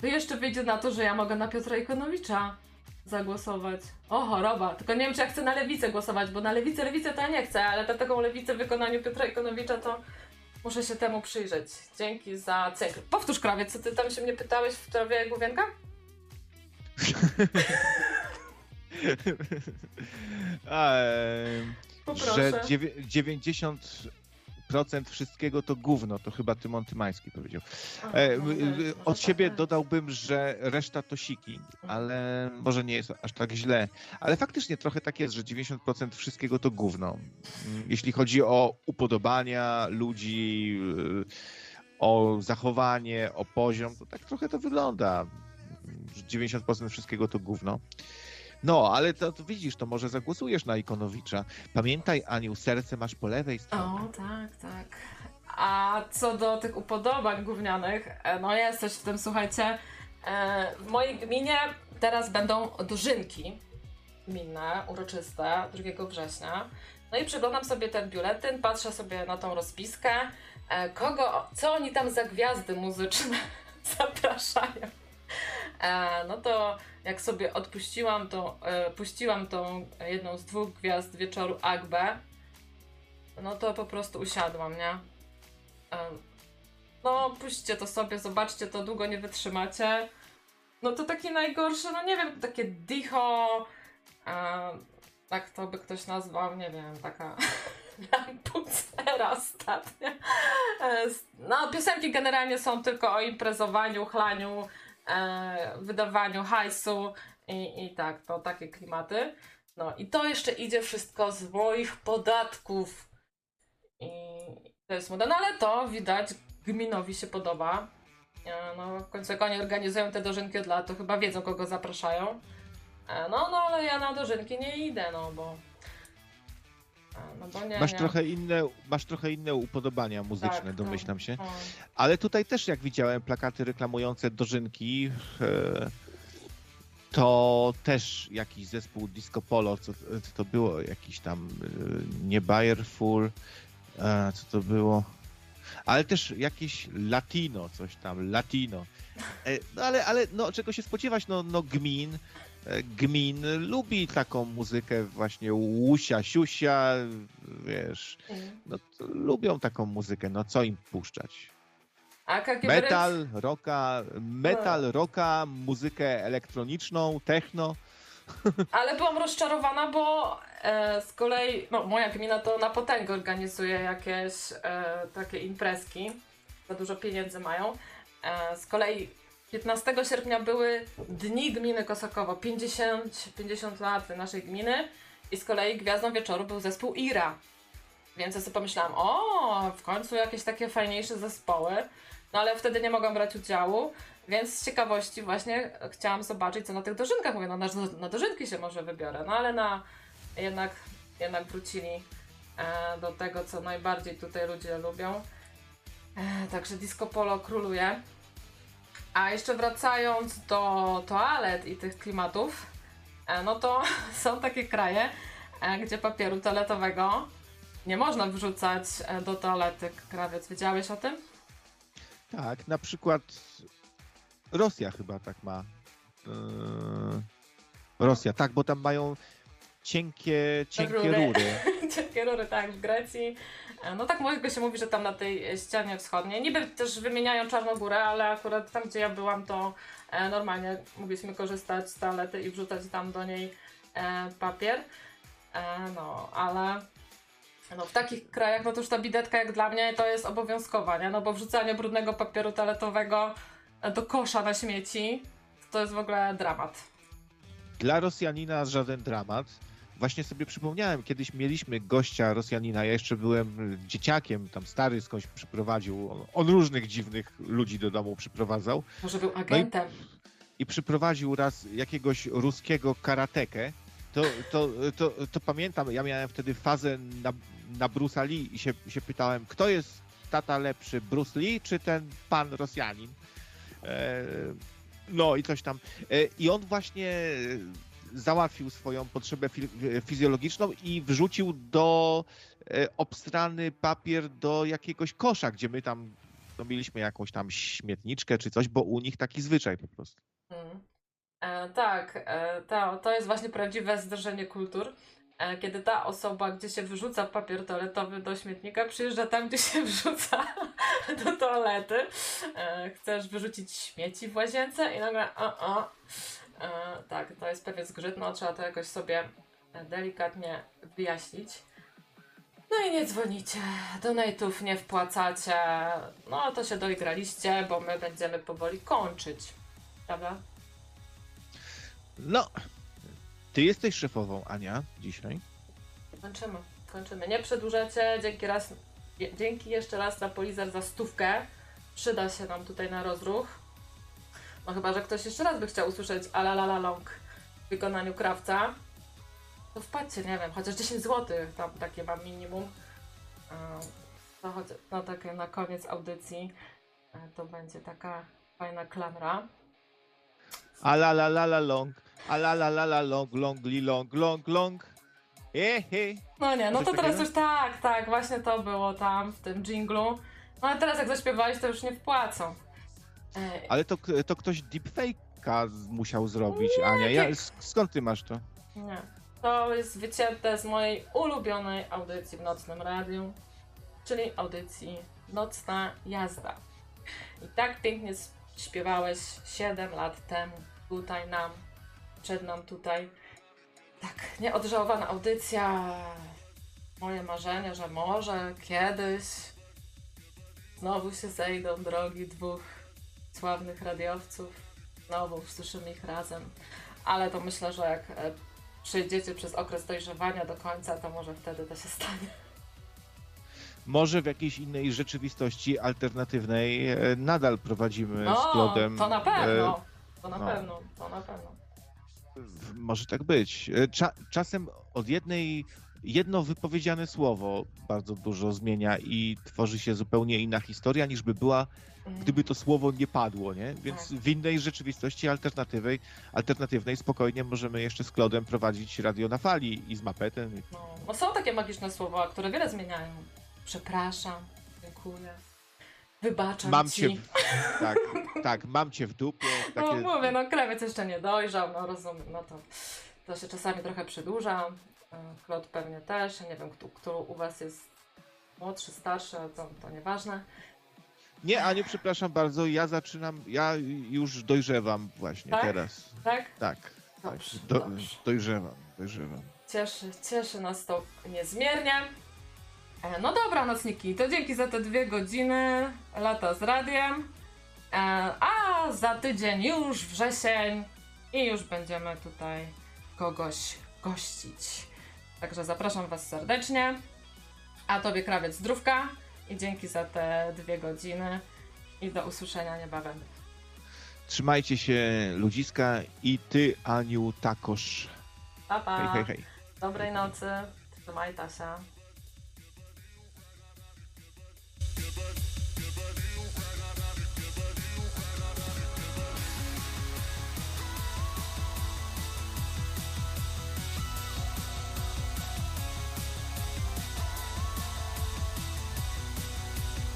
To jeszcze wyjdzie na to, że ja mogę na Piotra Ikonowicza zagłosować. O, choroba. Tylko nie wiem, czy ja chcę na lewicę głosować, bo na lewicę, lewicę to ja nie chcę, ale na taką lewicę w wykonaniu Piotra Ikonowicza to muszę się temu przyjrzeć. Dzięki za cykl. Powtórz, krawiec, co ty tam się mnie pytałeś w trawie główienka? A, Poproszę. że dziewię- 90% wszystkiego to gówno, to chyba Tymon Tymański powiedział. E, może od siebie dodałbym, że reszta to siki, ale może nie jest aż tak źle. Ale faktycznie trochę tak jest, że 90% wszystkiego to gówno. Mm, Jeśli chodzi o upodobania ludzi, y, o zachowanie, o poziom, to tak trochę to wygląda. że 90% wszystkiego to gówno. No, ale to, to widzisz, to może zagłosujesz na Ikonowicza. Pamiętaj, Aniu, serce masz po lewej stronie. O, tak, tak. A co do tych upodobań gównianych, e, no jest w tym, słuchajcie, E, w mojej gminie teraz będą dożynki gminne, uroczyste, 2 września. No i przeglądam sobie ten biuletyn, patrzę sobie na tą rozpiskę, e, kogo, co oni tam za gwiazdy muzyczne zapraszają. E, no to jak sobie odpuściłam to, e, puściłam tą jedną z dwóch gwiazd wieczoru Agbe, no to po prostu usiadłam, nie? E, no puśćcie to sobie, zobaczcie to, długo nie wytrzymacie. No to takie najgorsze, no nie wiem, takie dicho, tak to by ktoś nazwał, nie wiem, taka lampucera ostatnia. No, piosenki generalnie są tylko o imprezowaniu, chlaniu, wydawaniu hajsu i, i tak, to takie klimaty. No i to jeszcze idzie wszystko z moich podatków. I to jest moda, no ale to widać, gminowi się podoba. E, No, w końcu jak oni organizują te dożynki od lat, to chyba wiedzą, kogo zapraszają. E, No, no, ale ja na dożynki nie idę, no bo... e, No bo nie, Masz nie. trochę inne, masz trochę inne upodobania muzyczne, Tak, no. domyślam się. O. Ale tutaj też jak widziałem plakaty reklamujące dożynki, e, to też jakiś zespół Disco Polo, co, co to było? Jakiś tam e, nie Bayerful, e, co to było? Ale też jakieś latino, coś tam, latino. No ale, ale no, czego się spodziewać? No, no gmin, gmin lubi taką muzykę właśnie łusia, siusia, wiesz, no lubią taką muzykę, no co im puszczać? Metal, rocka, metal, rocka, muzykę elektroniczną, techno. Ale byłam rozczarowana, bo e, z kolei, no moja gmina to na potęgę organizuje jakieś e, takie imprezki. Za dużo pieniędzy mają. E, z kolei 15 sierpnia były Dni Gminy Kosakowo, 50, 50 lat naszej gminy i z kolei gwiazdą wieczoru był zespół IRA. Więc ja sobie pomyślałam, o, w końcu jakieś takie fajniejsze zespoły. No ale wtedy nie mogłam brać udziału, więc z ciekawości właśnie chciałam zobaczyć, co na tych dożynkach mówię. No na, na dożynki się może wybiorę, no ale na jednak, jednak wrócili e, do tego, co najbardziej tutaj ludzie lubią. E, także disco polo króluje. A jeszcze wracając do toalet i tych klimatów, e, no to są takie kraje, e, gdzie papieru toaletowego nie można wrzucać e, do toalety. Krawiec, wiedziałeś o tym? Tak, na przykład Rosja chyba tak ma. Yy, Rosja, tak, bo tam mają cienkie, cienkie Rury. rury. Cienkie rury, tak, w Grecji. E, No tak mojego się mówi, że tam na tej ścianie wschodniej. Niby też wymieniają Czarnogórę, ale akurat tam, gdzie ja byłam, to e, normalnie mogliśmy korzystać z toalety i wrzucać tam do niej e, papier. No, ale no, w takich krajach, no to już ta bidetka jak dla mnie to jest obowiązkowa, nie? No bo wrzucanie brudnego papieru toaletowego do kosza na śmieci to jest w ogóle dramat. Dla Rosjanina żaden dramat. Właśnie sobie przypomniałem, kiedyś mieliśmy gościa Rosjanina, ja jeszcze byłem dzieciakiem, tam stary skądś przyprowadził, on, on różnych dziwnych ludzi do domu przyprowadzał Może był agentem. i przyprowadził raz jakiegoś ruskiego karatekę, to, to, to, to pamiętam, ja miałem wtedy fazę na, na Bruce'a Lee i się, się pytałem, kto jest tata lepszy, Bruce Lee czy ten pan Rosjanin? E, no i coś tam. E, I on właśnie załatwił swoją potrzebę fi- fizjologiczną i wrzucił do e, obstrany papier do jakiegoś kosza, gdzie my tam no, mieliśmy jakąś tam śmietniczkę czy coś, bo u nich taki zwyczaj po prostu. Mm. E, tak, e, to, to jest właśnie prawdziwe zderzenie kultur. E, kiedy ta osoba, gdzie się wyrzuca papier toaletowy do śmietnika, przyjeżdża tam, gdzie się wrzuca do toalety. E, chcesz wyrzucić śmieci w łazience i nagle o, o. E, tak, to jest pewien zgrzyt, no trzeba to jakoś sobie delikatnie wyjaśnić. No i nie dzwonicie, donate'ów nie wpłacacie, no to się doigraliście, bo my będziemy powoli kończyć. Prawda? No, ty jesteś szefową, Ania, dzisiaj. Kończymy, kończymy. Nie przedłużacie, dzięki raz, dzięki jeszcze raz na Polizer za stówkę. Przyda się nam tutaj na rozruch. No chyba, że ktoś jeszcze raz by chciał usłyszeć Ala La La Long w wykonaniu krawca. To wpadźcie, nie wiem, chociaż 10 zł, tam takie mam minimum. To choć, no takie na koniec audycji e, to będzie taka fajna klamra. A la la la long, a la la la long, long, li long, long, long. Ehe. No nie, no to teraz już tak, tak, właśnie to było tam w tym dżinglu. No ale teraz jak zaśpiewałeś, to już nie wpłacą. E, Ale to, to ktoś deepfake'a musiał zrobić, Ania. Ja, skąd ty masz to? Nie. To jest wycięte z mojej ulubionej audycji w nocnym radiu, czyli audycji Nocna Jazda. I tak pięknie śpiewałeś 7 lat temu tutaj nam, przed nam tutaj. Tak, nieodżałowana audycja. Moje marzenie, że może kiedyś znowu się zejdą drogi dwóch sławnych radiowców. Znowu usłyszymy ich razem. Ale to myślę, że jak e, przejdziecie przez okres dojrzewania do końca, to może wtedy to się stanie. Może w jakiejś innej rzeczywistości alternatywnej e, nadal prowadzimy No, z Klodem. to na pewno. To na no. pewno, to na pewno. e, Może tak być. E, Cza, czasem od jednej, jedno wypowiedziane słowo bardzo dużo zmienia i tworzy się zupełnie inna historia, niż by była. Gdyby to słowo nie padło, nie? Więc Tak. w innej rzeczywistości alternatywnej, alternatywnej spokojnie możemy jeszcze z Klodem prowadzić radio na fali i z Mapetem. No, no są takie magiczne słowa, które wiele zmieniają. Przepraszam, dziękuję, wybaczam Mam ci. cię, w, tak, tak, mam cię w dupie. No Takie, mówię, no krawiec jeszcze nie dojrzał, no rozumiem, no to, to się czasami trochę przedłuża. E, Klot pewnie też, ja nie wiem, kto, kto u was jest młodszy, starszy, to, to nieważne. Nie, Aniu, przepraszam bardzo, ja zaczynam, ja już dojrzewam właśnie Tak? teraz. Tak? Tak, tak, Dobrze, do, dobrze. dojrzewam, dojrzewam. Cieszy, cieszy nas to niezmiernie. E, No dobra, nocniki, to dzięki za te dwie godziny lata z radiem. E, A za tydzień już wrzesień i już będziemy tutaj kogoś gościć. Także zapraszam Was serdecznie. A Tobie krawiec zdrówka i dzięki za te dwie godziny i do usłyszenia niebawem. Trzymajcie się ludziska i ty, Aniu, takoż. Pa, pa. Hej, hej, hej. Dobrej nocy. Trzymaj Tasia.